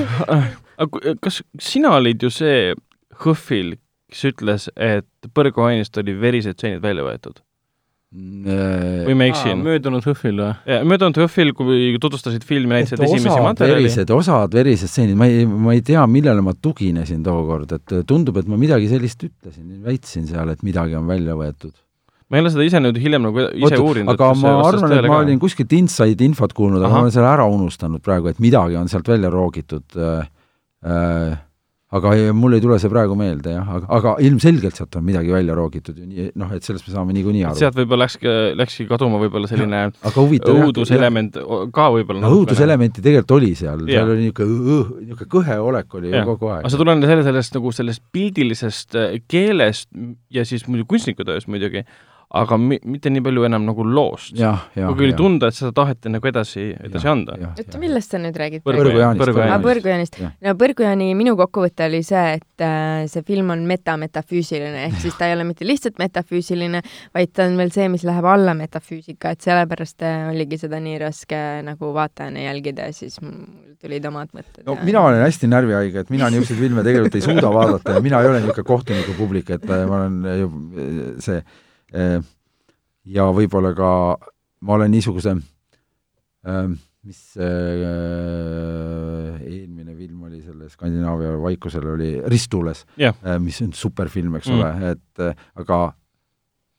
kas sina olid ju see Hõhvil, kes ütles, et põrguainest oli verised stseenid välja võetud või ma eksin? möödunud HÖFFil või? möödunud Hõhvil, kui tutvustasid filmi, näitasid esimesi materjali. verised, osad verised stseenid, ma ei, ma ei tea, millele ma tuginesin tookord, et tundub, et ma midagi sellist ütlesin, väitsin seal, et midagi on välja võetud. ma ei ole seda ise nüüd hiljem nagu ise uurinud. aga ma arvan, et ma olin kuskilt inside infot kuulnud, aga ma olen selle ära unustanud praegu, et midagi on sealt välja roogitud äh,. Äh, aga mul ei tule see praegu meelde jah, aga, aga ilmselgelt sealt on midagi välja roogitud ju nii, noh, et sellest me saame niikuinii aru. sealt võib-olla läkski, läkski kaduma võib-olla selline õuduselement ka võib-olla. no õuduselementi tegelikult oli seal, seal oli niisugune, niisugune kõhe olek oli ju Jah. kogu aeg aga. see tuleneb selle, sellest nagu sellest pildilisest äh, keelest ja siis muidu kunstnikutööst muidugi, aga mi-, mitte nii palju enam nagu loost. kuigi oli tunda, et seda taheti nagu edasi, edasi anda. oota, millest sa nüüd räägid? Põrgujaanist. aa, Põrgujaanist. Põrgujaanist Jah.. no Põrgujaani minu kokkuvõte oli see, et äh, see film on meta-metafüüsiline, ehk siis ta ei ole mitte lihtsalt metafüüsiline, vaid ta on veel see, mis läheb alla metafüüsika, et sellepärast äh, oligi seda nii raske nagu vaatajana jälgida ja siis mul tulid omad mõtted. no mina olen hästi närvihaige, et mina niisuguseid filme tegelikult ei suuda vaadata ja mina ei ole niisugune kohtuniku publik, et äh, ma olen ju äh, see äh, ja võib-olla ka ma olen niisuguse äh, mis äh, eelmine film oli selle Skandinaavia vaikusel oli Ristules Jah. äh, mis on superfilm, eks Mm. ole, et äh, aga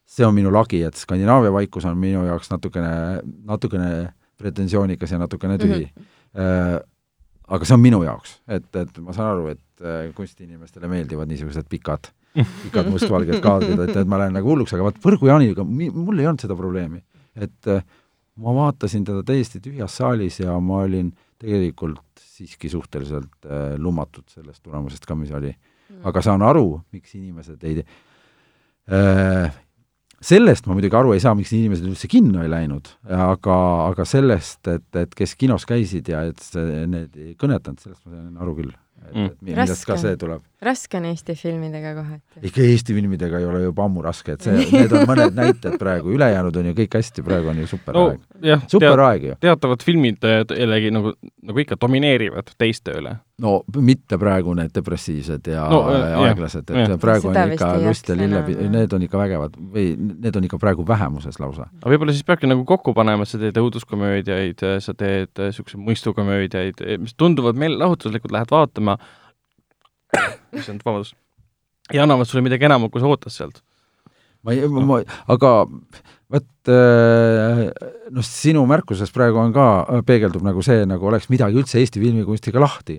see on minu lagi, et Skandinaavia vaikus on minu jaoks natukene, natukene pretensioonikas ja natukene tühi mm. -hmm. aga see on minu jaoks, et, et ma saan aru, et äh, kunstiinimestele meeldivad niisugused pikad, pikad mustvalged kaadrid, et, et ma lähen nagu hulluks, aga vaat Võrgu Jaaniga mul ei olnud seda probleemi. et äh, ma vaatasin teda täiesti tühjas saalis ja ma olin tegelikult siiski suhteliselt äh, lummatud sellest tulemusest ka, mis oli. aga saan aru, miks inimesed ei äh, sellest ma muidugi aru ei saa, miks inimesed üldse kinno ei läinud, aga, aga sellest, et, et kes kinos käisid ja et see, need ei kõnetanud, sellest ma sain aru küll. et, Mm. et mi- millest ka see tuleb. Raske on Eesti filmidega kohati. ikka Eesti filmidega ei ole juba ammu raske, et see, need on mõned näited praegu, ülejäänud on ju kõik hästi, praegu on ju super no aeg. super aeg ju. teatavad filmid eh, jällegi nagu, nagu ikka domineerivad teiste üle. no mitte praegu need depressiivsed ja No, äh, aeglased, et jah. praegu Seda on ikka Lust ja lille need on ikka vägevad või need on ikka praegu vähemuses lausa. aga võib-olla siis peabki nagu kokku panema, et sa teed õuduskomöödiaid, sa teed niisuguseid mõistukomöödiaid, mis tunduvad meelelahutuslikud, lähed vaatama, issand, vabandust, ja annavad sulle midagi enamat, kui sa ootad sealt. ma ei, ma, aga vot noh, sinu märkuses praegu on ka, peegeldub nagu see, nagu oleks midagi üldse Eesti filmikunstiga lahti.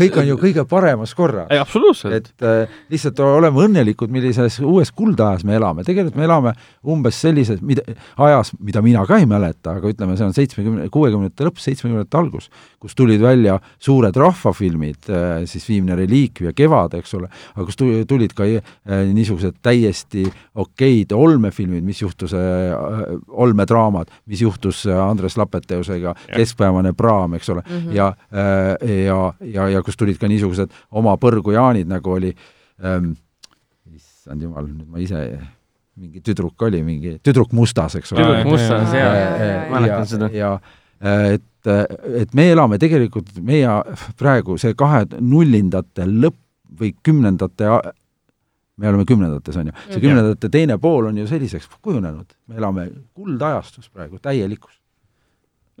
kõik on ju kõige paremas korras. ei, absoluutselt. et äh, lihtsalt oleme õnnelikud, millises uues kuldajas me elame, tegelikult me elame umbes sellises mida, ajas, mida mina ka ei mäleta, aga ütleme, see on seitsmekümne, kuuekümnendate lõpp, seitsmekümnendate algus, kus tulid välja suured rahvafilmid, siis Viimne reliikv ja Kevad, eks ole, aga kus tuli- tulid ka äh, niisugused täiesti okeid olmefilmid, mis juhtus äh,, olmedraamad, mis juhtus äh, Andres Lapeteusega, Keskpäevane praam, eks ole, Mhm. ja, ja, ja, ja kus tulid ka niisugused oma põrgu Jaanid, nagu oli ähm, issand jumal, nüüd ma ise, mingi tüdruk oli, mingi tüdruk mustas, eks ole. tüdruk mustas, Aa, jaa jaa, jaa, ja, jaa. mäletan seda. ja et, et me elame tegelikult, meie praegu see kahe nullindate lõpp või kümnendate, me oleme kümnendates, on ju, see Mhm. kümnendate teine pool on ju selliseks kujunenud, me elame kuldajastus praegu, täielikus.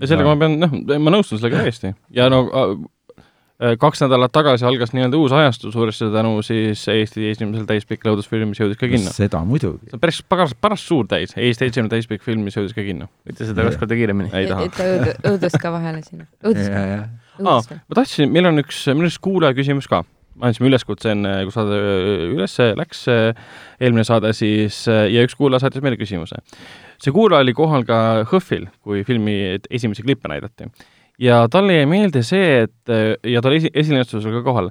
ja sellega ma pean, noh, ma nõustun sellega täiesti ja no äh, kaks nädalat tagasi algas nii-öelda uus ajastu suuresti tänu siis Eesti esimesel täispikk lõudusfilm, mis jõudis ka kinno. seda muidugi. see on päris paras, paras suur täis, Eesti esimene täispikk film, mis jõudis ka kinno. ütle seda kaks korda kiiremini. ei taha. ütle õudu- õudust ka vahele sinna. õudust ka, aa, õudust ka. ma tahtsin, meil on üks, meil on üks kuulaja küsimus ka. Me andsime üleskutse enne, kui saade üles läks, eelmine saade siis, ja üks kuulaja saatis meile küsimuse. see kuulaja oli kohal ka HÖFFil, kui filmi esimesi klippe näidati. ja talle jäi meelde see, et ja ta oli esi-, esilinastusel ka kohal,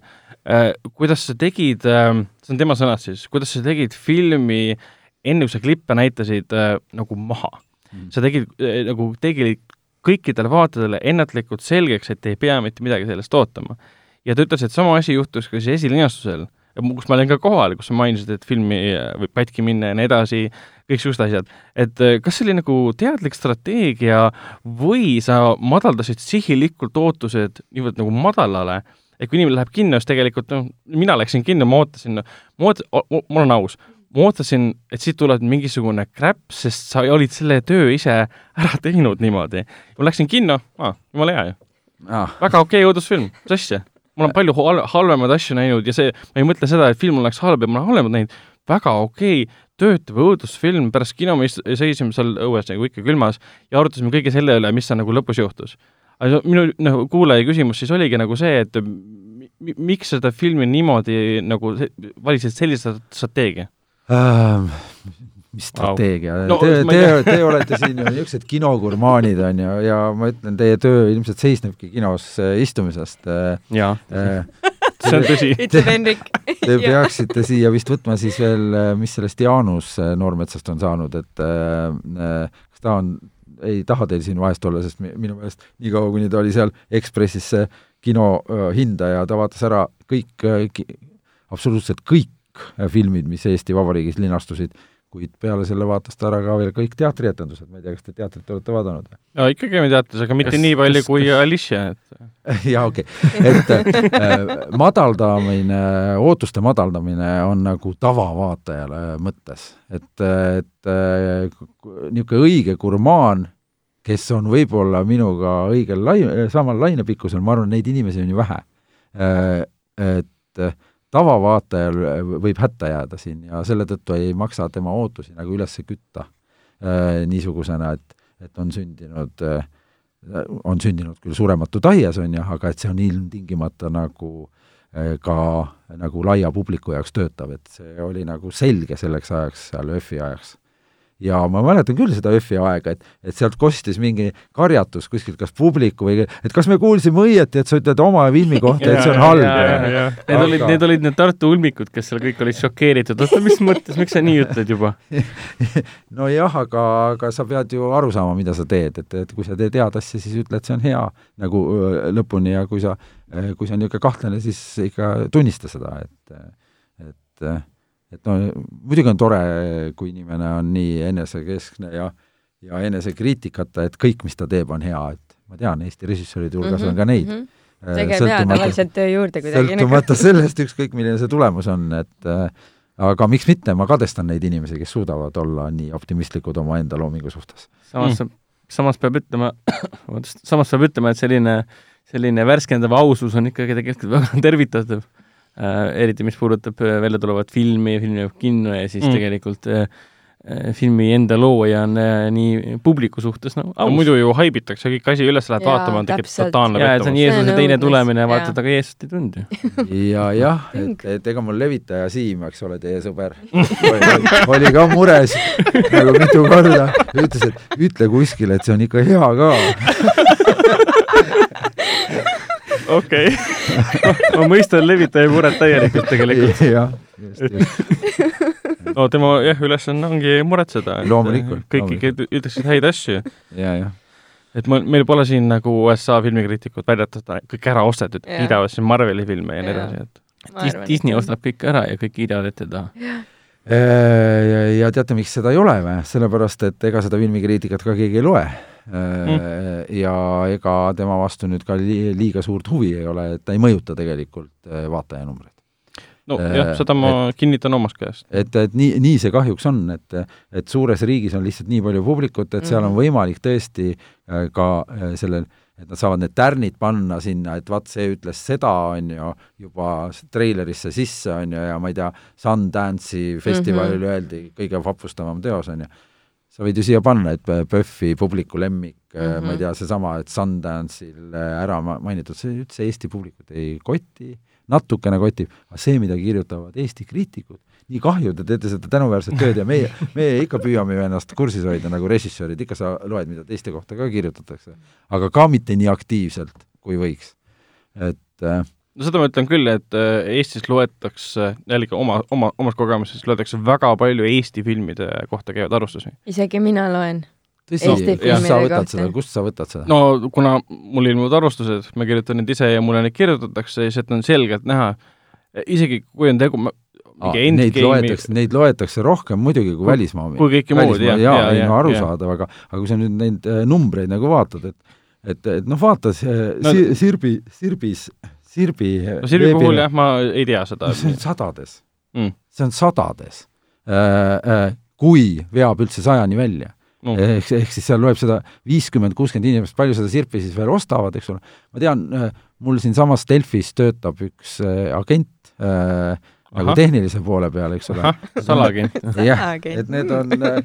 kuidas sa tegid, see on tema sõnad siis, kuidas sa tegid filmi enne, kui sa klippe näitasid nagu maha Mm. sa tegid nagu tegid kõikidele vaatajatele ennatlikult selgeks, et ei pea mitte midagi sellest ootama. Ja ta ütles, et sama asi juhtus ka siis esilinastusel, kus ma olin ka kohal, kus sa mainisid, et filmi äh, võib katki minna ja nii edasi, kõiksugused asjad. et äh, kas see oli nagu teadlik strateegia või sa madaldasid sihilikult ootused niivõrd nagu madalale, et kui inimene läheb kinno, siis tegelikult noh, mina läksin kinno, ma ootasin, ma oot-, ma olen aus, ma ootasin, et siit tuleb mingisugune crap, sest sa olid selle töö ise ära teinud niimoodi. ma läksin kinno, jumala hea ju, ah, väga okei okay, õudusfilm, mis asja. Ma olen palju hal- halvemaid asju näinud ja see, ma ei mõtle seda, et film oleks halb ja ma olen halvemat näinud, väga okei okay, töötav õudusfilm, pärast kino me seisime seal õues nagu ikka külmas ja arutasime kõige selle üle, mis seal nagu lõpus juhtus. aga minu nagu kuulaja küsimus siis oligi nagu see, et mi- mi- miks seda filmi niimoodi nagu valisid sellise strateegia? Ähm, mis strateegia No, no,, te, te, te olete siin ju niisugused kinogurmaanid, on ju, ja ma ütlen, teie töö ilmselt seisnebki kinos äh, istumisest äh,. jaa. Äh, see on tõsi. ütleb Henrik. Te peaksite siia vist võtma siis veel, mis sellest Jaanus äh, Noormetsast on saanud, et äh, äh, kas ta on, ei taha teil siin vahest olla, sest mi- minu meelest niikaua, kuni ta oli seal Ekspressis see kino äh, hindaja, ta vaatas ära kõik äh, absoluutselt kõik äh, filmid, mis Eesti Vabariigis linastusid, kuid peale selle vaatas ta ära ka veel kõik teatrietendused, ma ei tea, kas te teatrit olete vaadanud? ja ikkagi käime teatris, aga mitte Kas- nii palju kas- kui kas- Alicia, et [LAUGHS] jaa, okei okay., et äh, madaldamine, ootuste madaldamine on nagu tavavaatajale mõttes, et, et äh, niisugune õige gurmaan, kes on võib-olla minuga õigel lai-, samal lainepikkusel, ma arvan, neid inimesi on ju vähe. Et tavavaatajal võib hätta jääda siin ja selle tõttu ei maksa tema ootusi nagu üles kütta äh, niisugusena, et, et on sündinud äh, on sündinud küll surematu taies, on ju, aga et see on ilmtingimata nagu ka nagu laia publiku jaoks töötav, et see oli nagu selge selleks ajaks seal ÖFi ajaks. Ja ma mäletan küll seda ÖFi aega, et, et sealt kostis mingi karjatus kuskilt, kas publiku või, et kas me kuulsime õieti, et sa ütled oma filmi kohta, et see on [LAUGHS] halb. Need aga... olid, need olid need Tartu ulmikud, kes seal kõik olid šokeeritud, oota, mis mõttes, miks sa nii ütled juba? [LAUGHS] Nojah, aga, aga sa pead ju aru saama, mida sa teed, et, et kui sa teed head asja, siis ütle, et see on hea nagu lõpuni ja kui sa, kui see on niisugune kahtlane, siis ikka tunnista seda, et, et et no muidugi on tore, kui inimene on nii enesekeskne ja ja enesekriitikata, et kõik, mis ta teeb, on hea, et ma tean, Eesti režissööride hulgas mm -hmm, on ka neid mm. -hmm. see käib hea tavaliselt töö juurde kuidagi. sõltumata sellest, ükskõik milline see tulemus on, et äh, aga miks mitte, ma kadestan neid inimesi, kes suudavad olla nii optimistlikud omaenda loomingu suhtes. samas mm., samas peab ütlema, [COUGHS] vabandust, samas peab ütlema, et selline, selline värskendav ausus on ikkagi tegelikult väga tervitatav äh,, eriti mis puudutab äh, välja tulevat filmi, filmi jõuab kinno ja siis mm. tegelikult äh, äh, filmi enda looja on äh, nii publiku suhtes no, aus. No,. muidu ju haibitakse kõik asi üles, lähed vaatama, on tekib totaalne jaa, et see on Jeesuse teine tulemine, vaatad, aga Jeesust ei tundu [LAUGHS] ja jah, et, et ega mul levitaja Siim, eks ole, teie sõber oli, oli ka mures [LAUGHS] nagu mitu korda, ütles, et ütle kuskile, et see on ikka hea ka [LAUGHS] okei okay. [LAUGHS] ma mõistan levitaja muret täielikult tegelikult. [LAUGHS] jah, just, just. [LAUGHS] no tema jah, ülesanne ongi muretseda. loomulikult. kõik ikka ütleksid häid asju. ja, jah et ma, meil pole siin nagu USA filmikriitikud väljatada kõik ära ostetud, kiidavad siin Marveli filme ja nii edasi, et Dis Disney ostab kõik ära ja kõik kiidavad ette taha. Äh, ja teate, miks seda ei ole või? sellepärast, et ega seda filmikriitikat ka keegi ei loe mm. ja ega tema vastu nüüd ka li liiga suurt huvi ei ole, et ta ei mõjuta tegelikult äh, vaatajanumbreid. no äh, seda ma et, kinnitan omast käest. et, et nii, nii see kahjuks on, et, et suures riigis on lihtsalt nii palju publikut, et seal on mhm. võimalik tõesti ka sellel et nad saavad need tärnid panna sinna, et vaat see ütles seda, on ju, juba treilerisse sisse, on ju, ja ma ei tea, Sundance'i festivalil mm -hmm. öeldi kõige vapustavam teos, on ju sa võid ju siia panna, et PÖFFi publiku lemmik mm, -hmm. ma ei mhm. tea, seesama, et Sundance'il ära mainitud, see üldse Eesti publikut ei koti, natukene kotib, aga see, mida kirjutavad Eesti kriitikud, nii kahju, te teete seda tänuväärset tööd ja meie, meie ikka püüame ju ennast kursis hoida nagu režissöörid, ikka sa loed, mida teiste kohta ka kirjutatakse. aga ka mitte nii aktiivselt, kui võiks. et äh, no seda ma ütlen küll, et äh, Eestis loetakse, jällegi oma, oma, omast kogemusest loetakse väga palju Eesti filmide kohta käivaid arvustusi. isegi mina loen. sa võtad kohta. seda, kust sa võtad seda? no kuna mul ilmuvad arvustused, ma kirjutan need ise ja mulle neid kirjutatakse, siis et on selgelt näha, isegi kui on tegu Ah, neid loetakse, neid loetakse rohkem muidugi kui välismaa omi. kui kõiki muud, jah. jaa, ei no arusaadav, aga, aga kui sa nüüd neid äh, numbreid nagu vaatad, et et, et noh, vaata see no, Sirbi, Sirbis Sirbi no Sirbi veebile, puhul jah, ma ei tea seda. see on sadades mm., see on sadades äh,. Äh, kui veab üldse sajani välja no.. ehk, ehk siis seal loeb seda viiskümmend, kuuskümmend inimest, palju seda Sirpi siis veel ostavad, eks ole. ma tean äh,, mul siinsamas Delfis töötab üks agent äh, nagu tehnilise poole peal, eks ole. salagent. [LAUGHS] jah, et need on äh,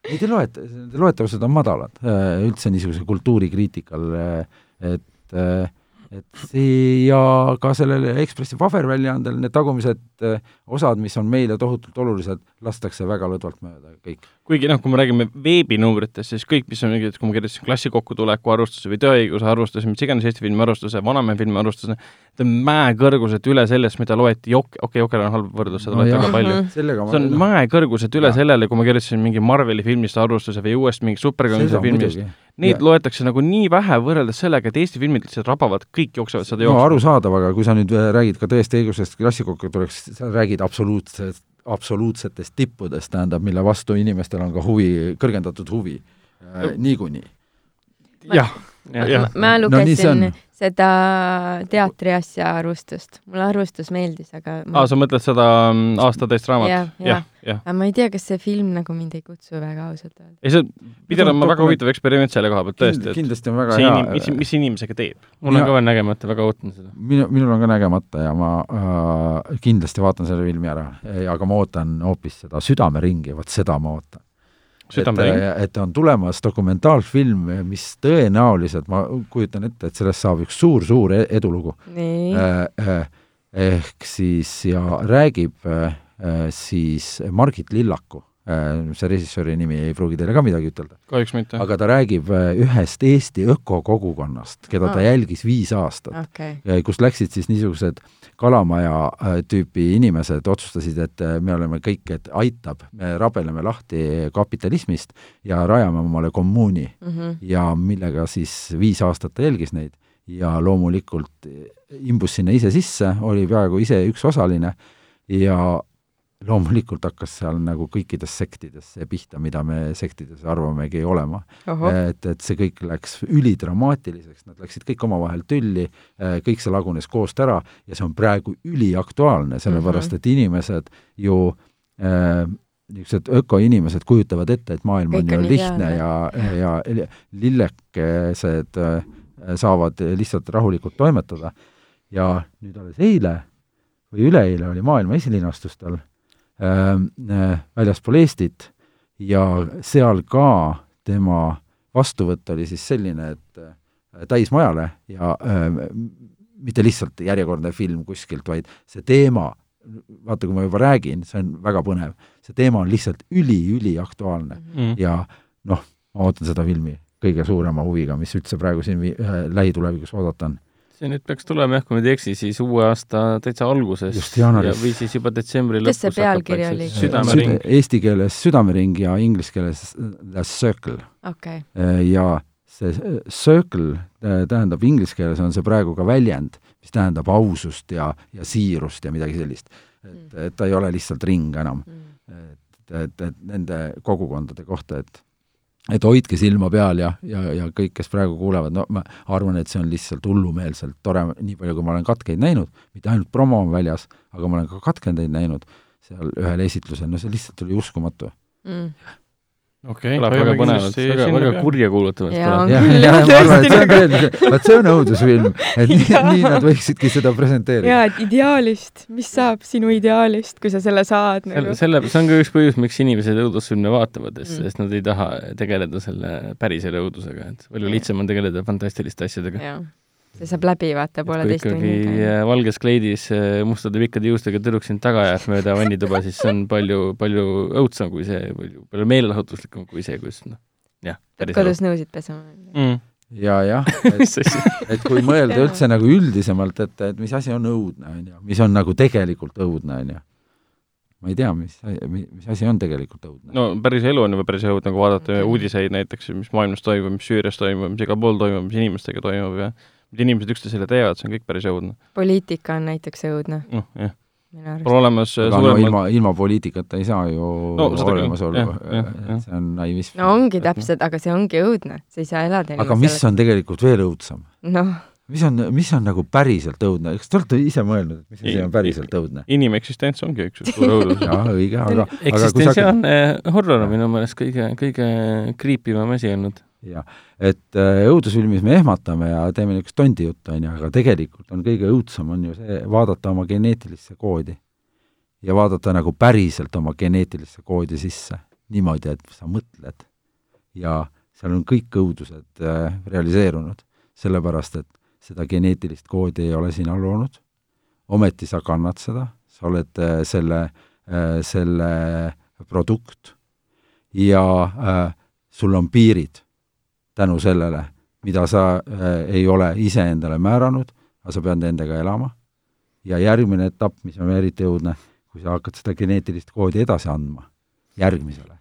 Neid ei loeta, nende loetavused on madalad üldse niisuguse kultuurikriitikal, äh, et see ja ka sellel Ekspressi paberväljaandel need tagumised osad, mis on meile tohutult olulised, lastakse väga lõdvalt mööda kõik. kuigi noh, kui me räägime veebinumbritest, siis kõik, mis on mingid, kui ma kirjutasin klassi kokkutuleku arvustuse või tööõiguse arvustuse, mis iganes Eesti filmi arvustuse, vanamehe filmi arvustuse, ta on mäekõrguselt üle sellest, mida loeti Jok-, okei okay,, Joker on halb võrdlus, seda no loeti väga palju. see on mäekõrguselt üle ja. sellele, kui ma kirjutasin mingi Marveli filmist arvustuse või uuest mingi superkangese filmist. Neid ja. loetakse nagu nii vähe võrreldes sellega, et Eesti filmid lihtsalt rabavad, kõik jooksevad seda jooksma. no arusaadav, aga kui sa nüüd räägid ka tõesti õigusest klassikokkutulekus, sa räägid absoluutselt absoluutsetest tippudest, tähendab, mille vastu inimestel on ka huvi, kõrgendatud huvi äh, niikuinii. jah, jah. ma lugesin no, seda teatri asja arvustust, mulle arvustus meeldis, aga ma... aa, sa mõtled seda mm, aasta teist raamatut ja,? jah, jah. aga ma ei tea, kas see film nagu mind ei kutsu väga ausalt öelda. ei, see pidevalt on väga huvitav eksperiment selle koha pealt tõesti, et kindlasti on väga hea inim, mis, mis inimesega teeb? mul on ka veel nägemata, väga ootan seda. minu, minul on ka nägemata ja ma äh, kindlasti vaatan selle filmi ära, aga ma ootan hoopis seda Südameringi, vot seda ma ootan et, et on tulemas dokumentaalfilm, mis tõenäoliselt, ma kujutan ette, et sellest saab üks suur-suur e-, edulugu. Äh, äh, ehk siis ja räägib äh, siis Margit Lillaku see režissööri nimi ei pruugi teile ka midagi ütelda, kahjuks mitte. aga ta räägib äh, ühest Eesti ökokogukonnast, keda ta Aa. jälgis viis aastat okei, kus läksid siis niisugused kalamaja äh, tüüpi inimesed, otsustasid, et äh, me oleme kõik, et aitab, me rabeleme lahti kapitalismist ja rajame omale kommuuni Mhm. ja millega siis viis aastat ta jälgis neid ja loomulikult imbus sinna ise sisse, oli peaaegu ise üks osaline ja loomulikult hakkas seal nagu kõikides sektides see pihta, mida me sektides arvamegi olema. Et, et see kõik läks ülidramaatiliseks, nad läksid kõik omavahel tülli, kõik see lagunes koost ära ja see on praegu üliaktuaalne, sellepärast et inimesed ju äh, niisugused ökoinimesed kujutavad ette, et maailm on Kõik ju on lihtne ja, ja lillekesed äh, saavad lihtsalt rahulikult toimetada. Ja nüüd alles eile või üleeile oli maailma esilinastustel väljaspool Eestit ja seal ka tema vastuvõtt oli siis selline, et äh, täismajale ja äh, mitte lihtsalt järjekordne film kuskilt, vaid see teema, vaata, kui ma juba räägin, see on väga põnev, see teema on lihtsalt üli-üliaktuaalne Mm. ja noh, ma ootan seda filmi kõige suurema huviga, mis üldse praegu siin äh, lähitulevikus oodata on. See nüüd peaks tulema jah, kui ma ei eksi, siis uue aasta täitsa alguses. Just jaanuaris. või siis juba detsembri lõpus pealkiri oli? südamering. Eesti keeles Südamering ja inglise keeles The Circle okei, ja see äh, circle äh, tähendab inglise keeles on see praegu ka väljend, mis tähendab ausust ja, ja siirust ja midagi sellist. et, et ta ei ole lihtsalt ring enam. et, et, et nende kogukondade kohta, et et hoidke silma peal ja, ja, ja kõik, kes praegu kuulevad, no ma arvan, et see on lihtsalt hullumeelselt tore, nii palju, kui ma olen katkeid näinud, mitte ainult promo on väljas, aga ma olen ka katkendeid näinud seal ühel esitlusel, no see lihtsalt oli uskumatu. Mm. Okei kõlab väga põnevalt, väga, väga kurjakuulutavalt Jaa, kõlab. vot see on õudusfilm, et nii, nii nad võiksidki seda presenteerida. jaa, et ideaalist, mis saab sinu ideaalist, kui sa selle saad nagu. selle, see on ka üks põhjus, miks inimesed õudusfilme vaatavad, sest Mm. sest nad ei taha tegeleda selle päriselu õudusega, et palju lihtsam on tegeleda fantastiliste asjadega. See saab läbi vaata pooleteist ikkagi tunniga. äh, valges kleidis äh, mustade pikkade juustega tüdruk sind taga ajab mööda vannituba, siis see on palju, palju õudsem kui see, palju, palju meelelahutuslikum kui see, kus noh, jah, kodus nõusid pesema. mm.. ja jah, [LAUGHS] et, et kui mõelda üldse nagu üldisemalt, et, et mis asi on õudne, on ju, mis on nagu tegelikult õudne, on ju. ma ei tea, mis, mis asi on tegelikult õudne. no päris elu on juba päris õudne, kui vaadata Mhm. uudiseid näiteks, mis maailmas toimub, mis Süürias toimub, mis igal pool toimub, mis inimestega toimub ja mida inimesed üksteisele teevad, see on kõik päris õudne. poliitika on näiteks õudne noh, jah. arust. olemas äh, aga no ilma, ilma poliitikata ei saa ju No olemas olla see on naivism. no ongi täpselt, aga see ongi õudne, sa ei saa elada aga mis on tegelikult veel õudsem? noh, mis on, mis on nagu päriselt õudne, kas te olete ise mõelnud, et mis asi on päriselt õudne? inimeksistents ongi üks suur õudus. [LAUGHS] jaa, õige, aga, aga kui sa hakkad eksistentsiaalne horror on minu meelest kõige, kõige kriipivam asi olnud. jah, et äh, õudusfilmis me ehmatame ja teeme niisugust tondijuttu, on ju, aga tegelikult on kõige õudsem on ju see vaadata oma geneetilisse koodi. ja vaadata nagu päriselt oma geneetilisse koodi sisse, niimoodi, et sa mõtled. ja seal on kõik õudused äh, realiseerunud, sellepärast et seda geneetilist koodi ei ole sina loonud, ometi sa kannad seda, sa oled äh, selle äh,, selle produkt ja äh, sul on piirid tänu sellele, mida sa ei ole iseendale määranud, aga sa pead nendega elama. ja järgmine etapp, mis on eriti õudne, kui sa hakkad seda geneetilist koodi edasi andma järgmisele.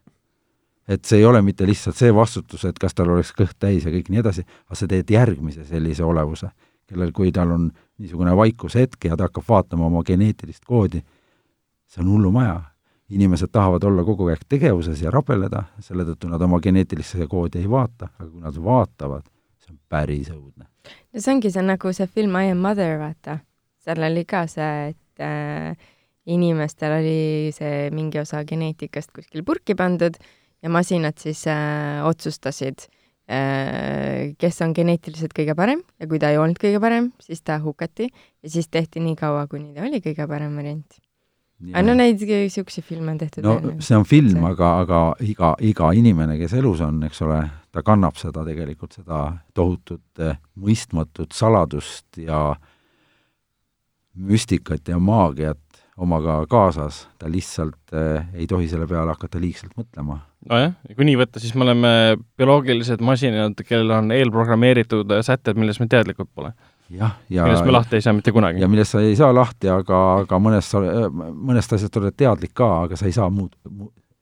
Et see ei ole mitte lihtsalt see vastutus, et kas tal oleks kõht täis ja kõik nii edasi, aga sa teed järgmise sellise olevuse, kellel, kui tal on niisugune vaikushetk ja ta hakkab vaatama oma geneetilist koodi, see on hullumaja. inimesed tahavad olla kogu aeg tegevuses ja rabeleda, selle tõttu nad oma geneetilisse koodi ei vaata, aga kui nad vaatavad, see on päris õudne. no see ongi see nagu see film I am mother, vaata. seal oli ka see, et äh, inimestel oli see mingi osa geneetikast kuskil purki pandud ja masinad siis äh, otsustasid äh,, kes on geneetiliselt kõige parem ja kui ta ei olnud kõige parem, siis ta hukati ja siis tehti nii kaua, kuni ta oli kõige parem variant. aga no neid niisuguseid filme on tehtud no veel. see on film, aga, aga iga, iga inimene, kes elus on, eks ole, ta kannab seda tegelikult, seda tohutut eh, mõistmatut saladust ja müstikat ja maagiat omaga kaasas, ta lihtsalt äh, ei tohi selle peale hakata liigselt mõtlema. nojah, kui nii võtta, siis me oleme bioloogilised masinad, kellel on eelprogrammeeritud sätted, millest me teadlikud pole. jah, ja millest me lahti ei saa mitte kunagi. ja millest sa ei saa lahti, aga, aga mõnest, mõnest asjast oled teadlik ka, aga sa ei saa muud,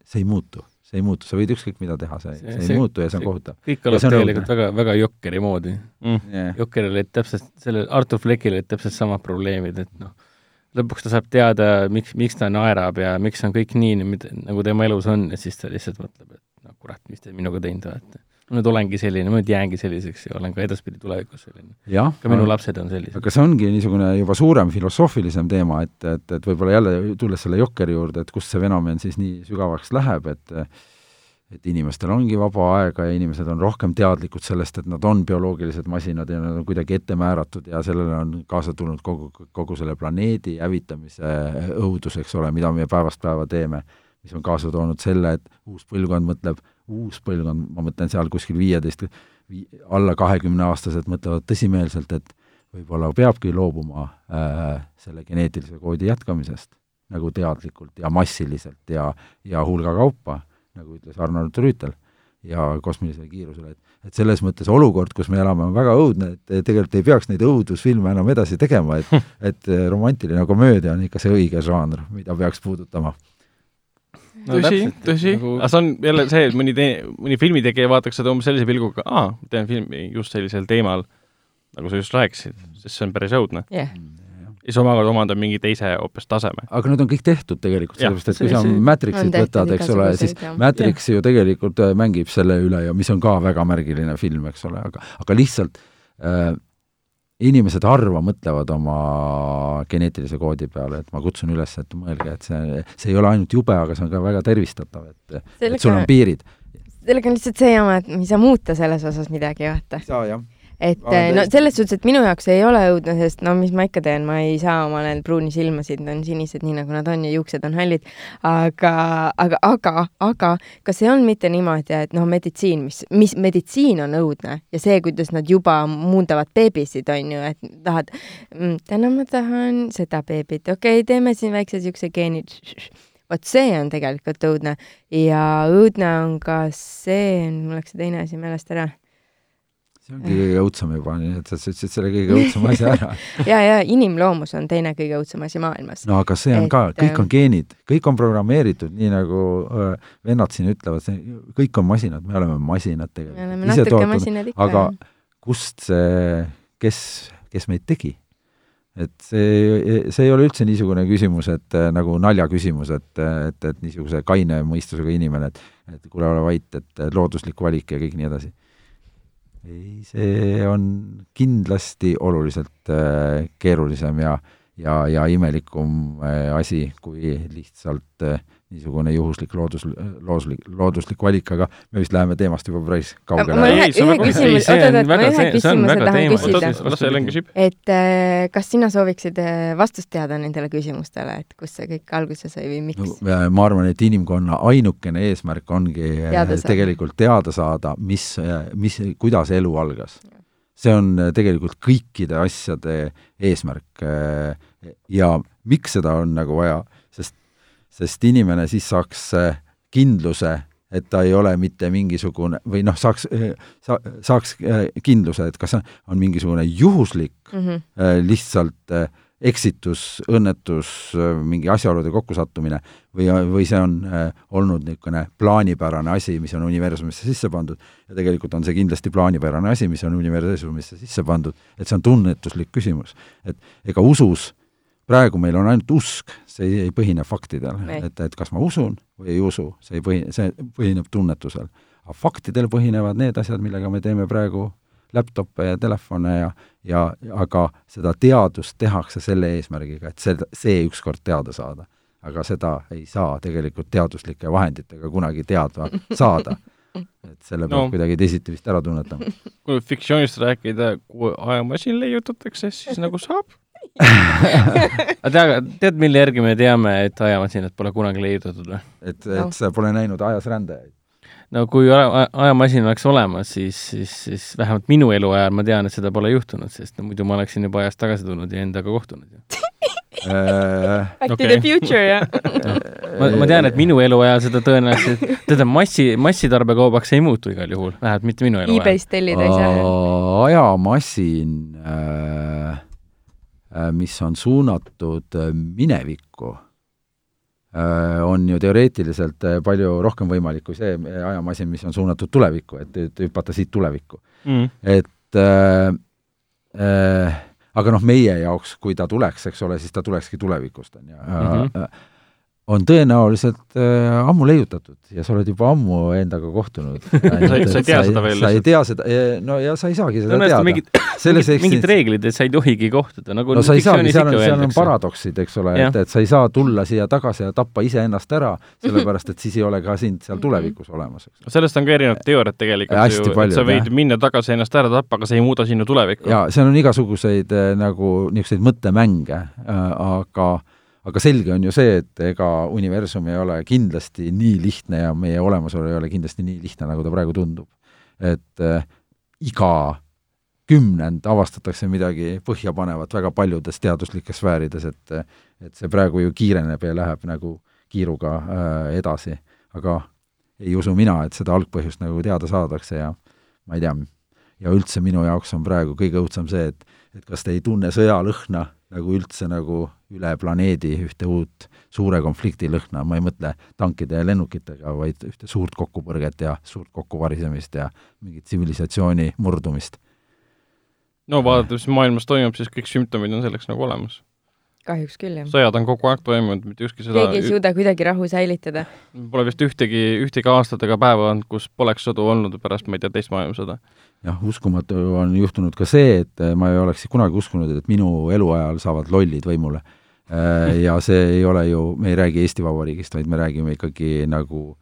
see ei muutu see ei muutu, sa võid ükskõik mida teha, see, see, see ei muutu ja see on kohutav. kõik kõlab tegelikult väga, väga Jokkeri moodi mm.. Yeah. Jokkeril olid täpselt, sellel Artur Fleckil olid täpselt samad probleemid, et noh, lõpuks ta saab teada, miks, miks ta naerab ja miks on kõik nii, nagu tema elus on ja siis ta lihtsalt mõtleb, et no kurat, mis te minuga teinud olete nüüd olengi selline, ma nüüd jäängi selliseks ja olen ka edaspidi tulevikus selline. ka minu lapsed on sellised. aga see ongi niisugune juba suurem filosoofilisem teema, et, et, et võib-olla jälle tulles selle Jokkeri juurde, et kust see fenomen siis nii sügavaks läheb, et et inimestel ongi vaba aega ja inimesed on rohkem teadlikud sellest, et nad on bioloogilised masinad ja nad on kuidagi ette määratud ja sellele on kaasa tulnud kogu, kogu selle planeedi hävitamise õudus, eks ole, mida me päevast päeva teeme, mis on kaasa toonud selle, et uus põlvkond mõtleb, uus põlvkond, ma mõtlen seal kuskil viieteist, alla kahekümneaastased mõtlevad tõsimeelselt, et võib-olla peabki loobuma äh, selle geneetilise koodi jätkamisest nagu teadlikult ja massiliselt ja, ja hulga kaupa nagu ütles Arnold Rüütel, ja kosmilisele kiirusele, et et selles mõttes olukord, kus me elame, on väga õudne, et tegelikult ei peaks neid õudusfilme enam edasi tegema, et [LAUGHS] et romantiline komöödia on ikka see õige žanr, mida peaks puudutama. No, tõsi, tõsi. nagu..., aga see on jälle see, et mõni tee-, mõni filmitegija vaataks seda umbes sellise pilguga, aa, teen filmi just sellisel teemal, nagu sa just rääkisid, sest see on päris õudne. Yeah ja siis omakorda omandab mingi teise hoopis taseme. aga need on kõik tehtud tegelikult, sellepärast et kui sa Matrixit võtad, eks ole, siis Matrix ju tegelikult äh, mängib selle üle ja mis on ka väga märgiline film, eks ole, aga, aga lihtsalt äh, inimesed harva mõtlevad oma geneetilise koodi peale, et ma kutsun üles, et mõelge, et see, see ei ole ainult jube, aga see on ka väga tervistatav, et et sul on piirid. sellega on lihtsalt see jama, et me ei saa muuta selles osas midagi, vaata. ei saa, jah et Aa, no selles suhtes, et minu jaoks ei ole õudne, sest no mis ma ikka teen, ma ei saa omale pruuni silmasid, on sinised, nii nagu nad on ja juuksed on hallid. aga, aga, aga, aga kas ei olnud mitte niimoodi, et noh, meditsiin, mis, mis meditsiin on õudne ja see, kuidas nad juba muundavad beebisid, on ju, et tahad mm,, täna ma tahan seda beebit, okei okay,, teeme siin väikse siukse geeni vot see on tegelikult õudne. Ja õudne on ka see, mul läks see teine asi meelest ära see ongi kõige õudsem juba, nii et sa ütlesid selle kõige õudsema asja ära [LAUGHS] ja, ja inimloomus on teine kõige õudsem asi maailmas. no aga see on et, ka, kõik on geenid, kõik on programmeeritud, nii nagu äh, vennad siin ütlevad, kõik on masinad, me oleme masinad tegelikult. me oleme natuke masinad ikka. aga kust see, kes, kes meid tegi? et see, see ei ole üldse niisugune küsimus, et äh, nagu naljaküsimus, et, et, et niisuguse kaine mõistusega inimene, et et kuule, ole vait, et looduslik valik ja kõik nii edasi ei, see on kindlasti oluliselt äh, keerulisem ja, ja, ja imelikum äh, asi, kui lihtsalt äh, niisugune juhuslik loodus, looduslik, looduslik valik, aga me vist läheme teemast juba päris kaugele. ma ühe, ühe küsimuse, oot-oot, ma ühe küsimuse tahan küsida. et äh, kas sina sooviksid äh, vastust teada nendele küsimustele, et kust see kõik alguse sai või miks no,? ma arvan, et inimkonna ainukene eesmärk ongi äh, teada tegelikult teada saada, mis, mis, kuidas elu algas. see on tegelikult kõikide asjade eesmärk ja miks seda on nagu vaja sest inimene siis saaks äh, kindluse, et ta ei ole mitte mingisugune või noh, saaks, äh, sa-, saaks äh, kindluse, et kas on mingisugune juhuslik mm -hmm. lihtsalt eksitus, õnnetus, mingi asjaolude kokkusattumine või, või see on olnud niisugune plaanipärane asi, mis on universumisse sisse pandud ja tegelikult on see kindlasti plaanipärane asi, mis on universumisse sisse pandud, et see on tunnetuslik küsimus. et ega usus praegu meil on ainult usk, see ei põhine faktidel, et, et kas ma usun või ei usu, see ei põhi, see põhineb tunnetusel. aga faktidel põhinevad need asjad, millega me teeme praegu laptop'e ja telefone ja, ja aga seda teadust tehakse selle eesmärgiga, et see, see ükskord teada saada. aga seda ei saa tegelikult teaduslike vahenditega kunagi teada [LAUGHS] saada. et selle peab no. kuidagi teisiti vist ära tunnetama. kui fiktsioonist rääkida, kui ajamasin leiutatakse, siis [LAUGHS] nagu saab [LAUGHS] aga tead, tead, mille järgi me teame, et ajamasinat pole kunagi leiutatud või? et, et no. sa pole näinud ajas rändajaid? no kui aja, ajamasin oleks olemas, siis, siis, siis vähemalt minu eluajal ma tean, et seda pole juhtunud, sest no muidu ma oleksin juba ajas tagasi tulnud ja endaga kohtunud [LAUGHS] Back to Okei. the future ja ma, ma tean, et minu eluajal seda tõenäoliselt, teda massi, massitarbekaubaks ei muutu igal juhul, vähemalt mitte minu eluajal. e-base'ist tellida ei saa. ajamasin, mis on suunatud äh, minevikku, on ju teoreetiliselt äh, palju rohkem võimalik kui see ajamasin, mis on suunatud tulevikku, et, et hüpata siit tulevikku. mm.. et äh, äh, aga noh, meie jaoks, kui ta tuleks, eks ole, siis ta tulekski tulevikust, on ju. -hmm. On tõenäoliselt äh, ammu leiutatud ja sa oled juba ammu endaga kohtunud. [LAUGHS] Sa ei- sa ei tea seda veel sa ei tea seda, no ja sa ei saagi seda tõenäoliselt teada. mingid, mingid, mingid reeglid, et sa ei tohigi kohtuda, nagu no sa ei saagi, seal on, seal on paradoksid, eks ole, et, et sa ei saa tulla siia tagasi ja tappa iseennast ära, sellepärast et siis ei ole ka sind seal tulevikus olemas, sellest on ka erinevad teooriad tegelikult Hästi ju, et sa võid jah. minna tagasi ennast ära tappa, aga see ei muuda sinu tulevikku. ja seal on igasuguseid äh, nagu niisuguseid mõttemänge äh,, aga aga selge on ju see, et ega universum ei ole kindlasti nii lihtne ja meie olemasolu ei ole kindlasti nii lihtne, nagu ta praegu tundub. et äh, iga kümnend avastatakse midagi põhjapanevat väga paljudes teaduslikes sfäärides, et et see praegu ju kiireneb ja läheb nagu kiiruga äh, edasi, aga ei usu mina, et seda algpõhjust nagu teada saadakse ja ma ei tea, ja üldse minu jaoks on praegu kõige õudsem see, et et kas te ei tunne sõjalõhna nagu üldse nagu üle planeedi ühte uut suure konflikti lõhna, ma ei mõtle tankide ja lennukitega, vaid ühte suurt kokkupõrget ja suurt kokkuvarisemist ja mingit tsivilisatsiooni murdumist. no vaadates, mis maailmas toimub, siis kõik sümptomid on selleks nagu olemas. Kahjuks küll, jah. sõjad on kogu aeg toimunud, mitte ükski sõda keegi ei suuda kuidagi rahu säilitada. pole vist ühtegi, ühtegi aastat ega päeva olnud, kus poleks sõdu olnud pärast, ma ei tea, teist maailmasõda. jah, uskumatu on juhtunud ka see, et äh, ma ei oleks kunagi uskunud, et minu eluajal saavad lollid võimule. ja see ei ole ju, me ei räägi Eesti Vabariigist, vaid me räägime ikkagi nagu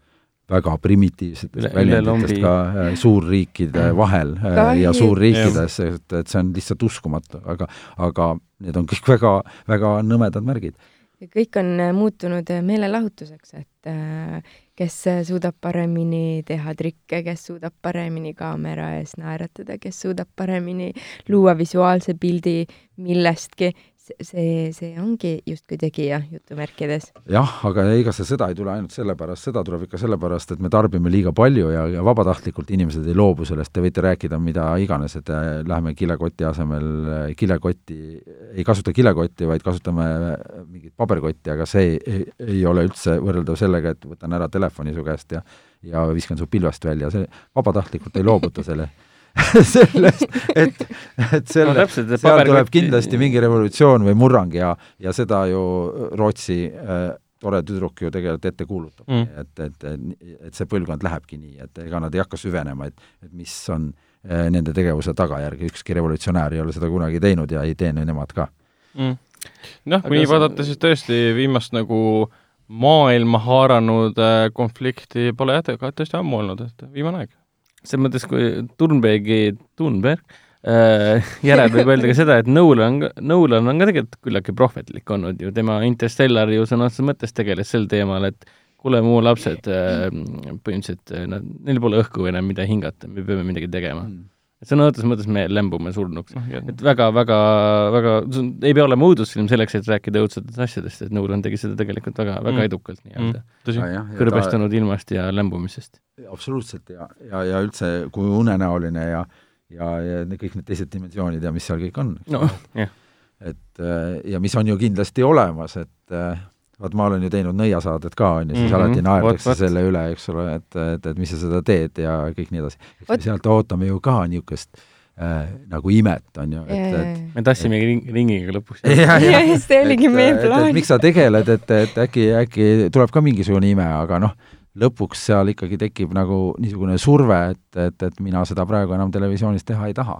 väga primitiivsetest väljenditest ka äh, suurriikide vahel äh, ja suurriikides, et, et see on lihtsalt uskumatu, aga aga need on kõik väga, väga nõmedad märgid. kõik on äh, muutunud äh, meelelahutuseks, et äh, kes suudab paremini teha trikke, kes suudab paremini kaamera ees naeratada, kes suudab paremini luua visuaalse pildi millestki, see, see ongi justkui tegija jutumärkides. jah, aga ega see sõda ei tule ainult sellepärast, sõda tuleb ikka sellepärast, et me tarbime liiga palju ja, ja vabatahtlikult inimesed ei loobu sellest, te võite rääkida mida iganes, et äh, läheme kilekoti asemel äh, kilekotti, ei kasuta kilekotti, vaid kasutame äh, mingit paberkotti, aga see ei, ei, ole üldse võrreldav sellega, et võtan ära telefoni su käest ja ja viskan su pilvest välja, see vabatahtlikult ei loobuta selle [LAUGHS] sellest, et, et selle No täpselt, seal tuleb paberkotti- kindlasti mingi revolutsioon või murrang ja, ja seda ju Rootsi äh, tore tüdruk ju tegelikult ette kuulutab Mm. et, et, et see põlvkond lähebki nii, et ega nad ei hakka süvenema, et, et mis on äh, nende tegevuse tagajärg, ükski revolutsionäär ei ole seda kunagi teinud ja ei tee nüüd nemad ka. mm.. noh, kui nii vaadata, siis tõesti viimast nagu maailma haaranud äh, konflikti pole jah, tõesti ammu olnud, et viimane aeg. Selles mõttes, kui Thunbergi, Thunberg äh, järel võib öelda ka seda, et Nolan, Nolan on ka tegelikult küllaltki prohvetlik olnud ju, tema Interstellar ju sõna otseses mõttes tegeles sel teemal, et kuule, mu lapsed äh, põhimõtteliselt, nad, neil pole õhku enam, mida hingata, me peame midagi tegema. Sõna otseses mõttes me lämbume surnuks. et väga, väga, väga, ei pea olema õudusfilm selleks, et rääkida õudsetest asjadest, et Nolan tegi seda tegelikult väga, väga Mm. edukalt nii-öelda mm.. tõsi. kõrbestunud ilmast ja lämbumisest. absoluutselt ja, ja, ja üldse kui unenäoline ja ja, ja kõik need teised dimensioonid ja mis seal kõik on. noh, jah. et ja mis on ju kindlasti olemas, et äh, vaat ma olen ju teinud nõiasaadet ka, on ju, siis Mhm, alati naerdakse vot, vot. selle üle, eks ole, et, et, et mis sa seda teed ja kõik nii edasi. Vot. sealt ootame ju ka niisugust äh, nagu imet, on ju, et, et me tassimegi ring, ringiga lõpuks. ja, ja, jah, see oligi meie plaan. miks sa tegeled, et, et äkki, äkki tuleb ka mingisugune ime, aga noh, lõpuks seal ikkagi tekib nagu niisugune surve, et, et, et mina seda praegu enam televisioonis teha ei taha.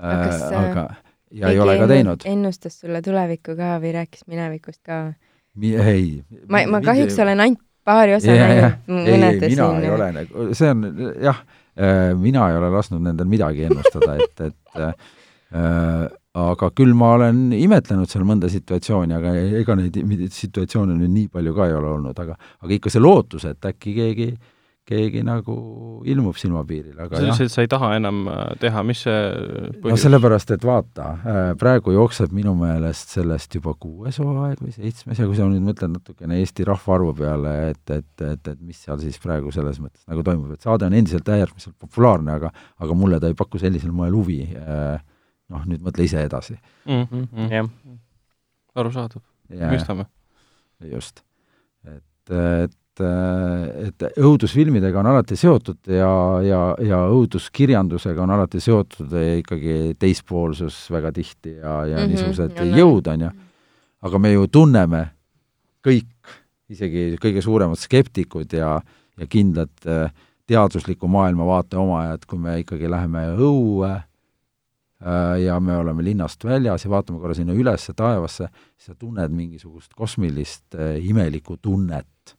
Aga äh, aga ja ei ole ka teinud. ennustas sulle tulevikku ka või rääkis minevikust ka? ei. ma, ma kahjuks olen ainult paari osa näinud, ei, ei, mina siin ei. ole nagu, see on jah, mina ei ole lasknud nendel midagi ennustada, et, et äh, aga küll ma olen imetlenud seal mõnda situatsiooni, aga ega neid situatsioone nüüd nii palju ka ei ole olnud, aga aga ikka see lootus, et äkki keegi keegi nagu ilmub silmapiirile, aga sa ütlesid, et sa ei taha enam äh, teha, mis see no põhjus? sellepärast, et vaata, praegu jookseb minu meelest sellest juba kuues hooaeg või seitsmes ja kui sa nüüd mõtled natukene Eesti rahvaarvu peale, et, et, et, et mis seal siis praegu selles mõttes nagu toimub, et saade on endiselt äärmiselt populaarne, aga aga mulle ta ei paku sellisel moel huvi. noh, nüüd mõtle ise edasi mm. -hmm. jah, arusaadav, mõistame. just, et, et et õudusfilmidega on alati seotud ja, ja, ja õuduskirjandusega on alati seotud ikkagi teispoolsus väga tihti ja, ja mm -hmm, niisugused jõud, on ju. aga me ju tunneme kõik, isegi kõige suuremad skeptikud ja, ja kindlad äh, teadusliku maailmavaate omajad, kui me ikkagi läheme õue äh, ja me oleme linnast väljas ja vaatame korra sinna ülesse taevasse, siis sa tunned mingisugust kosmilist äh, imelikku tunnet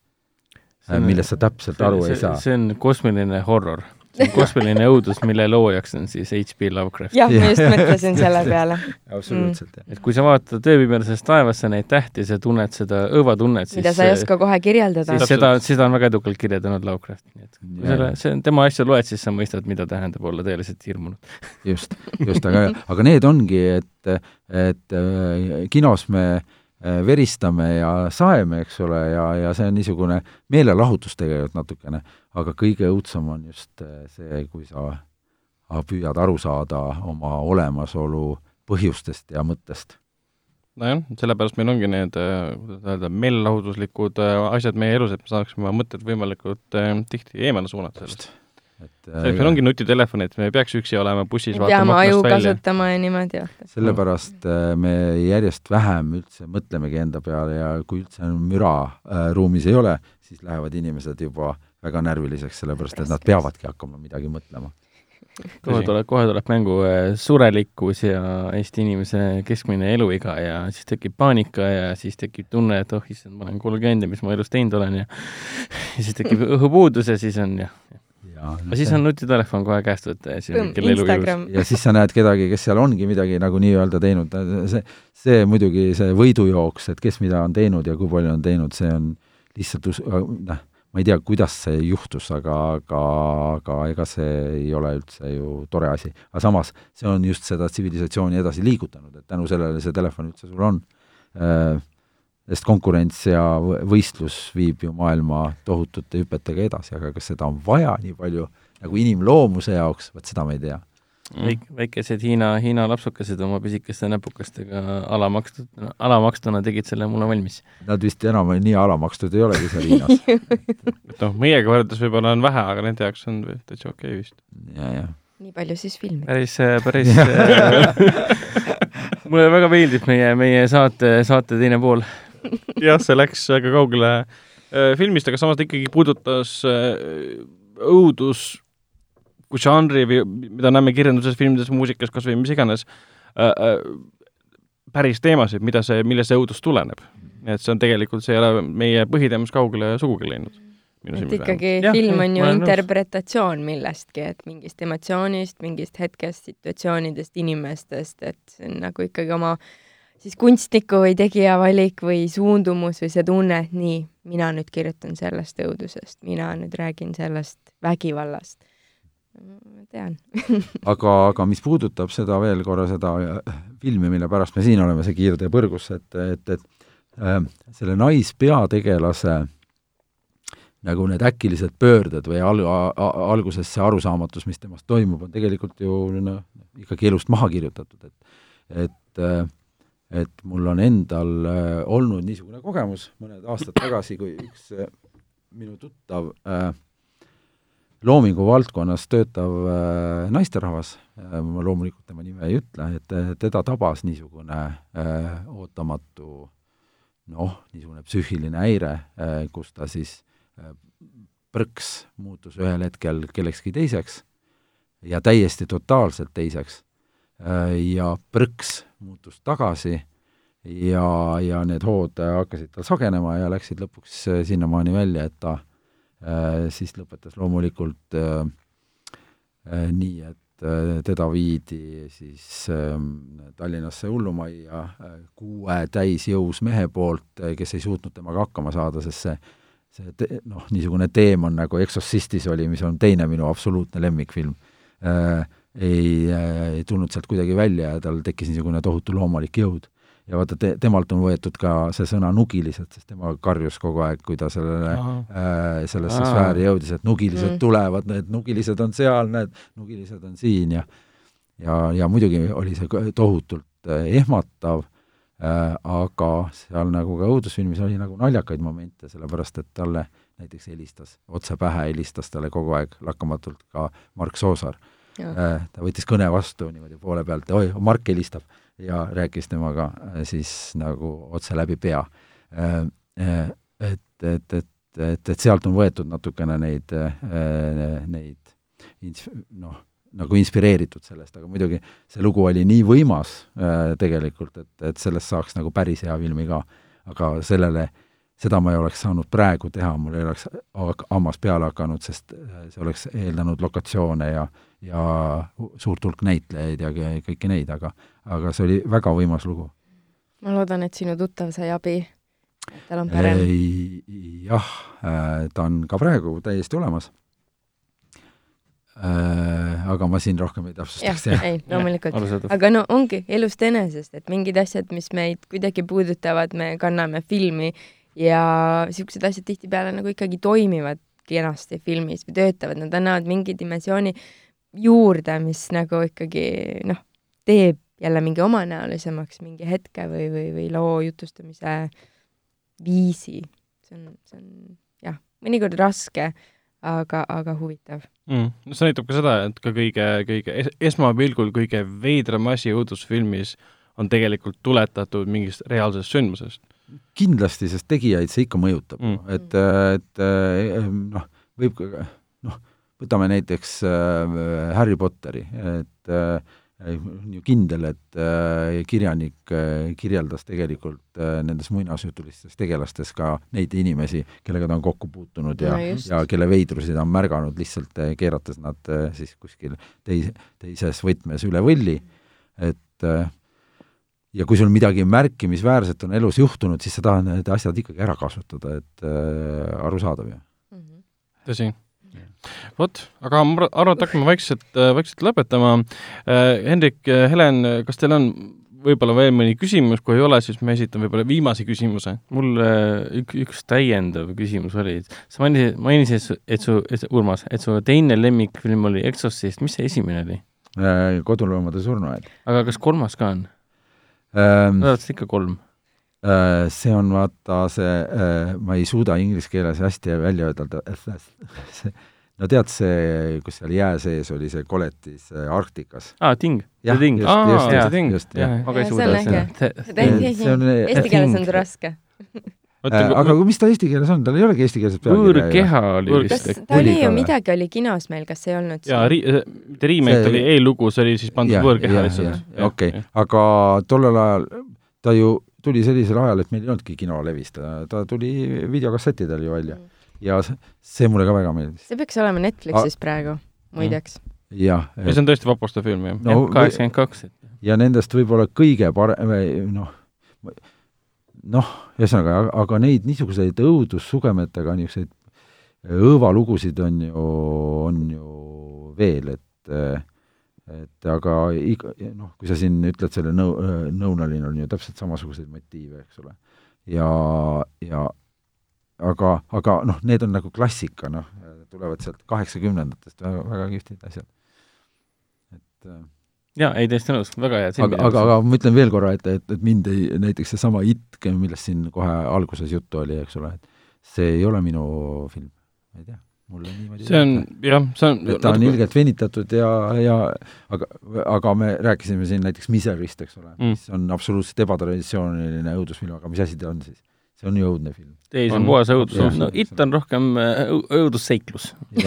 millest sa täpselt aru see, ei saa. see on kosmiline horror. see on [LAUGHS] kosmiline õudus, mille loojaks on siis H.P. Lovecraft. jah, ma just mõtlesin selle peale. absoluutselt, jah. et kui sa vaatad ööpimedases taevasse neid tähti, sa tunned seda õuatunnet, siis mida sa ei oska kohe kirjeldada. siis seda, seda on väga edukalt kirjeldanud Lovecraft, nii et kui selle, see on tema asja loed, siis sa mõistad, mida tähendab olla tõeliselt hirmunud. just, just, aga, aga need ongi, et, et äh, kinos me Äh, veristame ja saeme, eks ole, ja, ja see on niisugune meelelahutus tegelikult natukene, aga kõige õudsem on just äh, see, kui sa püüad aru saada oma olemasolu põhjustest ja mõttest. nojah, sellepärast meil ongi need, äh, kuidas öelda, meelelahutuslikud asjad meie elus, et me saaksime mõtted võimalikult tihti eemale suunata sellest et selleks meil ongi nutitelefon, et me ei peaks üksi olema bussis peame aju kasutama ja niimoodi, jah. sellepärast äh, me järjest vähem üldse mõtlemegi enda peale ja kui üldse müra äh, ruumis ei ole, siis lähevad inimesed juba väga närviliseks, sellepärast et nad peavadki hakkama midagi mõtlema. kohe tuleb, kohe tuleb mängu äh, surelikkus ja Eesti inimese keskmine eluiga ja siis tekib paanika ja siis tekib tunne, et oh issand, ma olen kolmkümmend ja mis ma elus teinud olen ja [LAUGHS] ja siis tekib õhupuudus ja siis on jah, aga siis on nutitelefon kohe käest võtta ja siis on kell elu jõus. ja siis sa näed kedagi, kes seal ongi midagi nagu nii-öelda teinud, see, see muidugi, see võidujooks, et kes mida on teinud ja kui palju on teinud, see on lihtsalt noh, ma ei tea, kuidas see juhtus, aga, aga, aga ega see ei ole üldse ju tore asi. aga samas, see on just seda tsivilisatsiooni edasi liigutanud, et tänu sellele see telefon üldse sul on äh, sest konkurents ja võistlus viib ju maailma tohutute hüpetega edasi, aga kas seda on vaja nii palju nagu inimloomuse jaoks, vot seda ma ei tea mm.. Väik-, väikesed Hiina, Hiina lapsukesed oma pisikeste näpukestega alamakstud, alamakstuna tegid selle mulle valmis. Nad vist enam nii alamakstud ei olegi seal Hiinas [LAUGHS] et noh, meiega võrreldes võib-olla on vähe, aga nende jaoks on täitsa okei okay vist. nii palju siis filmi. päris, [LAUGHS] päris [LAUGHS] mulle väga meeldib meie, meie saate, saate teine pool [LAUGHS] jah, see läks väga kaugele äh, filmist, aga samas ta ikkagi puudutas äh, õudus kui žanri või mida näeme kirjanduses, filmides, muusikas, kas või mis iganes äh,, päris teemasid, mida see, millest see õudus tuleneb. nii et see on tegelikult, see ei ole meie põhiteemast kaugele sugugi läinud. et ikkagi ja, film on ju interpretatsioon millestki, et mingist emotsioonist, mingist hetkest, situatsioonidest, inimestest, et see on nagu ikkagi oma äh, siis kunstniku või tegija valik või suundumus või see tunne, et nii, mina nüüd kirjutan sellest õudusest, mina nüüd räägin sellest vägivallast. ma tean [LAUGHS] aga, aga mis puudutab seda veel korra, seda äh, filmi, mille pärast me siin oleme, see Kiirtee põrgus, et, et, et äh, selle naispeategelase nagu need äkilised pöörded või al-, alguses see arusaamatus, mis temast toimub, on tegelikult ju noh, ikkagi elust maha kirjutatud, et et äh, et mul on endal äh, olnud niisugune kogemus mõned aastad tagasi, kui üks äh, minu tuttav äh, loomingu valdkonnas töötav naisterahvas ma loomulikult tema nime ei ütle, et teda tabas niisugune ootamatu noh, niisugune psüühiline häire kus ta siis põrks muutus ühel hetkel kellekski teiseks ja täiesti totaalselt teiseks ja põrks muutus tagasi ja, ja need hood hakkasid tal sagenema ja läksid lõpuks äh, sinnamaani välja, et ta äh, siis lõpetas loomulikult äh, äh, nii, et äh, teda viidi siis äh, Tallinnasse hullumajja äh, kuue täisjõus mehe poolt äh,, kes ei suutnud temaga hakkama saada, sest see see noh, niisugune teemon nagu Exorcistis oli, mis on teine minu absoluutne lemmikfilm. Äh,, ei äh,, ei tulnud sealt kuidagi välja ja tal tekkis niisugune tohutu loomulik jõud. ja vaata te,, temalt on võetud ka see sõna nugilised, sest tema karjus kogu aeg, kui ta sellele äh, sellesse Aa. sfääri jõudis, et nugilised Mm. tulevad, need nugilised on seal, need nugilised on siin ja ja, ja muidugi oli see tohutult äh, ehmatav äh,, aga seal nagu ka õudusfilmis oli nagu naljakaid momente, sellepärast et talle näiteks helistas, otse pähe helistas talle kogu aeg lakkamatult ka Mark Soosaar. Äh, ta võttis kõne vastu niimoodi poole pealt, oi, Mark helistab ja rääkis temaga äh, siis nagu otse läbi pea. Et, et, et, et, et sealt on võetud natukene neid, neid ins-, noh, nagu inspireeritud sellest, aga muidugi see lugu oli nii võimas äh, tegelikult, et, et sellest saaks nagu päris hea filmi ka. aga sellele, seda ma ei oleks saanud praegu teha, mul ei oleks ha- hammas peale hakanud, sest äh, see oleks eeldanud lokatsioone ja, ja suurt hulk näitlejaid ja kõ- kõiki neid, aga, aga see oli väga võimas lugu. ma loodan, et sinu tuttav sai abi. et tal on parem. jah, ta on ka praegu täiesti olemas. Aga ma siin rohkem ei jah täpsustaks, ei, loomulikult. aga no ongi elust enesest, et mingid asjad, mis meid kuidagi puudutavad, me kanname filmi ja siuksed asjad tihtipeale nagu ikkagi toimivad kenasti filmis või töötavad, nad annavad mingi dimensiooni juurde, mis nagu ikkagi noh, teeb jälle mingi omanäolisemaks mingi hetke või, või, või loo jutustamise viisi. see on, see on jah, mõnikord raske, aga, aga huvitav. mm.. no see näitab ka seda, et ka kõige, kõige es- esmapilgul kõige veidram asi õudusfilmis on tegelikult tuletatud mingist reaalsest sündmusest. kindlasti, sest tegijaid see ikka mõjutab Mm. et, et eh, noh, võib ka noh, võtame näiteks äh, Harry Potteri, et äh, on ju kindel, et kirjanik kirjeldas tegelikult nendes muinasjutulistes tegelastes ka neid inimesi, kellega ta on kokku puutunud ja No just. ja kelle veidrusi ta on märganud, lihtsalt keerates nad siis kuskil teis, teises võtmes üle võlli, et ja kui sul midagi märkimisväärset on elus juhtunud, siis sa tahad need asjad ikkagi ära kasutada, et äh, arusaadav ju. tõsi. vot, aga ma arvan, et hakkame vaikselt, vaikselt lõpetama. Hendrik, Helen, kas teil on võib-olla veel mõni küsimus, kui ei ole, siis ma esitan võib-olla viimase küsimuse. mul äh, ük, üks täiendav küsimus oli, sa mainisid, mainisid, et su, et Urmas, et su teine lemmikfilm oli Exorcist, mis see esimene oli? Äh, koduloomade surnuaed. aga kas kolmas ka on? Ma arvan, et ikka kolm. äh, see on vaata see, ma ei suuda inglise keeles hästi välja ütelda, see, no tead see, kus seal jää sees oli see koletis äh, Arktikas? aa, Ting. jah, just, just, just, Ting. just, jah. aga ei Ja see suuda on äge. see on äh, eesti keeles on ta raske. Äh, aga mis ta eesti keeles on, tal ei olegi eestikeelset pealkirja ju. võõrkeha oli Võõr- vist ta Oli ju midagi oli kinos meil, kas ei olnud ja ri-, mitte remake See- oli E-lugu, see oli siis pandud võõrkeha lihtsalt. okei, aga tollel ajal ta ju tuli sellisel ajal, et meil ei olnudki kinolevis, ta, ta tuli videokassettidel ju välja ja se- see mulle ka väga meeldis. see peaks olema Netflixis praegu, muideks. jah, ja see on tõesti vapustav film, jah. no kaheksakümmend kaks. ja nendest võib-olla kõige parem, noh, noh, ühesõnaga, aga neid niisuguseid õudussugemetega niisuguseid õõvalugusid on ju, on ju veel, et et aga iga, noh, kui sa siin ütled selle nõu-, nõunalinn on ju täpselt samasuguseid motiive, eks ole. ja, ja aga, aga noh, need on nagu klassika, noh, tulevad sealt kaheksakümnendatest, väga, väga kihvtid asjad. et äh, jaa, ei täiesti nõus, väga hea. aga, aga, aga ma ütlen veel korra, et, et, et mind ei, näiteks seesama It, millest siin kohe alguses juttu oli, eks ole, et see ei ole minu film, ma ei tea, mulle niimoodi see on, jah, see on et ta on ilgelt venitatud ja, ja aga, aga me rääkisime siin näiteks Miserist, eks ole mm., mis on absoluutselt ebatraditsiooniline õudusfilm, aga mis asi ta on siis? See on ju õudne film. ei, see on- puhas õudus no It on rohkem äh, õu- õudusseiklus. [LAUGHS]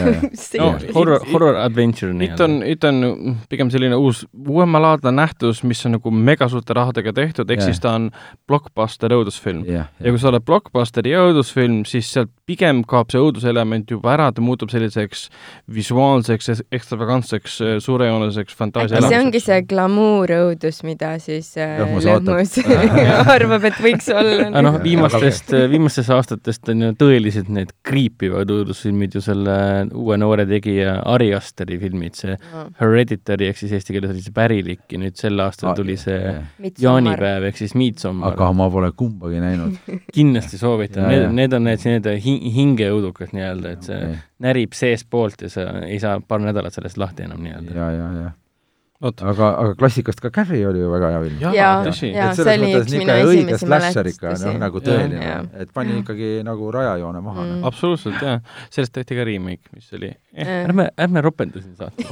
no horror horror adventure It on, It on pigem selline uus, uuemalaadne nähtus, mis on nagu megasuurte rahadega tehtud, ehk siis ta on blockbuster õudusfilm. ja kui sa oled blockbusteri õudusfilm, siis sealt pigem kaob see õuduselement juba ära, ta muutub selliseks visuaalseks, ekstravagantseks, suurejooneliseks äkki see fantaasiaelamuseks. ongi see glamuurõudus, mida siis äh, Lõhmus [LAUGHS] arvab, et võiks olla aga noh, viimastel viimastest, viimastest aastatest on ju tõeliselt need kriipivad õudusfilmid ju selle uue noore tegija Ari Asteri filmid, see Hereditary ehk siis eesti keeles oli see Pärilik ja nüüd sel aastal tuli see jaanipäev ehk siis Midsommar. aga ma pole kumbagi näinud. [LAUGHS] kindlasti soovitan, need need on need nii-öelda hi-, hingeõudukad nii-öelda, et see Okei. närib seestpoolt ja sa ei saa paar nädalat sellest lahti enam nii-öelda. ja, ja, ja. Aga, aga klassikast ka Carrie oli ju väga hea film. jaa, tõsi. et selles mõttes minu niisugune õige slasher ikka, noh nagu tõeline et pani ikkagi nagu rajajoone maha Mm. mm.. absoluutselt, jaa. sellest tehti ka remake, mis oli eh.. ärme, ärme ropenda siin saates.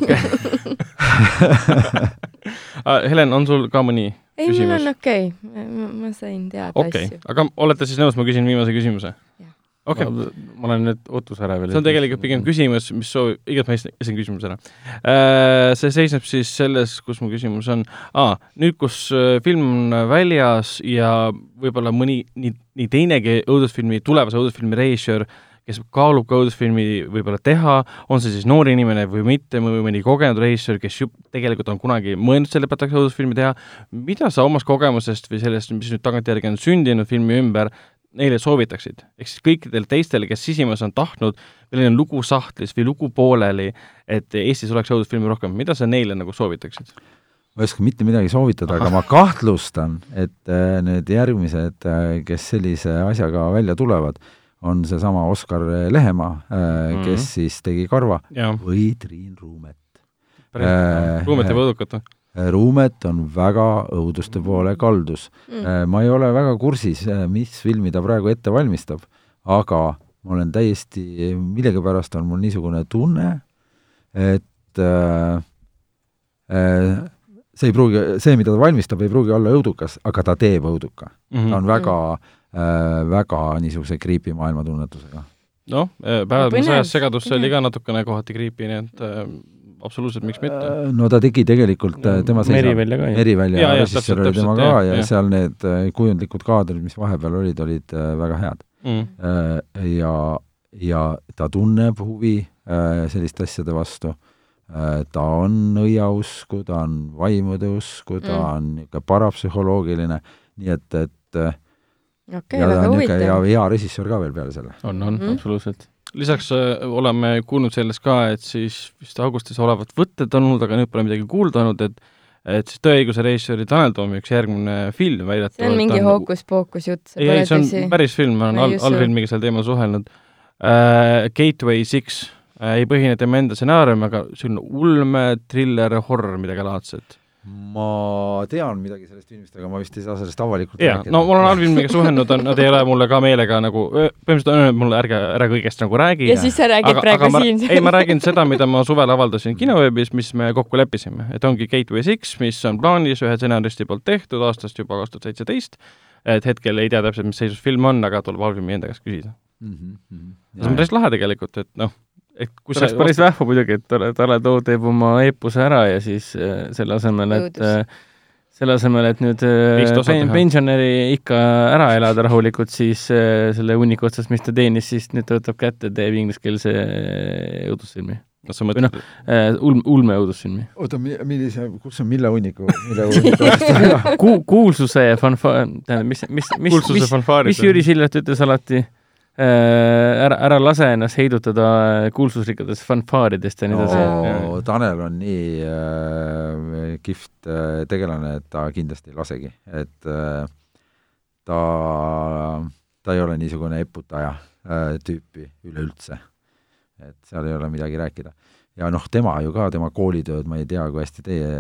[LAUGHS] Helen, on sul ka mõni ei, mul on okei okay., ma sain teada okei asju okay., aga olete siis nõus, ma küsin viimase küsimuse Jah.? Okei okay., ma olen nüüd veel. see on tegelikult pigem küsimus, mis soovib, igatahes ma esin küsimuse ära. See seisneb siis selles, kus mu küsimus on ah,, nüüd, kus äh, film on väljas ja võib-olla mõni nii, nii teinegi õudusfilmi, tulevase õudusfilmi režissöör, kes kaalub ka õudusfilmi võib-olla teha, on see siis noor inimene või mitte, või mõni kogenud režissöör, kes ju tegelikult on kunagi mõelnud selle pealt tahaks õudusfilmi teha, mida sa omast kogemusest või sellest, mis nüüd tagantjärgi on sündinud filmi ümber, neile soovitaksid? ehk siis kõikidele teistele, kes sisimas on tahtnud, meil on lugu sahtlis või lugu pooleli, et Eestis oleks õudusfilmi rohkem, mida sa neile nagu soovitaksid? ma ei oska mitte midagi soovitada, aga ma kahtlustan, et äh, need järgmised, kes sellise asjaga välja tulevad, on seesama Oskar Lehemaa, Mhm. kes siis tegi Karva või Triin Ruumet. ruumet ja võõdukat või? Ruumet on väga õuduste poole kaldus Mm. ma ei ole väga kursis, mis filmi ta praegu ette valmistab, aga ma olen täiesti, millegipärast on mul niisugune tunne, et äh, äh, see ei pruugi, see, mida ta valmistab, ei pruugi olla õudukas, aga ta teeb õuduka. Mhm. ta on väga äh,, väga niisuguse creepy maailmatunnetusega. noh, päevad Põnev, sõjas segadus oli põnev. ka natukene kohati creepy, nii et äh, absoluutselt, miks mitte. Äh, no ta tegi tegelikult, tema seisab Merivälja ka. Merivälja režissöör oli tema ka jah, ja, jah. ja seal need äh, kujundlikud kaadrid, mis vahepeal olid, olid äh, väga head. Mm. Äh, ja, ja ta tunneb huvi äh, selliste asjade vastu. ta on õiausku, ta on vaimude usku, ta Mm. on niisugune parapsühholoogiline, nii et, et äh, okei, ja ta on niisugune hea, hea režissöör ka veel peale selle. on, on Mhm. absoluutselt. Lisaks äh, oleme kuulnud sellest ka, et siis vist augustis olevat võtted olnud, aga nüüd pole midagi kuulda olnud, et et siis Tõeõiguse režissööri Tanel Toomi üks järgmine film väidetavalt see on mingi hookus-pookus jutt, see pole ei, see on tõsi. päris film, ma olen all, allfilmiga sel teemal suhelnud äh,. Gateway Six äh, ei põhine tema enda stsenaarium, aga selline ulme, triller, horror, midagi laadset. Ma tean midagi sellest filmist, aga ma vist ei saa sellest avalikult jaa, no ma olen allfilmiga suhelnud, on, nad ei ole mulle ka meelega nagu, põhimõtteliselt on öelnud mulle, ärge, ära kõigest nagu räägi ja siis sa räägid praegu ma, siin. ei, ma räägin seda, mida ma suvel avaldasin kinoveebis, mis me kokku leppisime, et ongi Gateway Six, mis on plaanis ühe stsenaristi poolt tehtud aastast juba kaks tuhat seitseteist, et hetkel ei tea täpselt, mis seisus film on, aga tuleb allfilmi enda käest küsida. mm. -hmm. see on päris lahe tegelikult, et noh, et see oleks päris vahva muidugi, et Tale, Tale Too teeb oma eepose ära ja siis äh, selle asemel, et Õudus. äh, selle asemel, et nüüd äh, pen, pensionäri ikka ära elada rahulikult, siis selle hunniku otsast, mis ta teenis, siis nüüd ta võtab kätte, teeb ingliskeelse õudusfilmi kas sa mõtled Või, äh,. ulm-, ulme õudusfilmi. oota, millise, kus on Mille hunniku, Mille [LAUGHS] hunniku Ku-, kuulsuse ja fanfaar, tähendab, mis, mis, mis, mis, mis Jüri Sillert ütles alati ära, ära lase ennast heidutada kuulsusrikkadest fanfaaridest ja nii edasi Oo. Tanel on nii äh, kihvt äh, tegelane, et ta kindlasti ei lasegi, et äh, ta, ta ei ole niisugune eputaja äh, tüüpi üleüldse. et seal ei ole midagi rääkida. Ja noh, tema ju ka, tema koolitööd, ma ei tea, kui hästi teie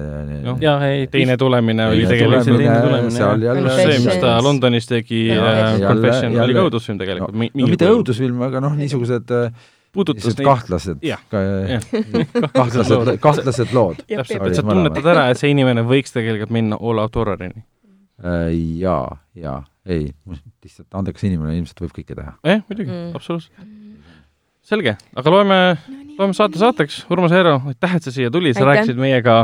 Noh, jaa, ei, teine tulemine oli tegelikult teine tulemine, seal jah. jälle pluss see, mis ta. Londonis tegi äh, jälle- Confession oli ka õudusfilm tegelikult no, no,. no mitte õudusfilm, aga noh, niisugused äh, puudutas neid, kahtlased Jah., [LAUGHS] kahtlased, kahtlased lood. Täpselt, sa tunnetad ära, et see inimene võiks tegelikult minna horrorini. Äh, jaa, jaa, ei, lihtsalt andekas inimene ilmselt võib kõike teha. jah, muidugi Mm. absoluutselt. selge, aga loeme, loeme saate saateks, Urmas Eero, aitäh, et sa siia tulid, sa rääkisid meiega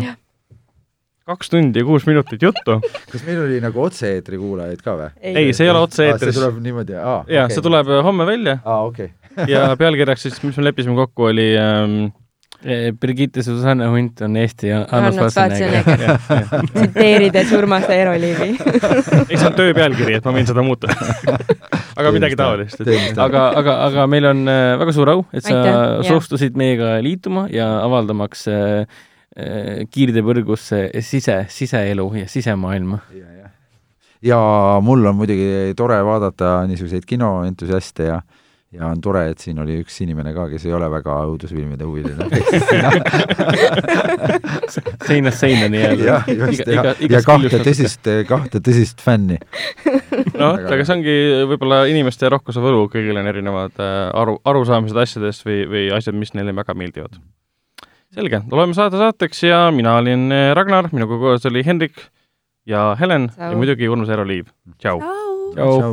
kaks tundi ja kuus minutit juttu. [LAUGHS] kas meil oli nagu otse-eetri kuulajaid ka või? ei, see ei ole see otse-eetris. tuleb niimoodi, aa. jaa, see tuleb homme välja aa, okei. ja pealkirjaks siis, mis me leppisime kokku, oli ähm, Brigitte Susanne Hunt on Eesti Arnold Schwarzenegger [LAUGHS] tsiteerides Urmas Eeroliivi. [LAUGHS] ei, see on töö pealkiri, et ma võin seda muuta. [LAUGHS] aga midagi taolist. aga, aga, aga meil on äh, väga suur au, et sa soostusid meiega liituma ja avaldamaks äh, äh, kiirdepõrgusse sise, siseelu ja sisemaailma. ja mul on muidugi tore vaadata niisuguseid kinoentusiaste ja ja on tore, et siin oli üks inimene ka, kes ei ole väga õudusfilmide huviline. [LAUGHS] seinast seina nii-öelda. jah, just, ja, ja kahte. tõsist, kahte tõsist fänni. noh, aga see ongi võib-olla inimeste rohkuse võlu, kõigil on erinevad äh, aru, arusaamised asjadest või, või asjad, mis neile väga meeldivad. selge, oleme saate saateks ja mina olin äh, Ragnar, minuga koos oli Hendrik ja Helen Tšau. ja muidugi Urmas Eero-Liiv. tšau. tšau.